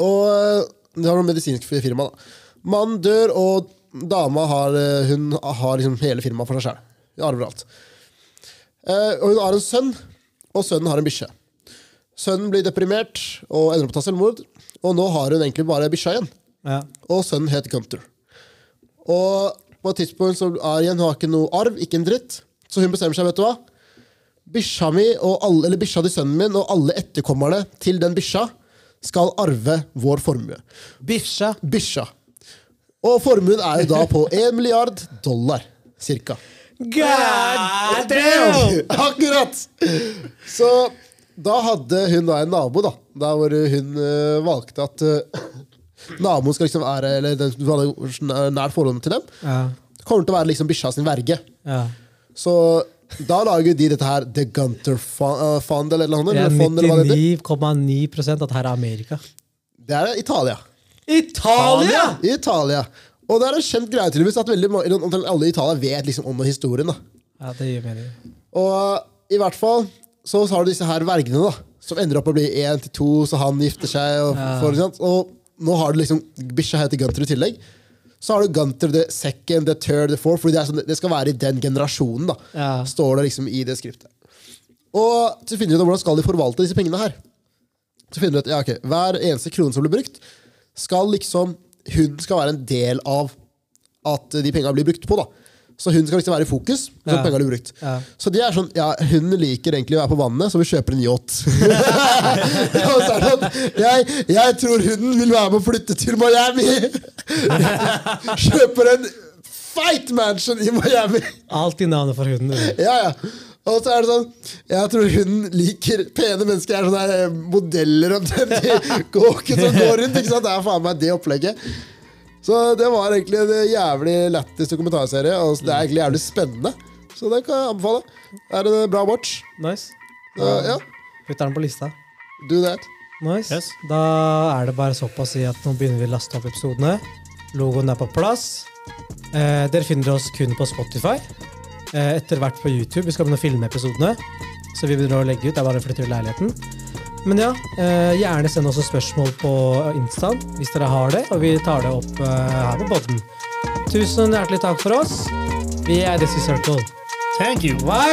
Og eh, det har noe medisinsk firma, da. Mannen dør, og dama har, eh, hun har liksom hele firmaet for seg sjøl. Hun arver alt. Eh, og hun har en sønn, og sønnen har en bikkje. Sønnen blir deprimert og ender opp å ta selvmord. Og nå har hun egentlig bare bikkja igjen. Ja. Og sønnen het Gunther. Og på et tidspunkt så er igjen, hun har ikke noe arv, ikke en dritt. Så hun bestemmer seg, vet du hva? Bikkja mi og alle, eller bikkja til sønnen min og alle etterkommerne til den bikkja skal arve vår formue. Bikkja. Bikkja. Og formuen er jo da på (laughs) 1 milliard dollar, cirka. God damn! (laughs) Akkurat! Så da hadde hun da en nabo, da. Der hvor hun uh, valgte at uh, (clears throat) naboen skal liksom være Eller den som hadde nært forhold til dem, Ja. kommer til å være liksom bikkja sin verge. ja. Så da lager de dette her The Gunter Fund, eh, eller noe. Fond, eller hva det 99,9 at dette her er Amerika. Det er Italia. Italia! Italia. Og det er en kjent greie tydeligvis at veldig mange, alle i Italia vet liksom om historien. da. Ja, det gir mening. Og i hvert fall så har du disse her vergene, da. Som ender opp å bli én til to, så han gifter seg. Og, Ja. for, og nå har du liksom bikkja heter Gunter i tillegg. Så har du Gunter the second, the third, the fourth. Fordi det, sånn, det skal være i den generasjonen, da. Ja. Står det liksom i det skriptet. Og så finner du ut hvordan skal de forvalte disse pengene her. Så finner du ut ja, ok, Hver eneste krone som blir brukt, skal liksom hun skal være en del av at de pengene blir brukt på. da. Så hun skal liksom være i fokus. så Ja. pengene blir brukt. Ja. Så de er sånn, ja, hun liker egentlig å være på vannet, så vi kjøper en yacht. (laughs) og så er det sånn, jeg, jeg tror hunden vil være med å flytte til Miami! (laughs) kjøper en fight mansion i Miami! Alt i navnet for hunden. Ja, ja. Og så er det sånn Jeg tror hun liker pene mennesker. Er sånne modeller omtrent De kåken som går rundt. ikke sant? Det er faen meg det opplegget. Så det var egentlig en jævlig lættis dokumentarserie. Og det er egentlig jævlig spennende. Så det kan jeg anbefale. Det er en bra watch. Nice. Så, ja, Putter den på lista. do that. Nice. Yes. Da er det bare såpass si at nå begynner vi å laste opp episodene. Logoen er på plass. Eh, dere finner oss kun på Spotify. Eh, etter hvert på YouTube. Vi skal begynne å filme episodene. Så vi begynner å legge ut. Det er bare å flytte ut leiligheten. Men ja, eh, gjerne send oss spørsmål på Insta hvis dere har det, og vi tar det opp eh, her på podden. Tusen hjertelig takk for oss. Vi er Desi Circle. Thank you. Hva